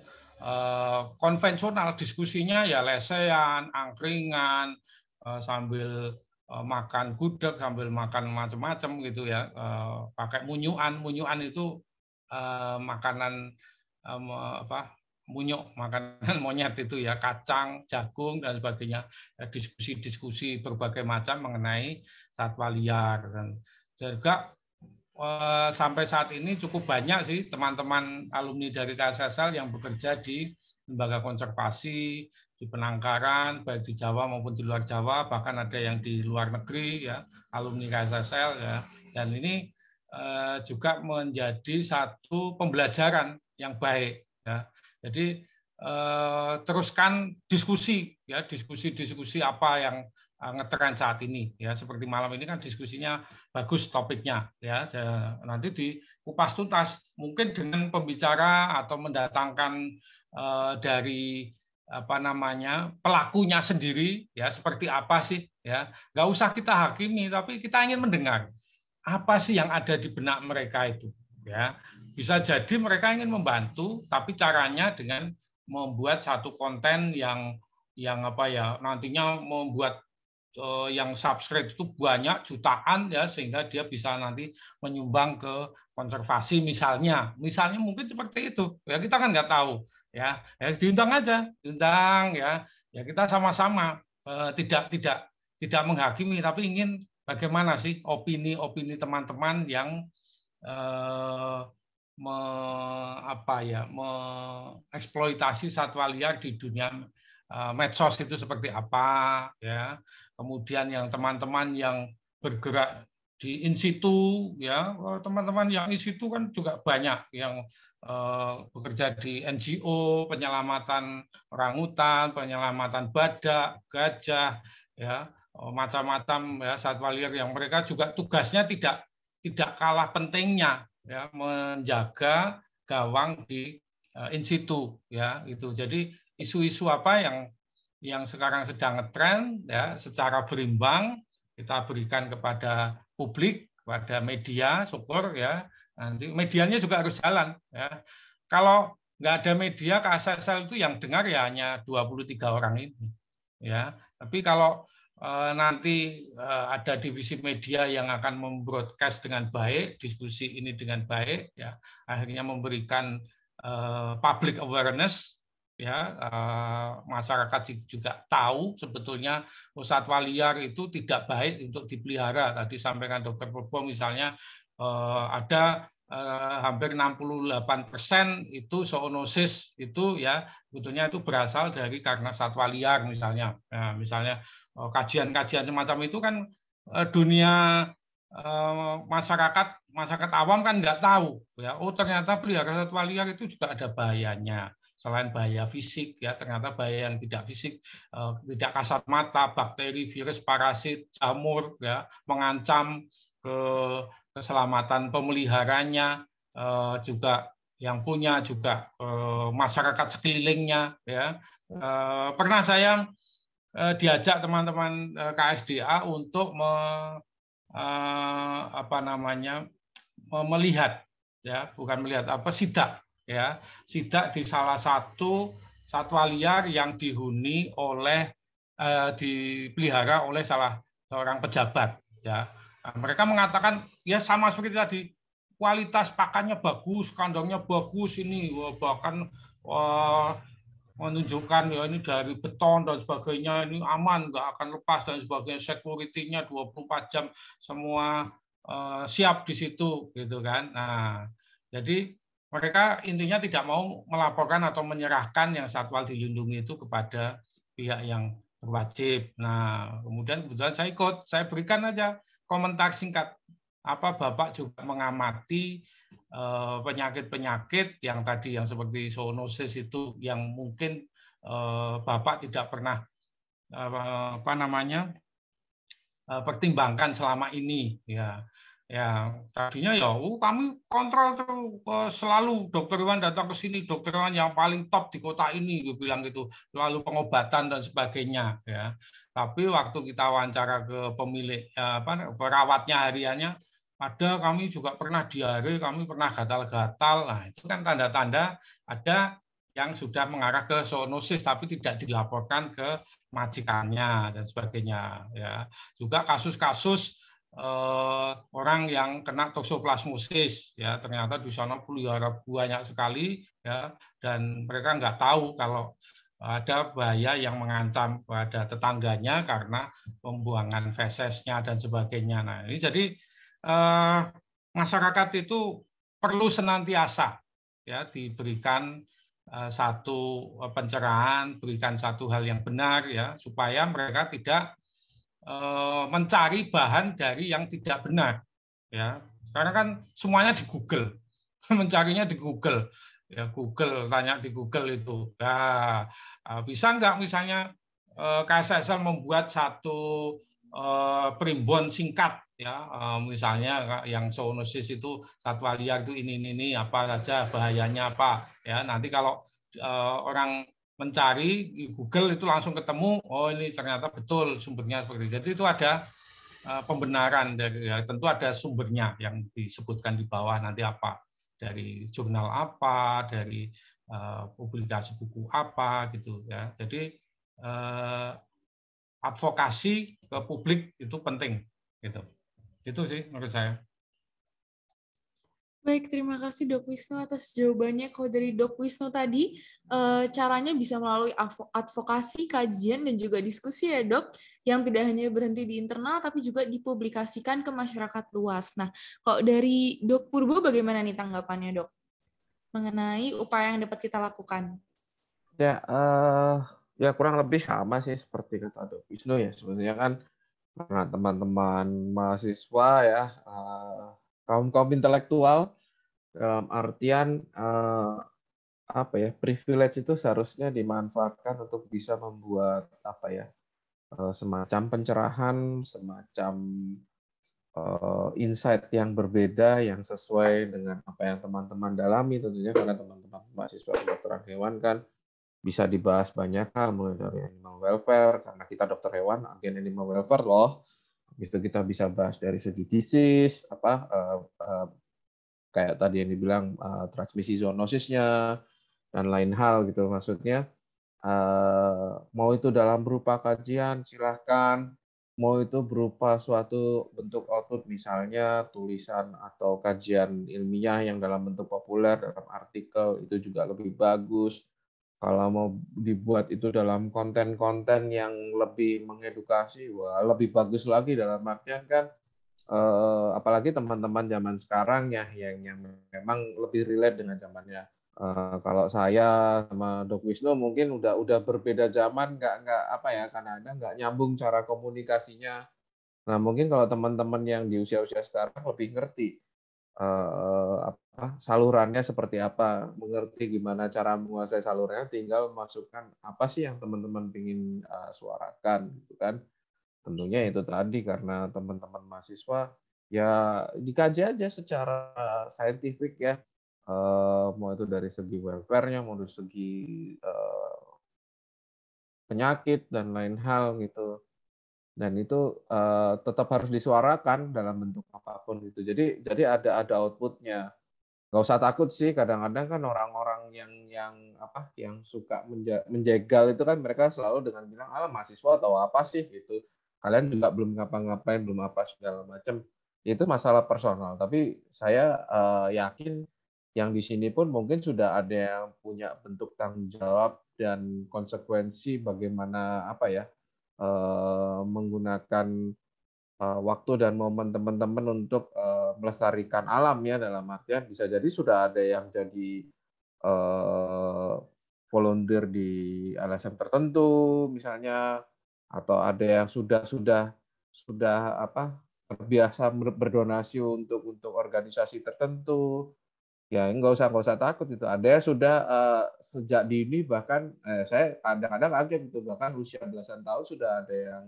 konvensional diskusinya ya lesehan, angkringan, eh, sambil eh, makan gudeg, sambil makan macam-macam gitu ya, eh, pakai munyuan, munyuan itu eh, makanan eh, apa munyuk makanan monyet itu ya. Kacang jagung dan sebagainya. Ya, diskusi-diskusi berbagai macam mengenai satwa liar. Dan juga eh, sampai saat ini cukup banyak sih teman-teman alumni dari KSSL yang bekerja di lembaga konservasi di penangkaran baik di Jawa maupun di luar Jawa bahkan ada yang di luar negeri ya alumni KSSL ya. Dan ini eh, juga menjadi satu pembelajaran yang baik ya. Jadi eh, teruskan diskusi ya diskusi-diskusi apa yang eh, ngetren saat ini. Ya seperti malam ini kan diskusinya bagus topiknya. Ya nanti dikupas tuntas. Mungkin dengan pembicara atau mendatangkan eh, dari apa namanya pelakunya sendiri ya seperti apa sih ya. Nggak usah kita hakimi tapi kita ingin mendengar apa sih yang ada di benak mereka itu ya. Bisa jadi mereka ingin membantu tapi caranya dengan membuat satu konten yang yang apa ya nantinya membuat eh, yang subscribe itu banyak jutaan ya sehingga dia bisa nanti menyumbang ke konservasi misalnya. Misalnya mungkin seperti itu. Ya kita kan nggak tahu ya. Ya diundang aja diundang ya. Ya kita sama-sama eh, tidak tidak tidak menghakimi tapi ingin bagaimana sih opini-opini teman-teman yang eh, me, apa ya mengeksploitasi satwa liar di dunia eh, medsos itu seperti apa ya kemudian yang teman-teman yang bergerak di in situ ya. Teman-teman yang in situ kan juga banyak yang eh, bekerja di NGO penyelamatan orangutan penyelamatan badak gajah ya. Eh, macam-macam ya satwa liar yang mereka juga tugasnya tidak tidak kalah pentingnya ya menjaga gawang di eh, in situ ya itu jadi isu-isu apa yang yang sekarang sedang ngetren ya secara berimbang kita berikan kepada publik kepada media syukur ya. Nanti medianya juga harus jalan ya. Kalau nggak ada media KSSL itu yang dengar ya hanya 23 orang ini ya. Tapi kalau eh, nanti eh, ada divisi media yang akan membroadcast dengan baik diskusi ini dengan baik ya akhirnya memberikan eh, public awareness ya eh, masyarakat juga tahu sebetulnya oh, satwa itu tidak baik untuk dipelihara. Tadi sampaikan dokter Purbo misalnya eh, ada eh, hampir 68 persen itu zoonosis itu ya sebetulnya itu berasal dari karena satwa liar misalnya. Nah, misalnya kajian-kajian semacam itu kan dunia masyarakat masyarakat awam kan nggak tahu. Ya oh ternyata pelihara satwa liar itu juga ada bahayanya selain bahaya fisik ya ternyata bahaya yang tidak fisik eh, tidak kasat mata bakteri virus parasit jamur ya mengancam ke keselamatan pemeliharanya eh, juga yang punya juga eh, masyarakat sekelilingnya ya. Pernah saya diajak teman-teman KSDA untuk me, apa namanya me- melihat ya bukan melihat apa sidak ya sidak di salah satu satwa liar yang dihuni oleh eh, dipelihara oleh salah seorang pejabat ya. Nah, mereka mengatakan ya sama seperti tadi kualitas pakannya bagus kandangnya bagus ini wah, bahkan wah, menunjukkan ya ini dari beton dan sebagainya ini aman nggak akan lepas dan sebagainya security-nya 24 jam semua eh, siap di situ gitu kan. Nah jadi mereka intinya tidak mau melaporkan atau menyerahkan yang satwa dilindungi itu kepada pihak yang berwajib. Nah, kemudian kebetulan saya ikut, saya berikan aja komentar singkat. Apa Bapak juga mengamati eh, penyakit-penyakit yang tadi yang seperti zoonosis itu yang mungkin eh, Bapak tidak pernah eh, apa namanya pertimbangkan selama ini ya ya tadinya ya oh, kami kontrol terus selalu dokter Iwan datang ke sini dokter Iwan yang paling top di kota ini gue bilang gitu lalu pengobatan dan sebagainya ya. Tapi waktu kita wawancara ke pemilik eh, apa perawatnya hariannya ada kami juga pernah diare kami pernah gatal-gatal. Nah itu kan tanda-tanda ada yang sudah mengarah ke zoonosis tapi tidak dilaporkan ke majikannya dan sebagainya ya. Juga kasus-kasus eh, orang yang kena toxoplasmosis ya ternyata di sana pelihara banyak sekali ya dan mereka nggak tahu kalau ada bahaya yang mengancam pada tetangganya karena pembuangan fesesnya dan sebagainya. Nah, ini jadi eh, masyarakat itu perlu senantiasa ya diberikan eh, satu pencerahan, berikan satu hal yang benar ya supaya mereka tidak eh, mencari bahan dari yang tidak benar ya. Karena kan semuanya di Google, mencarinya di Google ya. Google tanya di Google itu ya bisa nggak misalnya eh, KSSL membuat satu eh, primbon singkat ya? Eh, misalnya yang zoonosis itu satwa liar itu ini ini, ini apa saja bahayanya apa ya? Nanti kalau orang mencari di Google itu langsung ketemu oh ini ternyata betul sumbernya seperti itu jadi itu ada pembenaran dari ya, tentu ada sumbernya yang disebutkan di bawah nanti apa dari jurnal apa, dari uh, publikasi buku apa gitu ya. Jadi uh, advokasi ke publik itu penting gitu. Itu sih menurut saya. Baik, terima kasih Dok Wisnu atas jawabannya. Kalau dari Dok Wisnu tadi, eh, caranya bisa melalui advokasi, kajian, dan juga diskusi ya Dok, yang tidak hanya berhenti di internal, tapi juga dipublikasikan ke masyarakat luas. Nah, kalau dari Dok Purbo, bagaimana nih tanggapannya Dok? Mengenai upaya yang dapat kita lakukan. Ya, uh, ya kurang lebih sama sih seperti kata Dok Wisnu ya. Sebenarnya kan karena teman-teman mahasiswa ya, uh, kaum kaum intelektual dalam artian uh, apa ya privilege itu seharusnya dimanfaatkan untuk bisa membuat apa ya uh, semacam pencerahan semacam uh, insight yang berbeda yang sesuai dengan apa yang teman-teman dalami tentunya karena teman-teman mahasiswa kedokteran hewan kan bisa dibahas banyak hal mulai dari animal welfare karena kita dokter hewan agen animal welfare loh. Habis itu kita bisa bahas dari segi disease apa uh, uh, kayak tadi yang dibilang uh, transmisi zoonosisnya dan lain hal gitu maksudnya. Uh, mau itu dalam berupa kajian silahkan. Mau itu berupa suatu bentuk output misalnya tulisan atau kajian ilmiah yang dalam bentuk populer dalam artikel itu juga lebih bagus. Kalau mau dibuat itu dalam konten-konten yang lebih mengedukasi wah lebih bagus lagi dalam artian kan uh, apalagi teman-teman zaman sekarang ya yang yang memang lebih relate dengan zamannya. Uh, kalau saya sama Dok Wisnu mungkin udah udah berbeda zaman, nggak nggak apa ya karena ada nggak nyambung cara komunikasinya. Nah mungkin kalau teman-teman yang di usia-usia sekarang lebih ngerti uh, apa salurannya seperti apa, mengerti gimana cara menguasai salurannya, tinggal masukkan apa sih yang teman-teman ingin uh, suarakan, gitu kan? Tentunya itu tadi karena teman-teman mahasiswa ya dikaji aja secara saintifik ya. Uh, mau itu dari segi welfare-nya, mau dari segi uh, penyakit dan lain hal gitu. Dan itu uh, tetap harus disuarakan dalam bentuk apa pun gitu. Jadi jadi ada ada outputnya. Gak usah takut sih. Kadang-kadang kan orang-orang yang yang apa yang suka menjegal itu kan mereka selalu dengan bilang alah mahasiswa atau apa sih gitu kalian juga belum ngapa-ngapain belum apa segala macam itu masalah personal. Tapi saya uh, yakin yang di sini pun mungkin sudah ada yang punya bentuk tanggung jawab dan konsekuensi bagaimana apa ya uh, menggunakan uh, waktu dan momen teman-teman untuk uh, melestarikan alam ya dalam artian bisa jadi sudah ada yang jadi uh, volunteer di LSM tertentu misalnya atau ada yang sudah sudah sudah apa terbiasa berdonasi untuk untuk organisasi tertentu. Ya nggak usah nggak usah takut itu ada yang sudah uh, sejak dini bahkan eh, saya kadang-kadang kaget itu bahkan usia belasan tahun sudah ada yang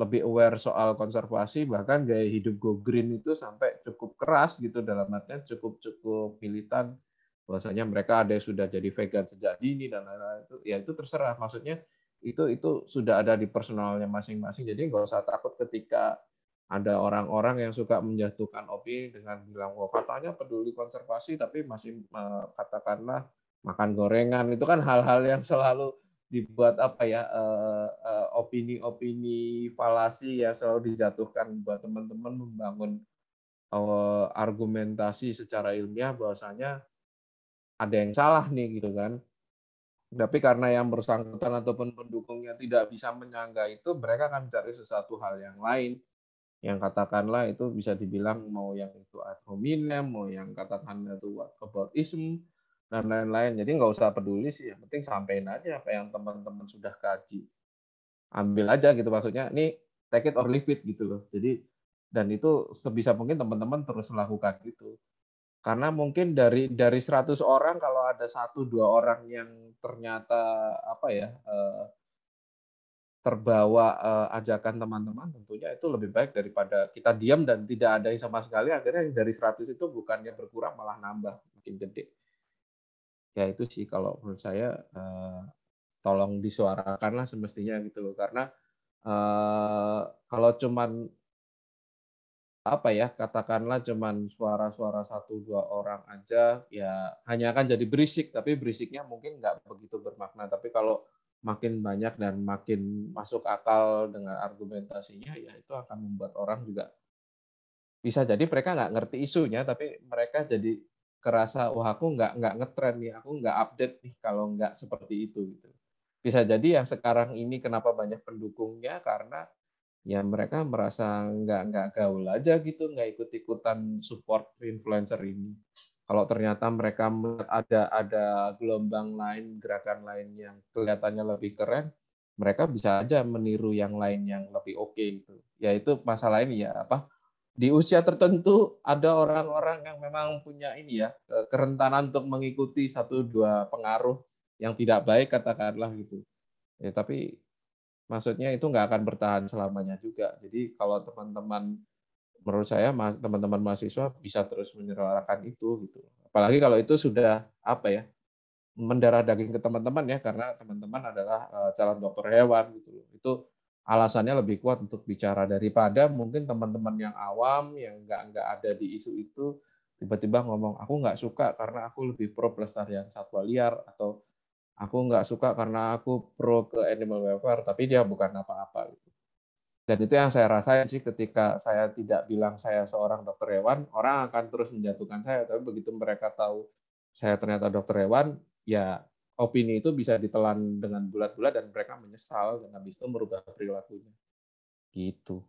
lebih aware soal konservasi bahkan gaya hidup go green itu sampai cukup keras gitu. Dalam artian cukup cukup militan. Bahwasanya mereka ada yang sudah jadi vegan sejak dini dan lain-lain itu. Ya itu terserah. Maksudnya itu itu sudah ada di personalnya masing-masing. Jadi nggak usah takut ketika ada orang-orang yang suka menjatuhkan opini dengan bilang, wah katanya peduli konservasi, tapi masih katakanlah makan gorengan itu kan hal-hal yang selalu dibuat apa ya eh, eh, opini-opini falasi yang selalu dijatuhkan buat teman-teman membangun eh, argumentasi secara ilmiah bahwasanya ada yang salah nih gitu kan. Tapi karena yang bersangkutan ataupun pendukungnya tidak bisa menyangga itu, mereka akan mencari sesuatu hal yang lain yang katakanlah itu bisa dibilang mau yang itu ad hominem, mau yang katakanlah itu what about ism, dan lain-lain. Jadi nggak usah peduli sih, yang penting sampaikan aja apa yang teman-teman sudah kaji. Ambil aja gitu maksudnya, ini take it or leave it gitu loh. Jadi dan itu sebisa mungkin teman-teman terus melakukan itu. Karena mungkin dari dari 100 orang kalau ada satu dua orang yang ternyata apa ya eh, terbawa eh, ajakan teman-teman tentunya itu lebih baik daripada kita diam dan tidak ada yang sama sekali. Akhirnya dari 100 itu bukannya berkurang malah nambah makin gede. Ya itu sih kalau menurut saya uh, tolong disuarakanlah semestinya gitu loh. Karena kalau cuman apa ya katakanlah cuman suara-suara satu dua orang aja ya hanya akan jadi berisik tapi berisiknya mungkin nggak begitu bermakna. Tapi kalau makin banyak dan makin masuk akal dengan argumentasinya ya itu akan membuat orang juga bisa jadi mereka nggak ngerti isunya tapi mereka jadi kerasa wah aku nggak nggak ngetren nih aku nggak update nih kalau nggak seperti itu gitu. Bisa jadi yang sekarang ini kenapa banyak pendukungnya? Karena ya mereka merasa nggak nggak gaul aja gitu nggak ikut ikutan support influencer ini kalau ternyata mereka ada ada gelombang lain gerakan lain yang kelihatannya lebih keren mereka bisa aja meniru yang lain yang lebih oke okay gitu ya itu masalah ini ya apa di usia tertentu ada orang-orang yang memang punya ini ya kerentanan untuk mengikuti satu dua pengaruh yang tidak baik katakanlah gitu. Ya, tapi maksudnya itu nggak akan bertahan selamanya juga. Jadi kalau teman-teman menurut saya teman-teman mahasiswa bisa terus menyuarakan itu gitu. Apalagi kalau itu sudah apa ya mendarah daging ke teman-teman ya karena teman-teman adalah eh, calon dokter hewan gitu. Itu alasannya lebih kuat untuk bicara daripada mungkin teman-teman yang awam yang nggak nggak ada di isu itu tiba-tiba ngomong aku nggak suka karena aku lebih pro pelestarian satwa liar atau aku nggak suka karena aku pro ke animal welfare tapi dia bukan apa-apa gitu. Dan itu yang saya rasain sih ketika saya tidak bilang saya seorang dokter hewan, orang akan terus menjatuhkan saya. Tapi begitu mereka tahu saya ternyata dokter hewan, ya opini itu bisa ditelan dengan bulat-bulat dan mereka menyesal dan habis itu merubah perilakunya. Gitu.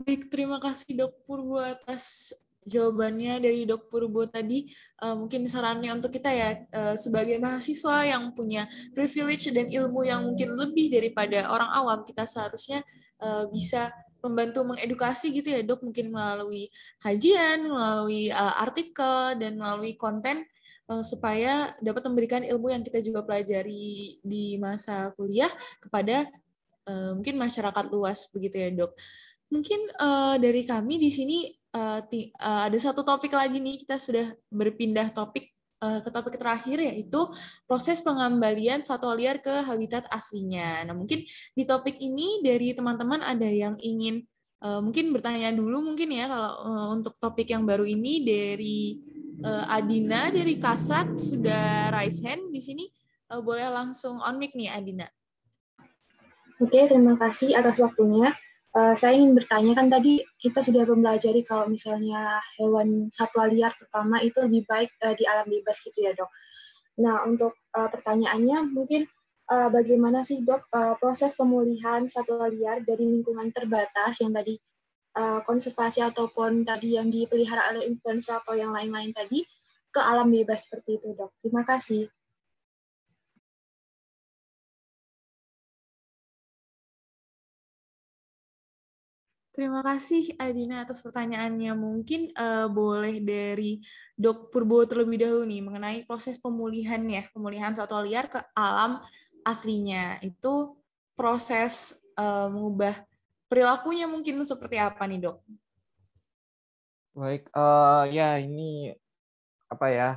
Baik, terima kasih Dok Purbo atas jawabannya dari Dok Purbo tadi. Uh, mungkin sarannya untuk kita ya, uh, sebagai mahasiswa yang punya privilege dan ilmu yang mungkin lebih daripada orang awam, kita seharusnya uh, bisa membantu mengedukasi gitu ya dok mungkin melalui kajian melalui uh, artikel dan melalui konten supaya dapat memberikan ilmu yang kita juga pelajari di masa kuliah kepada uh, mungkin masyarakat luas begitu ya dok mungkin uh, dari kami di sini uh, uh, ada satu topik lagi nih kita sudah berpindah topik ke topik terakhir yaitu proses pengembalian satwa liar ke habitat aslinya. Nah, mungkin di topik ini dari teman-teman ada yang ingin uh, mungkin bertanya dulu mungkin ya kalau uh, untuk topik yang baru ini dari uh, Adina dari Kasat sudah raise hand di sini. Uh, boleh langsung on mic nih Adina. Oke, terima kasih atas waktunya. Uh, saya ingin bertanya kan tadi kita sudah mempelajari kalau misalnya hewan satwa liar terutama itu lebih baik uh, di alam bebas gitu ya dok. Nah untuk uh, pertanyaannya mungkin uh, bagaimana sih dok uh, proses pemulihan satwa liar dari lingkungan terbatas yang tadi uh, konservasi ataupun tadi yang dipelihara oleh influencer atau yang lain-lain tadi ke alam bebas seperti itu dok. Terima kasih. Terima kasih Adina atas pertanyaannya. Mungkin uh, boleh dari Dok Purbo terlebih dahulu nih mengenai proses pemulihan ya, pemulihan satwa liar ke alam aslinya. Itu proses uh, mengubah perilakunya mungkin seperti apa nih dok? Baik, uh, ya ini apa ya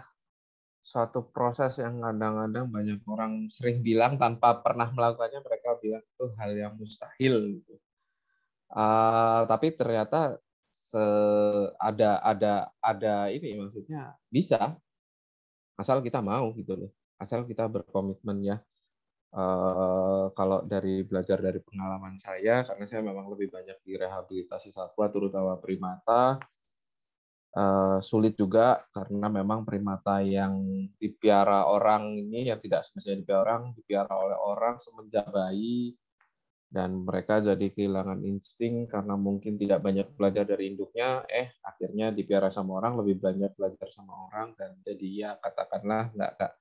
suatu proses yang kadang-kadang banyak orang sering bilang tanpa pernah melakukannya mereka bilang itu hal yang mustahil gitu. Uh, tapi ternyata se ada ada ada ini maksudnya bisa. Asal kita mau gitu loh. Asal kita berkomitmen ya. Uh, kalau dari belajar dari pengalaman saya, karena saya memang lebih banyak di rehabilitasi satwa, terutama primata, uh, sulit juga karena memang primata yang dipiara orang ini yang tidak semestinya dipiara orang, dipiara oleh orang semenjak bayi dan mereka jadi kehilangan insting karena mungkin tidak banyak belajar dari induknya. Eh akhirnya dipiara sama orang lebih banyak belajar sama orang dan jadi ya katakanlah nggak nggak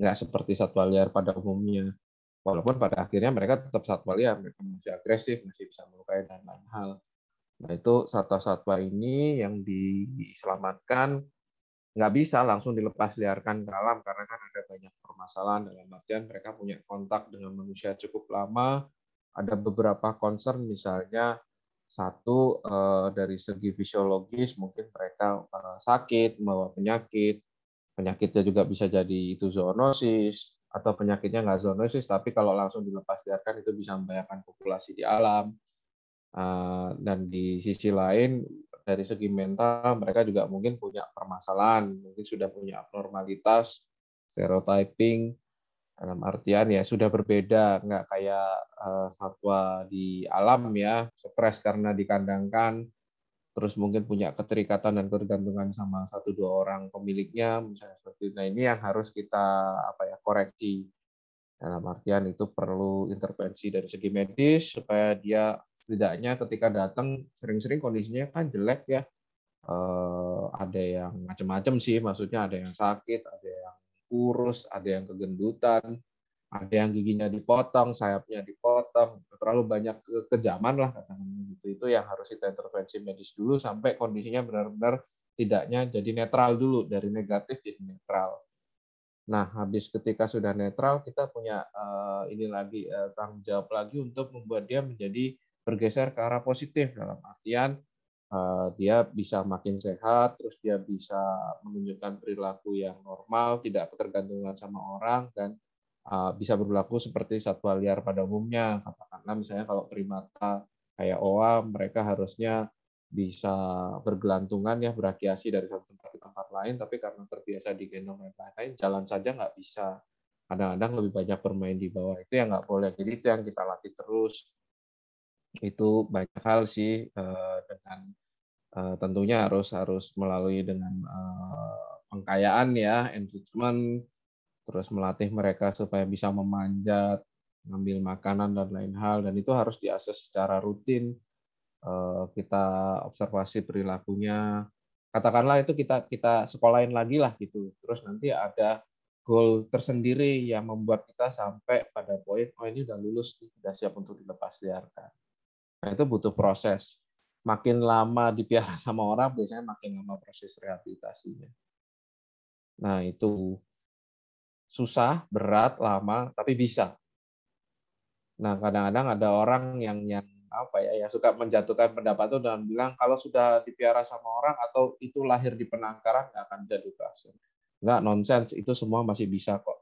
nggak seperti satwa liar pada umumnya. Walaupun pada akhirnya mereka tetap satwa liar mereka masih agresif masih bisa melukai dan lain hal. Nah itu satwa-satwa ini yang diselamatkan. Nggak bisa langsung dilepas liarkan ke alam karena kan ada banyak permasalahan. Dalam artian mereka punya kontak dengan manusia cukup lama ada beberapa concern misalnya satu eh, dari segi fisiologis mungkin mereka eh, sakit membawa penyakit. Penyakitnya juga bisa jadi itu zoonosis atau penyakitnya nggak zoonosis tapi kalau langsung dilepas liarkan itu bisa membahayakan populasi di alam. Eh, dan di sisi lain dari segi mental mereka juga mungkin punya permasalahan mungkin sudah punya abnormalitas stereotyping dalam artian ya sudah berbeda nggak kayak uh, satwa di alam ya stres karena dikandangkan terus mungkin punya keterikatan dan ketergantungan sama satu dua orang pemiliknya misalnya seperti itu. Nah ini yang harus kita apa ya koreksi. Dalam artian itu perlu intervensi dari segi medis supaya dia setidaknya ketika datang sering-sering kondisinya kan jelek ya. Uh, ada yang macam-macam sih maksudnya ada yang sakit ada yang kurus, ada yang kegendutan, ada yang giginya dipotong, sayapnya dipotong, terlalu banyak kejaman lah katakanlah gitu. Itu yang harus kita intervensi medis dulu sampai kondisinya benar-benar tidaknya jadi netral dulu dari negatif jadi netral. Nah, habis ketika sudah netral, kita punya uh, ini lagi uh, tanggung jawab lagi untuk membuat dia menjadi bergeser ke arah positif dalam artian dia bisa makin sehat, terus dia bisa menunjukkan perilaku yang normal, tidak ketergantungan sama orang, dan eh, bisa berlaku seperti satwa liar pada umumnya. Katakanlah misalnya kalau primata kayak oa, mereka harusnya bisa bergelantungan ya berakiasi dari satu tempat ke tempat lain, tapi karena terbiasa digendong dan lain-lain, jalan saja nggak bisa. Kadang-kadang lebih banyak bermain di bawah itu yang nggak boleh. Jadi itu yang kita latih terus itu banyak hal sih uh, dengan uh, tentunya harus harus melalui dengan uh, pengkayaan ya enrichment terus melatih mereka supaya bisa memanjat ngambil makanan dan lain hal dan itu harus diakses secara rutin. Uh, kita observasi perilakunya. Katakanlah itu kita kita sekolahin lagi lah gitu. Terus nanti ada goal tersendiri yang membuat kita sampai pada poin oh ini udah lulus sudah siap untuk dilepas liarkan Nah, itu butuh proses. Makin lama dipiara sama orang, biasanya makin lama proses rehabilitasinya. Nah, itu susah, berat, lama, tapi bisa. Nah, kadang-kadang ada orang yang yang apa ya, yang suka menjatuhkan pendapat itu dan bilang kalau sudah dipiara sama orang atau itu lahir di penangkaran nggak akan jadi pasien. Nggak nonsens, itu semua masih bisa kok.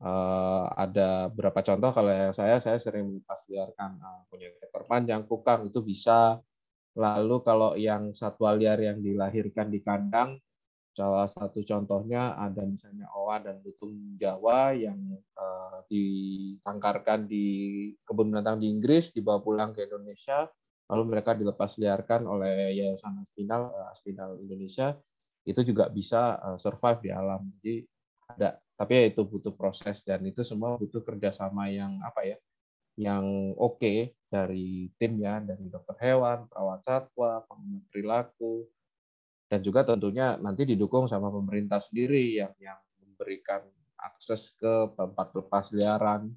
Uh, ada berapa contoh kalau yang saya saya sering melepas liarkan uh, punya ekor panjang kukang itu bisa. Lalu kalau yang satwa liar yang dilahirkan di kandang salah satu contohnya ada misalnya owa dan lutung jawa yang uh, ditangkarkan di kebun binatang di Inggris dibawa pulang ke Indonesia lalu mereka dilepas liarkan oleh Yayasan Aspinal Aspinal Indonesia. Itu juga bisa survive di alam. Jadi ada tapi ya itu butuh proses dan itu semua butuh kerjasama yang apa ya yang oke okay dari tim ya dari dokter hewan perawat satwa pengamat perilaku. Dan juga tentunya nanti didukung sama pemerintah sendiri yang yang memberikan akses ke tempat lepas liaran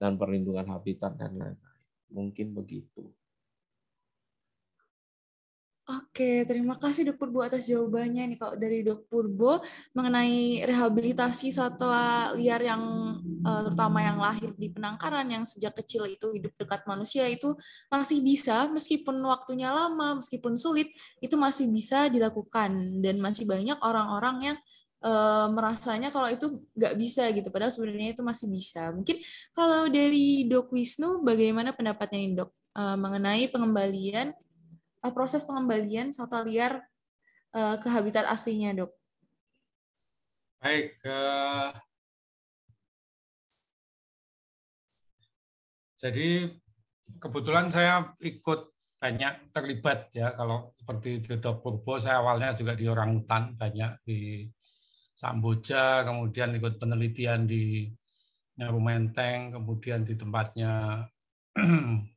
dan perlindungan habitat dan lain-lain. Mungkin begitu Oke, terima kasih Dok Purbo atas jawabannya nih kalau dari Dok Purbo mengenai rehabilitasi satwa liar yang uh, terutama yang lahir di penangkaran yang sejak kecil itu hidup dekat manusia itu masih bisa meskipun waktunya lama, meskipun sulit itu masih bisa dilakukan dan masih banyak orang-orang yang uh, merasanya kalau itu nggak bisa gitu padahal sebenarnya itu masih bisa. Mungkin kalau dari Dok Wisnu bagaimana pendapatnya nih Dok uh, mengenai pengembalian proses pengembalian satwa liar ke habitat aslinya, dok? Baik, jadi kebetulan saya ikut banyak terlibat ya kalau seperti di Dok Purbo saya awalnya juga di orang hutan banyak di Samboja kemudian ikut penelitian di Nyaru Menteng kemudian di tempatnya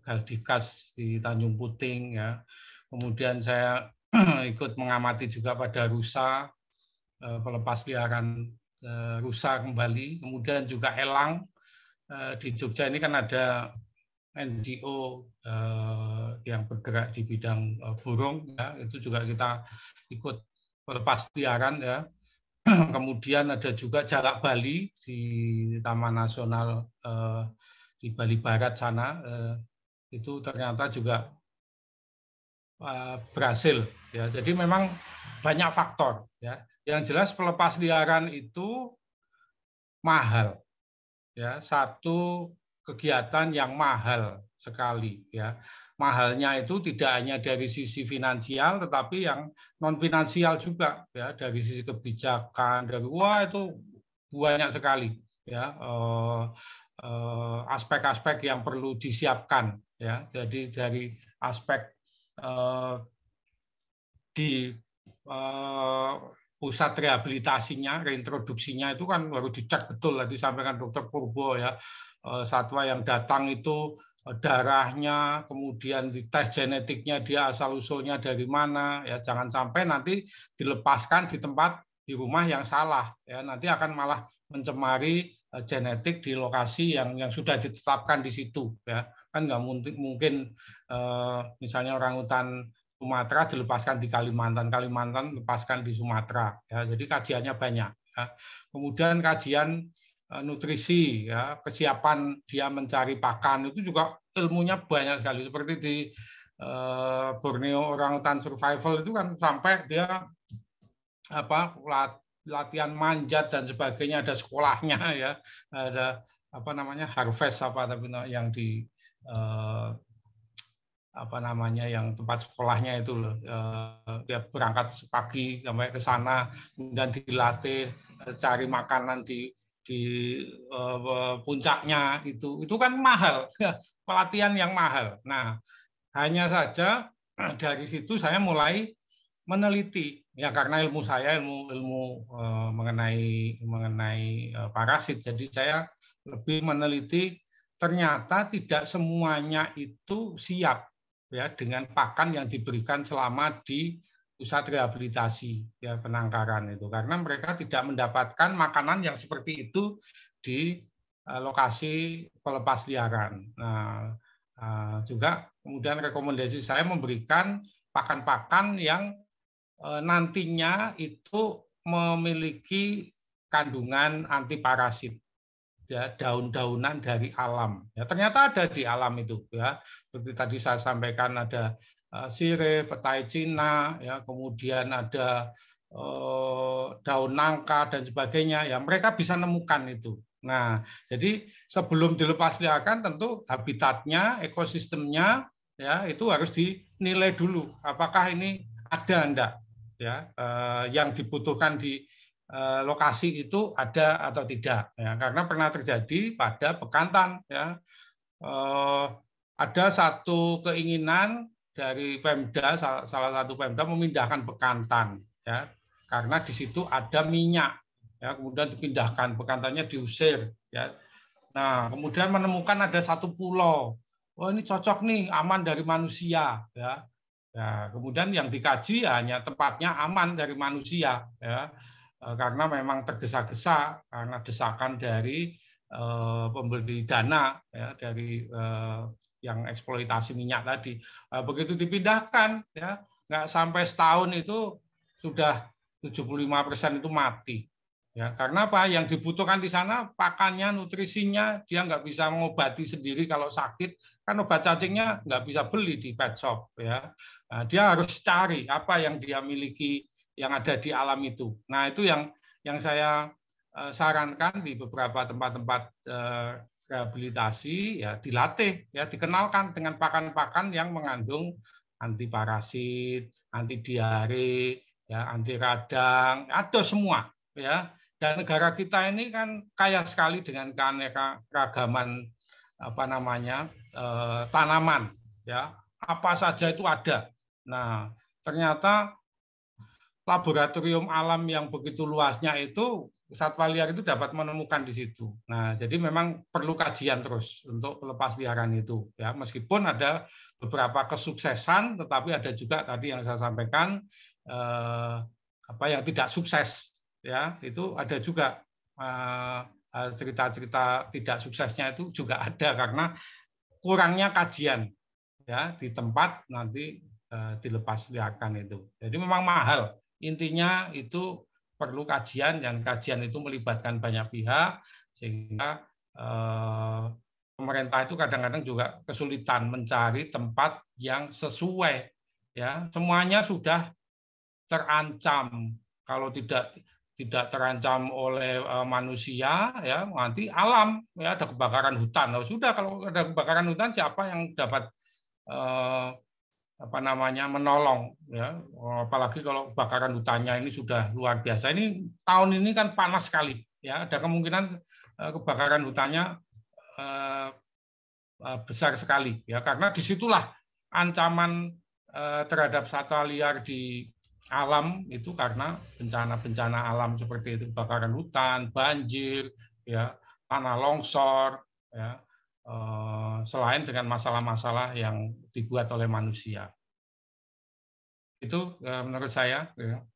Galdikas di Tanjung Puting ya. Kemudian saya ikut mengamati juga pada rusa eh, pelepas liaran eh, rusa kembali. Kemudian juga elang eh, di Jogja ini kan ada NGO eh, yang bergerak di bidang eh, burung ya. Itu juga kita ikut lepas liaran ya. Kemudian ada juga jalak Bali di Taman Nasional eh, di Bali Barat sana eh, itu ternyata juga eh, berhasil ya. Jadi memang banyak faktor ya. Yang jelas pelepas liaran itu mahal ya. Satu kegiatan yang mahal sekali ya. Mahalnya itu tidak hanya dari sisi finansial tetapi yang non finansial juga ya. Dari sisi kebijakan dari wah itu banyak sekali ya. Eh, aspek-aspek yang perlu disiapkan ya. Jadi dari aspek eh, di pusat rehabilitasinya, reintroduksinya itu kan baru dicek betul tadi sampaikan dokter Purbo ya. Eh, satwa yang datang itu eh, darahnya, kemudian di tes genetiknya dia asal usulnya dari mana, ya. Jangan sampai nanti dilepaskan di tempat di rumah yang salah, ya. Nanti akan malah mencemari eh, genetik di lokasi yang yang sudah ditetapkan di situ, ya kan nggak mungkin mungkin misalnya orang hutan Sumatera dilepaskan di Kalimantan, Kalimantan lepaskan di Sumatera, ya jadi kajiannya banyak. Ya. Kemudian kajian Eh, nutrisi, ya, kesiapan dia mencari pakan itu juga ilmunya banyak sekali. Seperti di Borneo orang hutan survival itu kan sampai dia apa latihan manjat dan sebagainya ada sekolahnya ya ada apa namanya harvest apa tapi yang di uh, apa namanya yang tempat sekolahnya itu loh dia berangkat pagi sampai ke sana kemudian dilatih cari makanan di di uh, puncaknya itu itu kan mahal pelatihan yang mahal. Nah hanya saja dari situ saya mulai meneliti ya karena ilmu saya ilmu ilmu uh, mengenai mengenai uh, parasit jadi saya lebih meneliti ternyata tidak semuanya itu siap ya dengan pakan yang diberikan selama di pusat rehabilitasi ya penangkaran itu karena mereka tidak mendapatkan makanan yang seperti itu di uh, lokasi pelepas liaran. Nah, juga kemudian rekomendasi saya memberikan pakan-pakan yang nantinya itu memiliki kandungan anti parasit ya daun-daunan dari alam. Ya ternyata ada di alam itu ya. Seperti tadi saya sampaikan ada Eh, sirih, petai Cina, ya, kemudian ada eh, daun nangka dan sebagainya, ya mereka bisa nemukan itu. Nah, jadi sebelum dilepas liarkan tentu habitatnya, ekosistemnya, ya itu harus dinilai dulu, apakah ini ada enggak, ya eh, yang dibutuhkan di eh, lokasi itu ada atau tidak, ya. Karena pernah terjadi pada Bekantan, ya. Eh, ada satu keinginan dari Pemda salah satu Pemda memindahkan Bekantan ya. Karena di situ ada minyak ya. Kemudian dipindahkan Bekantannya diusir ya. Nah kemudian menemukan ada satu pulau. Oh ini cocok nih aman dari manusia ya ya kemudian yang dikaji ya hanya tempatnya aman dari manusia ya e, karena memang tergesa-gesa karena desakan dari eh, pemberi dana ya dari eh, yang eksploitasi minyak tadi. Eh, begitu dipindahkan, ya nggak sampai setahun itu sudah 75 persen itu mati. Ya, karena apa? Yang dibutuhkan di sana pakannya, nutrisinya, dia nggak bisa mengobati sendiri kalau sakit, kan obat cacingnya nggak bisa beli di pet shop. Ya, nah, dia harus cari apa yang dia miliki yang ada di alam itu. Nah itu yang yang saya eh, sarankan di beberapa tempat-tempat eh, rehabilitasi ya dilatih ya dikenalkan dengan pakan-pakan yang mengandung anti parasit, anti diare, ya, anti radang, ada semua ya. Dan negara kita ini kan kaya sekali dengan keanekaragaman apa namanya eh, tanaman ya apa saja itu ada. Nah, ternyata laboratorium alam yang begitu luasnya itu satwa liar itu dapat menemukan di situ. Nah, jadi memang perlu kajian terus untuk pelepas liaran itu ya. Meskipun ada beberapa kesuksesan tetapi ada juga tadi yang saya sampaikan eh, apa yang tidak sukses ya, itu ada juga eh, cerita-cerita tidak suksesnya itu juga ada karena kurangnya kajian ya di tempat nanti uh, dilepas liarkan itu. Jadi memang mahal. Intinya itu perlu kajian dan kajian itu melibatkan banyak pihak sehingga uh, pemerintah itu kadang-kadang juga kesulitan mencari tempat yang sesuai ya semuanya sudah terancam kalau tidak tidak terancam oleh manusia ya nanti alam ya ada kebakaran hutan. Oh, sudah kalau ada kebakaran hutan siapa yang dapat Eh, apa namanya menolong ya? Apalagi kalau bakaran hutannya ini sudah luar biasa. Ini tahun ini kan panas sekali ya. Ada kemungkinan eh, kebakaran hutannya eh, besar sekali ya. Karena di situlah ancaman terhadap satwa liar di alam itu karena bencana-bencana alam seperti itu kebakaran hutan banjir ya tanah longsor ya Eh, selain dengan masalah-masalah yang dibuat oleh manusia. Itu eh, menurut saya. Ya.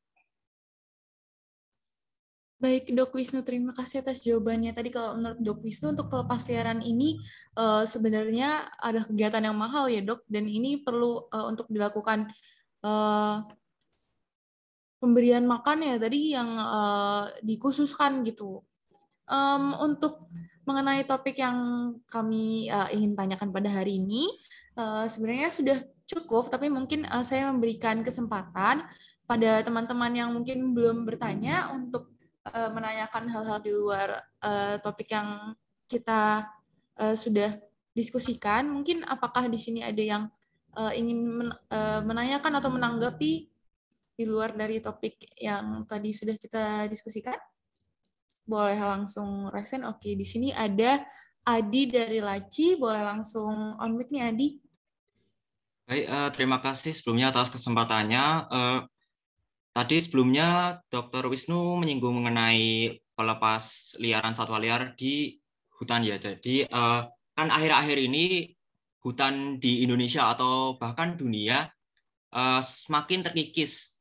Baik, Dok Wisnu, terima kasih atas jawabannya. Tadi kalau menurut Dok Wisnu, untuk pelepasliaran ini uh, sebenarnya ada kegiatan yang mahal ya, Dok, dan ini perlu untuk dilakukan pemberian makan ya tadi yang uh, dikhususkan gitu. Um, untuk mengenai topik yang kami uh, ingin tanyakan pada hari ini, uh, sebenarnya sudah cukup, tapi mungkin uh, saya memberikan kesempatan pada teman-teman yang mungkin belum bertanya untuk uh, menanyakan hal-hal di luar uh, topik yang kita uh, sudah diskusikan. Mungkin apakah di sini ada yang uh, ingin men, uh, menanyakan atau menanggapi di luar dari topik yang tadi sudah kita diskusikan? boleh langsung resen. Oke, di sini ada Adi dari Laci, boleh langsung on mic nih Adi. Baik, uh, terima kasih sebelumnya atas kesempatannya. Uh, tadi sebelumnya Dr. Wisnu menyinggung mengenai pelepas liaran satwa liar di hutan ya. Jadi uh, kan akhir-akhir ini hutan di Indonesia atau bahkan dunia uh, semakin terkikis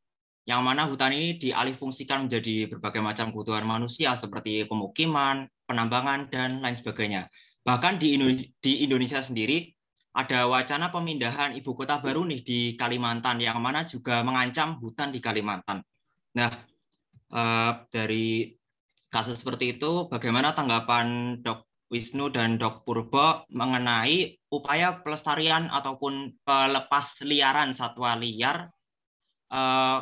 yang mana hutan ini dialihfungsikan menjadi berbagai macam kebutuhan manusia seperti pemukiman, penambangan, dan lain sebagainya. Bahkan di Indonesia sendiri ada wacana pemindahan ibu kota baru nih di Kalimantan yang mana juga mengancam hutan di Kalimantan. Nah, eh, dari kasus seperti itu, bagaimana tanggapan Dok Wisnu dan Dok Purbo mengenai upaya pelestarian ataupun pelepas liaran satwa liar eh,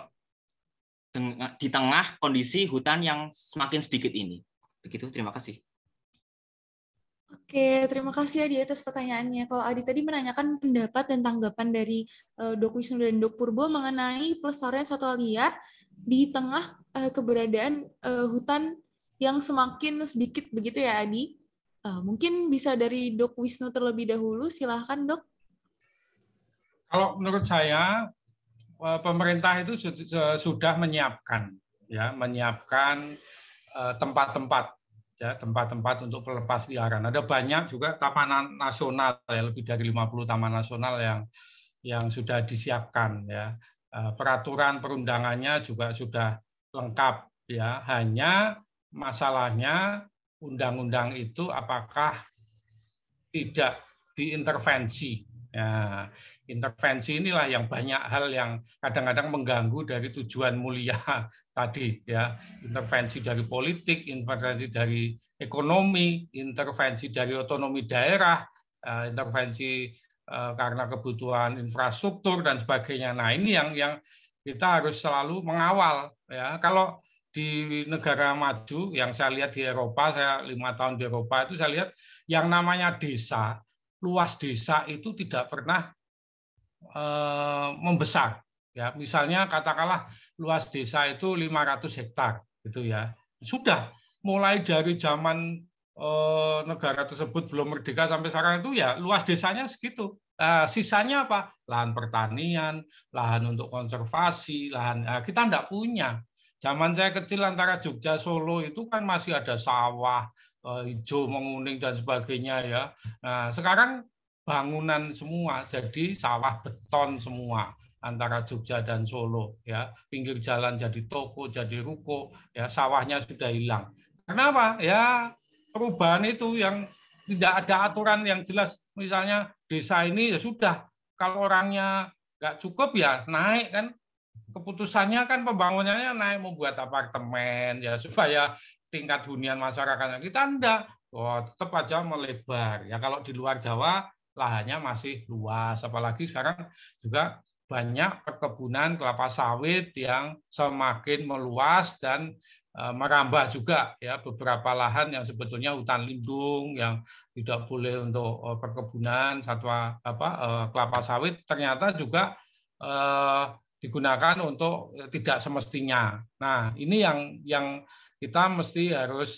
di tengah kondisi hutan yang semakin sedikit ini. Begitu, terima kasih. Oke, terima kasih Adi atas pertanyaannya. Kalau Adi tadi menanyakan pendapat dan tanggapan dari uh, Dok Wisnu dan Dok Purbo mengenai pelestarian satwa liar di tengah uh, keberadaan uh, hutan yang semakin sedikit begitu ya Adi. Uh, mungkin bisa dari Dok Wisnu terlebih dahulu, silahkan Dok. Kalau menurut saya pemerintah itu sudah menyiapkan ya menyiapkan eh, tempat-tempat ya tempat-tempat untuk pelepas liaran. Ada banyak juga taman nasional ya lebih dari 50 taman nasional yang yang sudah disiapkan ya. Eh, peraturan perundangannya juga sudah lengkap ya. Hanya masalahnya undang-undang itu apakah tidak diintervensi Ya, intervensi inilah yang banyak hal yang kadang-kadang mengganggu dari tujuan mulia tadi ya. Intervensi dari politik, intervensi dari ekonomi, intervensi dari otonomi daerah, eh, intervensi eh, karena kebutuhan infrastruktur dan sebagainya. Nah, ini yang yang kita harus selalu mengawal ya. Kalau di negara maju yang saya lihat di Eropa, saya lima tahun di Eropa itu saya lihat yang namanya desa luas desa itu tidak pernah eh, membesar. Ya, misalnya katakanlah luas desa itu 500 hektar gitu ya. Sudah mulai dari zaman eh, negara tersebut belum merdeka sampai sekarang itu ya luas desanya segitu. Uh, sisanya apa? Lahan pertanian, lahan untuk konservasi, lahan uh, kita tidak punya. Zaman saya kecil antara Jogja Solo itu kan masih ada sawah, hijau menguning dan sebagainya ya. Nah, sekarang bangunan semua jadi sawah beton semua antara Jogja dan Solo ya. Pinggir jalan jadi toko jadi ruko ya sawahnya sudah hilang. Kenapa? Ya perubahan itu yang tidak ada aturan yang jelas. Misalnya desa ini ya sudah kalau orangnya nggak cukup ya naik kan. Keputusannya kan pembangunannya naik membuat apartemen ya supaya tingkat hunian masyarakatnya kita enggak oh, tetap aja melebar. Ya kalau di luar Jawa lahannya masih luas. Apalagi sekarang juga banyak perkebunan kelapa sawit yang semakin meluas dan Eh, merambah juga ya. Beberapa lahan yang sebetulnya hutan lindung yang tidak boleh untuk eh, perkebunan satwa apa eh, kelapa sawit ternyata juga digunakan untuk tidak semestinya. Nah ini yang yang kita mesti harus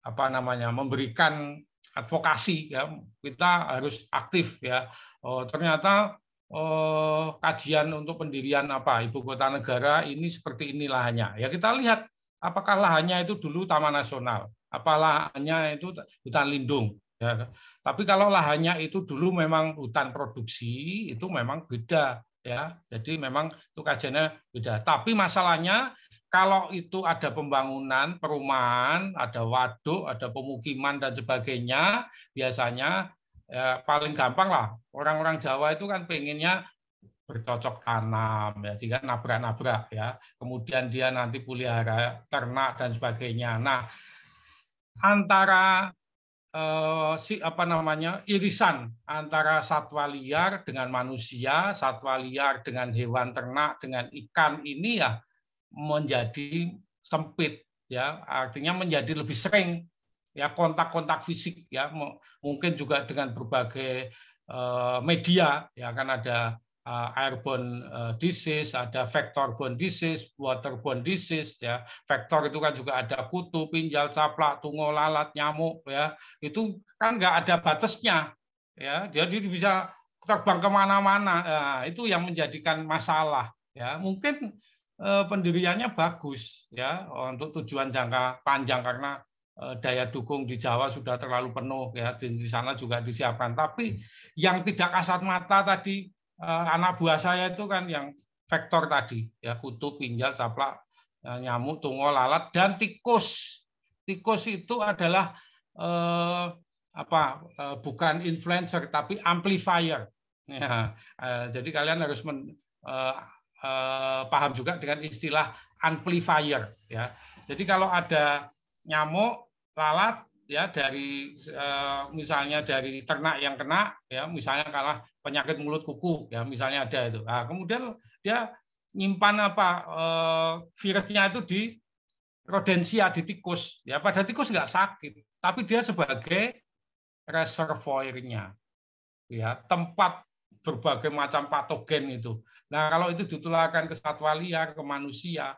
apa namanya memberikan advokasi ya kita harus aktif ya. Oh, ternyata oh, kajian untuk pendirian apa ibu kota negara ini seperti ini lahannya. Ya kita lihat apakah lahannya itu dulu taman nasional, apa lahannya itu hutan lindung. Ya. Tapi kalau lahannya itu dulu memang hutan produksi itu memang beda ya. Jadi memang itu kajiannya beda. Tapi masalahnya kalau itu ada pembangunan, perumahan, ada waduk, ada pemukiman dan sebagainya, biasanya ya paling gampang lah. Orang-orang Jawa itu kan pengennya bercocok tanam ya jika nabrak-nabrak ya. Kemudian dia nanti pelihara ternak dan sebagainya. Nah antara eh, si apa namanya irisan antara satwa liar dengan manusia satwa liar dengan hewan ternak dengan ikan ini ya menjadi sempit ya artinya menjadi lebih sering ya kontak-kontak fisik ya mungkin juga dengan berbagai eh, media ya kan ada eh, airborne eh, disease, ada vector-borne disease, waterborne disease ya. Vektor itu kan juga ada kutu, pinjal, caplak, tungau, lalat, nyamuk ya. Itu kan nggak ada batasnya ya. Jadi bisa terbang ke mana-mana. Nah, itu yang menjadikan masalah ya. Mungkin pendiriannya bagus ya. Untuk tujuan jangka panjang karena Eh, daya dukung di Jawa sudah terlalu penuh ya. Di sana juga disiapkan. Tapi yang tidak kasat mata tadi eh, anak buah saya itu kan yang vektor tadi ya. Kutu pinjal caplak eh, nyamuk tungau lalat dan tikus. Tikus itu adalah eh, apa eh, bukan influencer tapi amplifier. Ya eh, jadi kalian harus men, eh, eh, paham juga dengan istilah amplifier ya. Jadi kalau ada nyamuk lalat ya dari eh, misalnya dari ternak yang kena ya misalnya kalah penyakit mulut kuku ya misalnya ada itu. Nah, kemudian dia nyimpan apa eh, virusnya itu di rodensia di tikus ya. Pada tikus nggak sakit tapi dia sebagai reservoirnya ya tempat berbagai macam patogen itu nah kalau itu ditularkan ke satwa liar ke manusia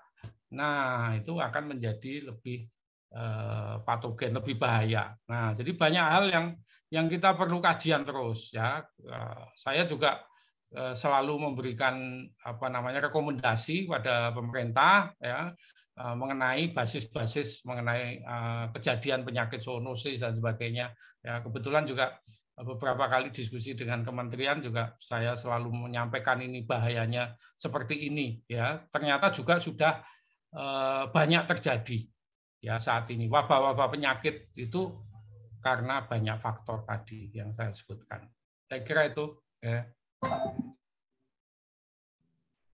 nah itu akan menjadi lebih Eh, patogen lebih bahaya. Nah, jadi banyak hal yang yang kita perlu kajian terus ya. Eh, saya juga eh, selalu memberikan apa namanya rekomendasi pada pemerintah ya mengenai basis-basis mengenai kejadian penyakit zoonosis dan sebagainya. Ya, kebetulan juga beberapa kali diskusi dengan kementerian juga saya selalu menyampaikan ini bahayanya seperti ini ya. Ternyata juga sudah banyak terjadi ya saat ini wabah-wabah penyakit itu karena banyak faktor tadi yang saya sebutkan. Saya kira itu. Ya.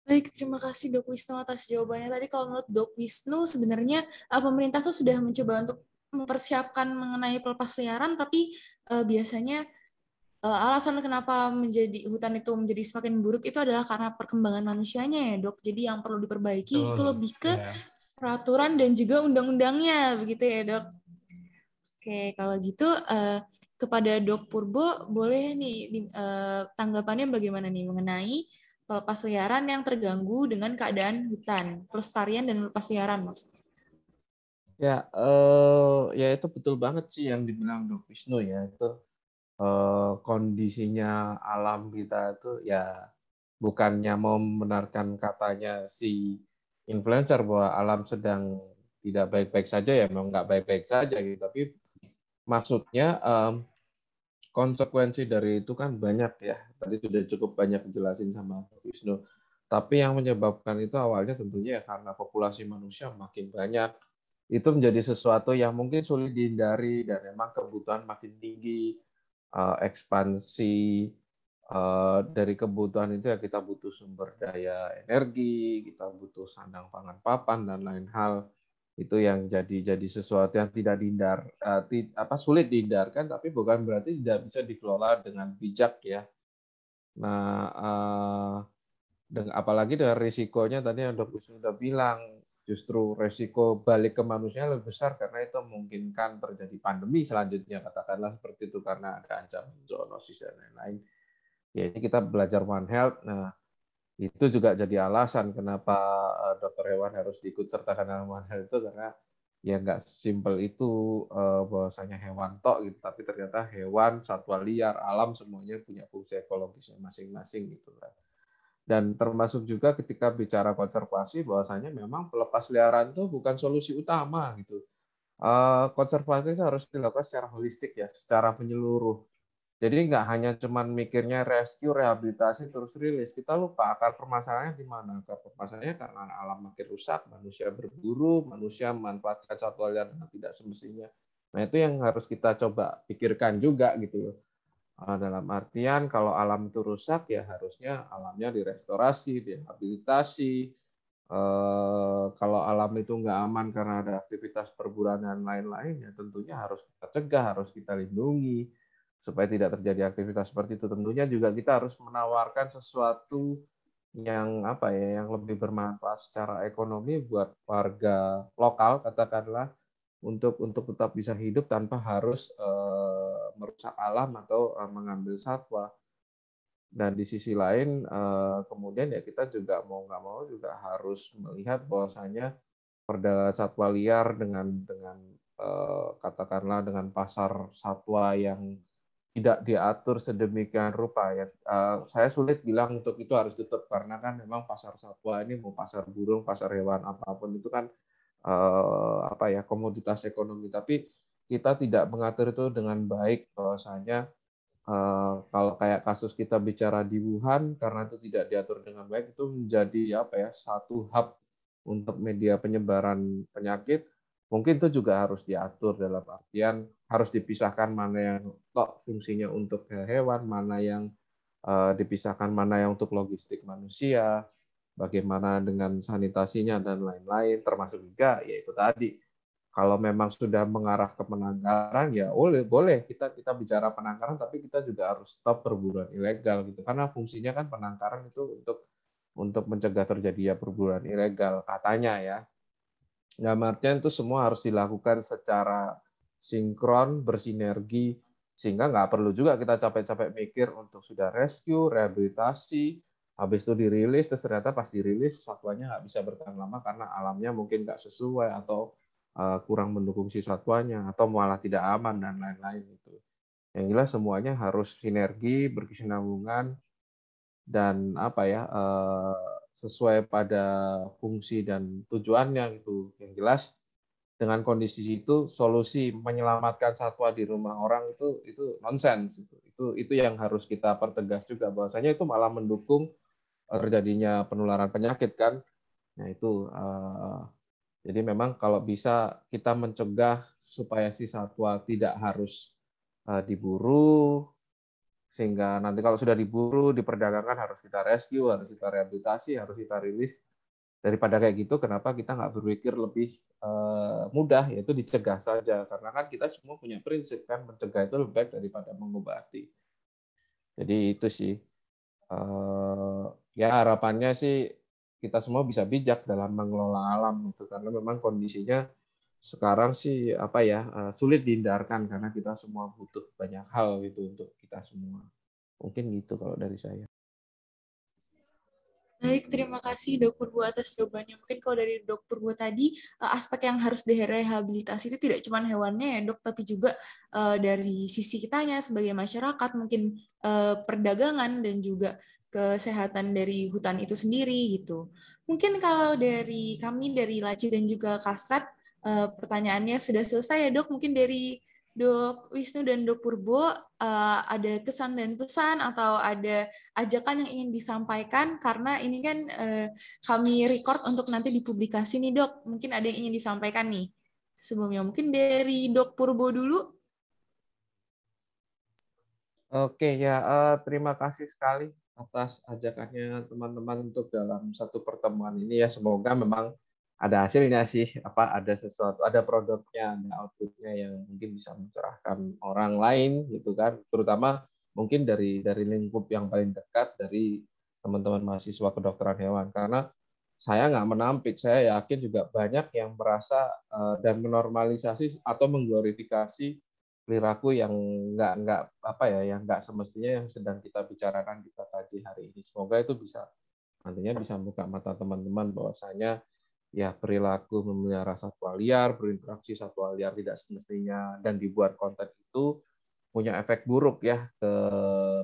Baik, terima kasih Dok Wisnu atas jawabannya. Tadi kalau menurut Dok Wisnu, sebenarnya uh, pemerintah tuh sudah mencoba untuk mempersiapkan mengenai pelepas liaran, tapi uh, biasanya uh, alasan kenapa menjadi hutan itu menjadi semakin buruk itu adalah karena perkembangan manusianya ya dok. Jadi yang perlu diperbaiki oh, itu lebih ke yeah peraturan dan juga undang-undangnya begitu ya dok. Oke kalau gitu uh, kepada Dok Purbo, boleh nih di, uh, tanggapannya bagaimana nih mengenai pelepas liaran yang terganggu dengan keadaan hutan, pelestarian dan pelepas liaran, Mas? Ya, uh, ya itu betul banget sih yang dibilang Dok Wisnu ya itu uh, kondisinya alam kita itu ya bukannya mau membenarkan katanya si influencer bahwa alam sedang tidak baik-baik saja ya memang nggak baik-baik saja gitu. Tapi maksudnya um, konsekuensi dari itu kan banyak ya. Tadi sudah cukup banyak dijelasin sama Wisnu. Tapi yang menyebabkan itu awalnya tentunya ya karena populasi manusia makin banyak itu menjadi sesuatu yang mungkin sulit dihindari dan memang kebutuhan makin tinggi uh, ekspansi uh, dari kebutuhan itu ya kita butuh sumber daya energi, kita butuh sandang pangan papan dan lain hal itu yang jadi jadi sesuatu yang tidak dihindar ti, apa sulit dihindarkan tapi bukan berarti tidak bisa dikelola dengan bijak ya. Nah, dengan apalagi dengan risikonya tadi yang dokter sudah bilang justru resiko balik ke manusia lebih besar karena itu memungkinkan terjadi pandemi selanjutnya katakanlah seperti itu karena ada ancaman zoonosis dan lain-lain. Ya ini kita belajar One Health. Nah itu juga jadi alasan kenapa eh, dokter hewan harus diikut sertakan dalam One Health itu karena ya nggak simpel itu eh, bahwasanya hewan tok gitu, tapi ternyata hewan, satwa liar, alam semuanya punya fungsi ekologisnya masing-masing gitu kan dan termasuk juga ketika bicara konservasi bahwasanya memang pelepas liaran itu bukan solusi utama gitu. Eh, konservasi itu harus dilakukan secara holistik ya, secara menyeluruh. Jadi nggak hanya cuman mikirnya rescue, rehabilitasi, terus rilis. Kita lupa akar permasalahannya di mana. Akar permasalahannya karena alam makin rusak, manusia berburu, manusia memanfaatkan satwa liar dengan tidak semestinya. Nah itu yang harus kita coba pikirkan juga gitu loh dalam artian kalau alam itu rusak ya harusnya alamnya direstorasi, direhabilitasi. Eh, kalau alam itu nggak aman karena ada aktivitas perburuan dan lain-lain ya tentunya harus kita cegah, harus kita lindungi supaya tidak terjadi aktivitas seperti itu. Tentunya juga kita harus menawarkan sesuatu yang apa ya yang lebih bermanfaat secara ekonomi buat warga lokal katakanlah untuk untuk tetap bisa hidup tanpa harus uh, merusak alam atau uh, mengambil satwa. Dan di sisi lain uh, kemudian ya kita juga mau nggak mau juga harus melihat bahwasanya perdagangan satwa liar dengan dengan uh, katakanlah dengan pasar satwa yang tidak diatur sedemikian rupa ya. Uh, saya sulit bilang untuk itu harus tutup karena kan memang pasar satwa ini mau pasar burung, pasar hewan apa pun itu kan apa ya komoditas ekonomi. Tapi kita tidak mengatur itu dengan baik. Bahwasanya uh, kalau kayak kasus kita bicara di Wuhan karena itu tidak diatur dengan baik itu menjadi apa ya satu hub untuk media penyebaran penyakit. Mungkin itu juga harus diatur dalam artian harus dipisahkan mana yang tok fungsinya untuk hewan mana yang uh, dipisahkan mana yang untuk logistik manusia bagaimana dengan sanitasinya dan lain-lain, termasuk juga ya itu tadi. Kalau memang sudah mengarah ke penangkaran ya boleh boleh kita kita bicara penangkaran tapi kita juga harus stop perburuan ilegal gitu. Karena fungsinya kan penangkaran itu untuk untuk mencegah terjadinya perburuan ilegal katanya ya. Nggak artian itu semua harus dilakukan secara sinkron bersinergi sehingga nggak perlu juga kita capek-capek mikir untuk sudah rescue rehabilitasi habis itu dirilis terus ternyata pas dirilis satwanya nggak bisa bertahan lama karena alamnya mungkin nggak sesuai atau uh, kurang mendukung si satwanya atau malah tidak aman dan lain-lain itu yang jelas semuanya harus sinergi berkesinambungan dan apa ya uh, sesuai pada fungsi dan tujuannya gitu. Yang jelas dengan kondisi itu solusi menyelamatkan satwa di rumah orang itu itu nonsens itu itu itu yang harus kita pertegas juga bahwasanya itu malah mendukung terjadinya penularan penyakit kan. Nah itu uh, jadi memang kalau bisa kita mencegah supaya si satwa tidak harus uh, diburu sehingga nanti kalau sudah diburu diperdagangkan harus kita rescue, harus kita rehabilitasi, harus kita rilis. Daripada kayak gitu kenapa kita nggak berpikir lebih uh, mudah yaitu dicegah saja? Karena kan kita semua punya prinsip kan? Mencegah itu lebih baik daripada mengobati. Jadi itu sih uh, ya harapannya sih kita semua bisa bijak dalam mengelola alam itu karena memang kondisinya sekarang sih apa ya uh, sulit dihindarkan karena kita semua butuh banyak hal gitu untuk kita semua. Mungkin gitu kalau dari saya. Baik, terima kasih Dok Purbo atas jawabannya. Mungkin kalau dari Dok Purbo tadi, eh, aspek yang harus direhabilitasi itu tidak cuma hewannya ya dok, tapi juga uh, dari sisi kitanya sebagai masyarakat, mungkin perdagangan dan juga kesehatan dari hutan itu sendiri gitu. Mungkin kalau dari kami, dari Laci dan juga Kastrat, uh, pertanyaannya sudah selesai ya dok. Mungkin dari Dok Wisnu dan Dok Purbo uh, ada kesan dan pesan atau ada ajakan yang ingin disampaikan karena ini kan uh, kami record untuk nanti dipublikasi nih Dok. Mungkin ada yang ingin disampaikan nih sebelumnya. Mungkin dari Dok Purbo dulu. Oke ya, terima kasih sekali atas ajakannya teman-teman untuk dalam satu pertemuan ini ya. Semoga memang ada hasilnya sih. Apa ada sesuatu ada produknya ada outputnya yang mungkin bisa mencerahkan orang lain gitu kan. Terutama mungkin dari dari lingkup yang paling dekat dari teman-teman mahasiswa kedokteran hewan. Karena saya nggak menampik saya yakin juga banyak yang merasa uh, dan menormalisasi atau mengglorifikasi perilaku yang nggak nggak apa ya yang nggak semestinya yang sedang kita bicarakan kita kaji hari ini. Semoga itu bisa nantinya bisa membuka mata teman-teman bahwasanya ya perilaku memelihara satwa liar, berinteraksi satwa liar tidak semestinya dan dibuat konten itu punya efek buruk ya ke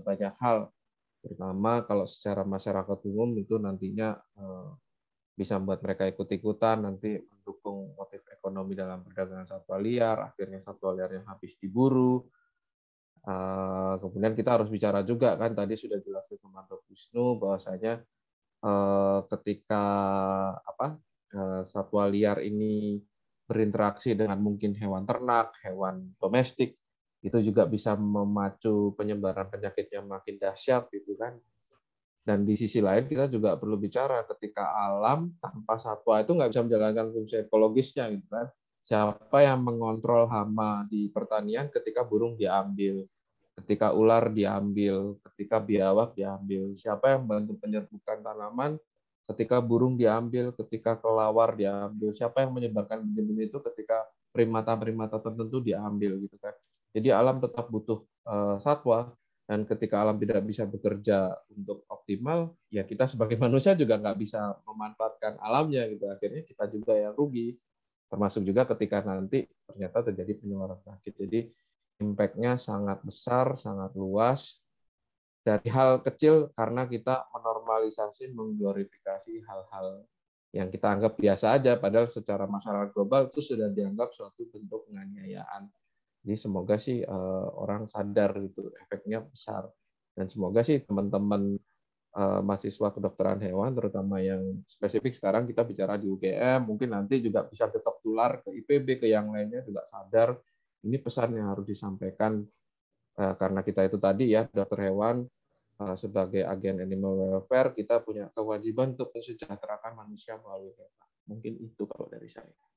banyak hal, terutama kalau secara masyarakat umum itu nantinya eh, bisa membuat mereka ikut-ikutan, nanti mendukung motif ekonomi dalam perdagangan satwa liar, akhirnya satwa liar yang habis diburu. Eh, kemudian kita harus bicara juga kan tadi sudah jelas sama Dok Wisnu bahwasanya eh, ketika apa Eh, satwa liar ini berinteraksi dengan mungkin hewan ternak, hewan domestik, itu juga bisa memacu penyebaran penyakit yang makin dahsyat gitu kan. Dan di sisi lain kita juga perlu bicara ketika alam tanpa satwa itu nggak bisa menjalankan fungsi ekologisnya gitu kan. Siapa yang mengontrol hama di pertanian ketika burung diambil, ketika ular diambil, ketika biawak diambil, siapa yang membantu penyerbukan tanaman ketika burung diambil, ketika kelawar diambil, siapa yang menyebarkan benih-benih itu ketika primata-primata tertentu diambil gitu kan. Jadi alam tetap butuh uh, satwa dan ketika alam tidak bisa bekerja untuk optimal, ya kita sebagai manusia juga nggak bisa memanfaatkan alamnya gitu. Akhirnya kita juga yang rugi. Termasuk juga ketika nanti ternyata terjadi penularan penyakit. Jadi impact-nya sangat besar, sangat luas, dari hal kecil karena kita menormalisasi, mengglorifikasi hal-hal yang kita anggap biasa aja, padahal secara masyarakat global itu sudah dianggap suatu bentuk penganiayaan. Jadi semoga sih uh, orang sadar itu efeknya besar dan semoga sih teman-teman uh, mahasiswa kedokteran hewan, terutama yang spesifik sekarang kita bicara di UGM, mungkin nanti juga bisa ketok tular ke IPB ke yang lainnya juga sadar ini pesan yang harus disampaikan Eh, karena kita itu tadi ya dokter hewan eh, sebagai agen animal welfare kita punya kewajiban untuk mensejahterakan manusia melalui hewan. Mungkin itu kalau dari saya.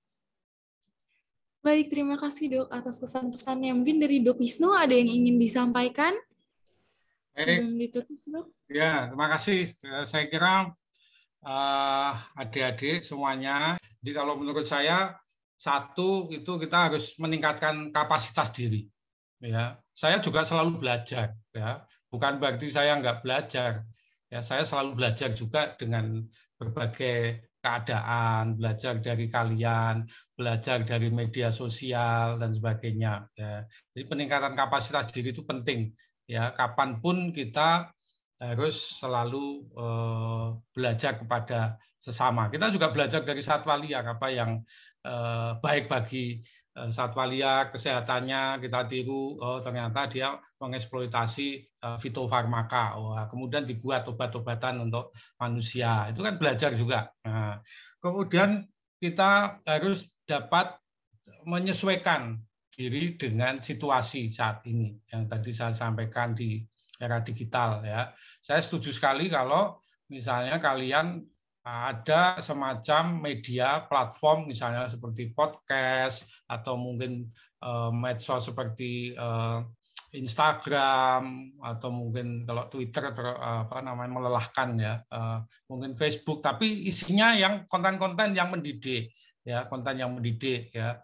Baik, terima kasih dok atas kesan-pesannya. Mungkin dari dok Wisnu ada yang ingin disampaikan? Sebelum ditutup dok. Ya, terima kasih. Eh, saya kira adik-adik semuanya. Jadi kalau menurut saya satu itu kita harus meningkatkan kapasitas diri ya saya juga selalu belajar ya bukan berarti saya nggak belajar ya saya selalu belajar juga dengan berbagai keadaan belajar dari kalian belajar dari media sosial dan sebagainya ya. Jadi peningkatan kapasitas diri itu penting ya. Kapan pun kita harus selalu eh, belajar kepada sesama. Kita juga belajar dari satwa liar apa yang eh, baik bagi satwa liar kesehatannya kita tiru oh ternyata dia mengeksploitasi uh, fitofarmaka. Oh, kemudian dibuat obat-obatan untuk manusia. Itu kan belajar juga. Nah, kemudian kita harus dapat menyesuaikan diri dengan situasi saat ini yang tadi saya sampaikan di era digital ya. Saya setuju sekali kalau misalnya kalian ada semacam media platform misalnya seperti podcast atau mungkin uh, medsos seperti uh, Instagram atau mungkin kalau Twitter ter, apa namanya melelahkan ya mungkin Facebook. Tapi isinya yang konten-konten yang mendidik ya konten yang mendidik ya.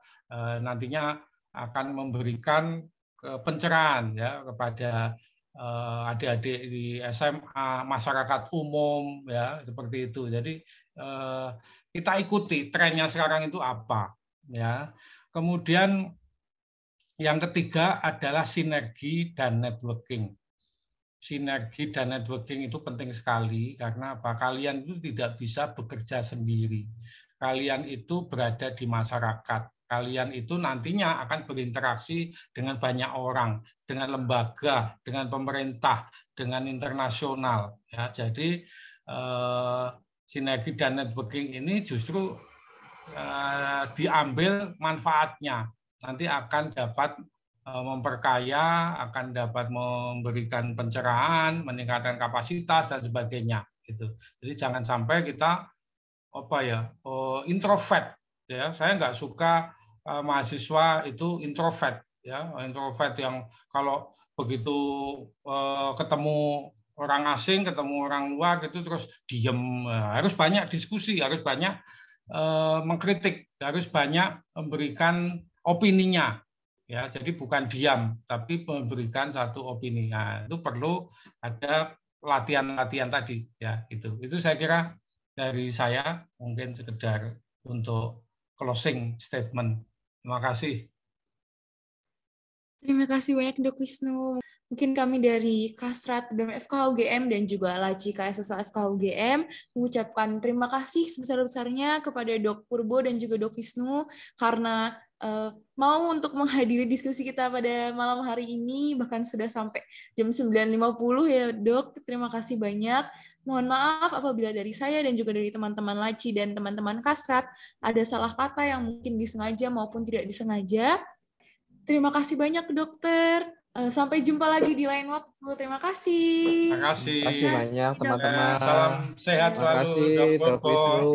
Nantinya akan memberikan pencerahan ya kepada adik-adik di SMA masyarakat umum ya seperti itu jadi uh, kita ikuti trennya sekarang itu apa ya kemudian yang ketiga adalah sinergi dan networking. Sinergi dan networking itu penting sekali karena apa? Kalian itu tidak bisa bekerja sendiri. Kalian itu berada di masyarakat. Kalian itu nantinya akan berinteraksi dengan banyak orang, dengan lembaga, dengan pemerintah, dengan internasional. Ya, jadi eh, sinergi dan networking ini justru eh, diambil manfaatnya nanti akan dapat eh, memperkaya, akan dapat memberikan pencerahan, meningkatkan kapasitas dan sebagainya. Gitu. Jadi jangan sampai kita apa ya oh, introvert ya. Saya nggak suka uh, mahasiswa itu introvert ya, introvert yang kalau begitu uh, ketemu orang asing, ketemu orang luar gitu terus diem. Harus banyak diskusi, harus banyak uh, mengkritik, harus banyak memberikan opininya ya. Jadi bukan diam tapi memberikan satu opini. Nah itu perlu ada latihan-latihan tadi ya itu itu saya kira dari saya mungkin sekedar untuk closing statement terima kasih Terima kasih banyak Dok Wisnu. Mungkin kami dari Kasrat BMFK UGM dan juga Laci KSSL FK UGM mengucapkan terima kasih sebesar-besarnya kepada Dok Purbo dan juga Dok Wisnu karena uh, mau untuk menghadiri diskusi kita pada malam hari ini bahkan sudah sampai jam 9.50 ya dok. Terima kasih banyak. Mohon maaf apabila dari saya dan juga dari teman-teman Laci dan teman-teman Kasrat ada salah kata yang mungkin disengaja maupun tidak disengaja. Terima kasih banyak dokter. Eh, sampai jumpa lagi di lain waktu. Terima kasih. Terima kasih. terima kasih. banyak teman-teman. Salam sehat terima selalu kasih dok Wisnu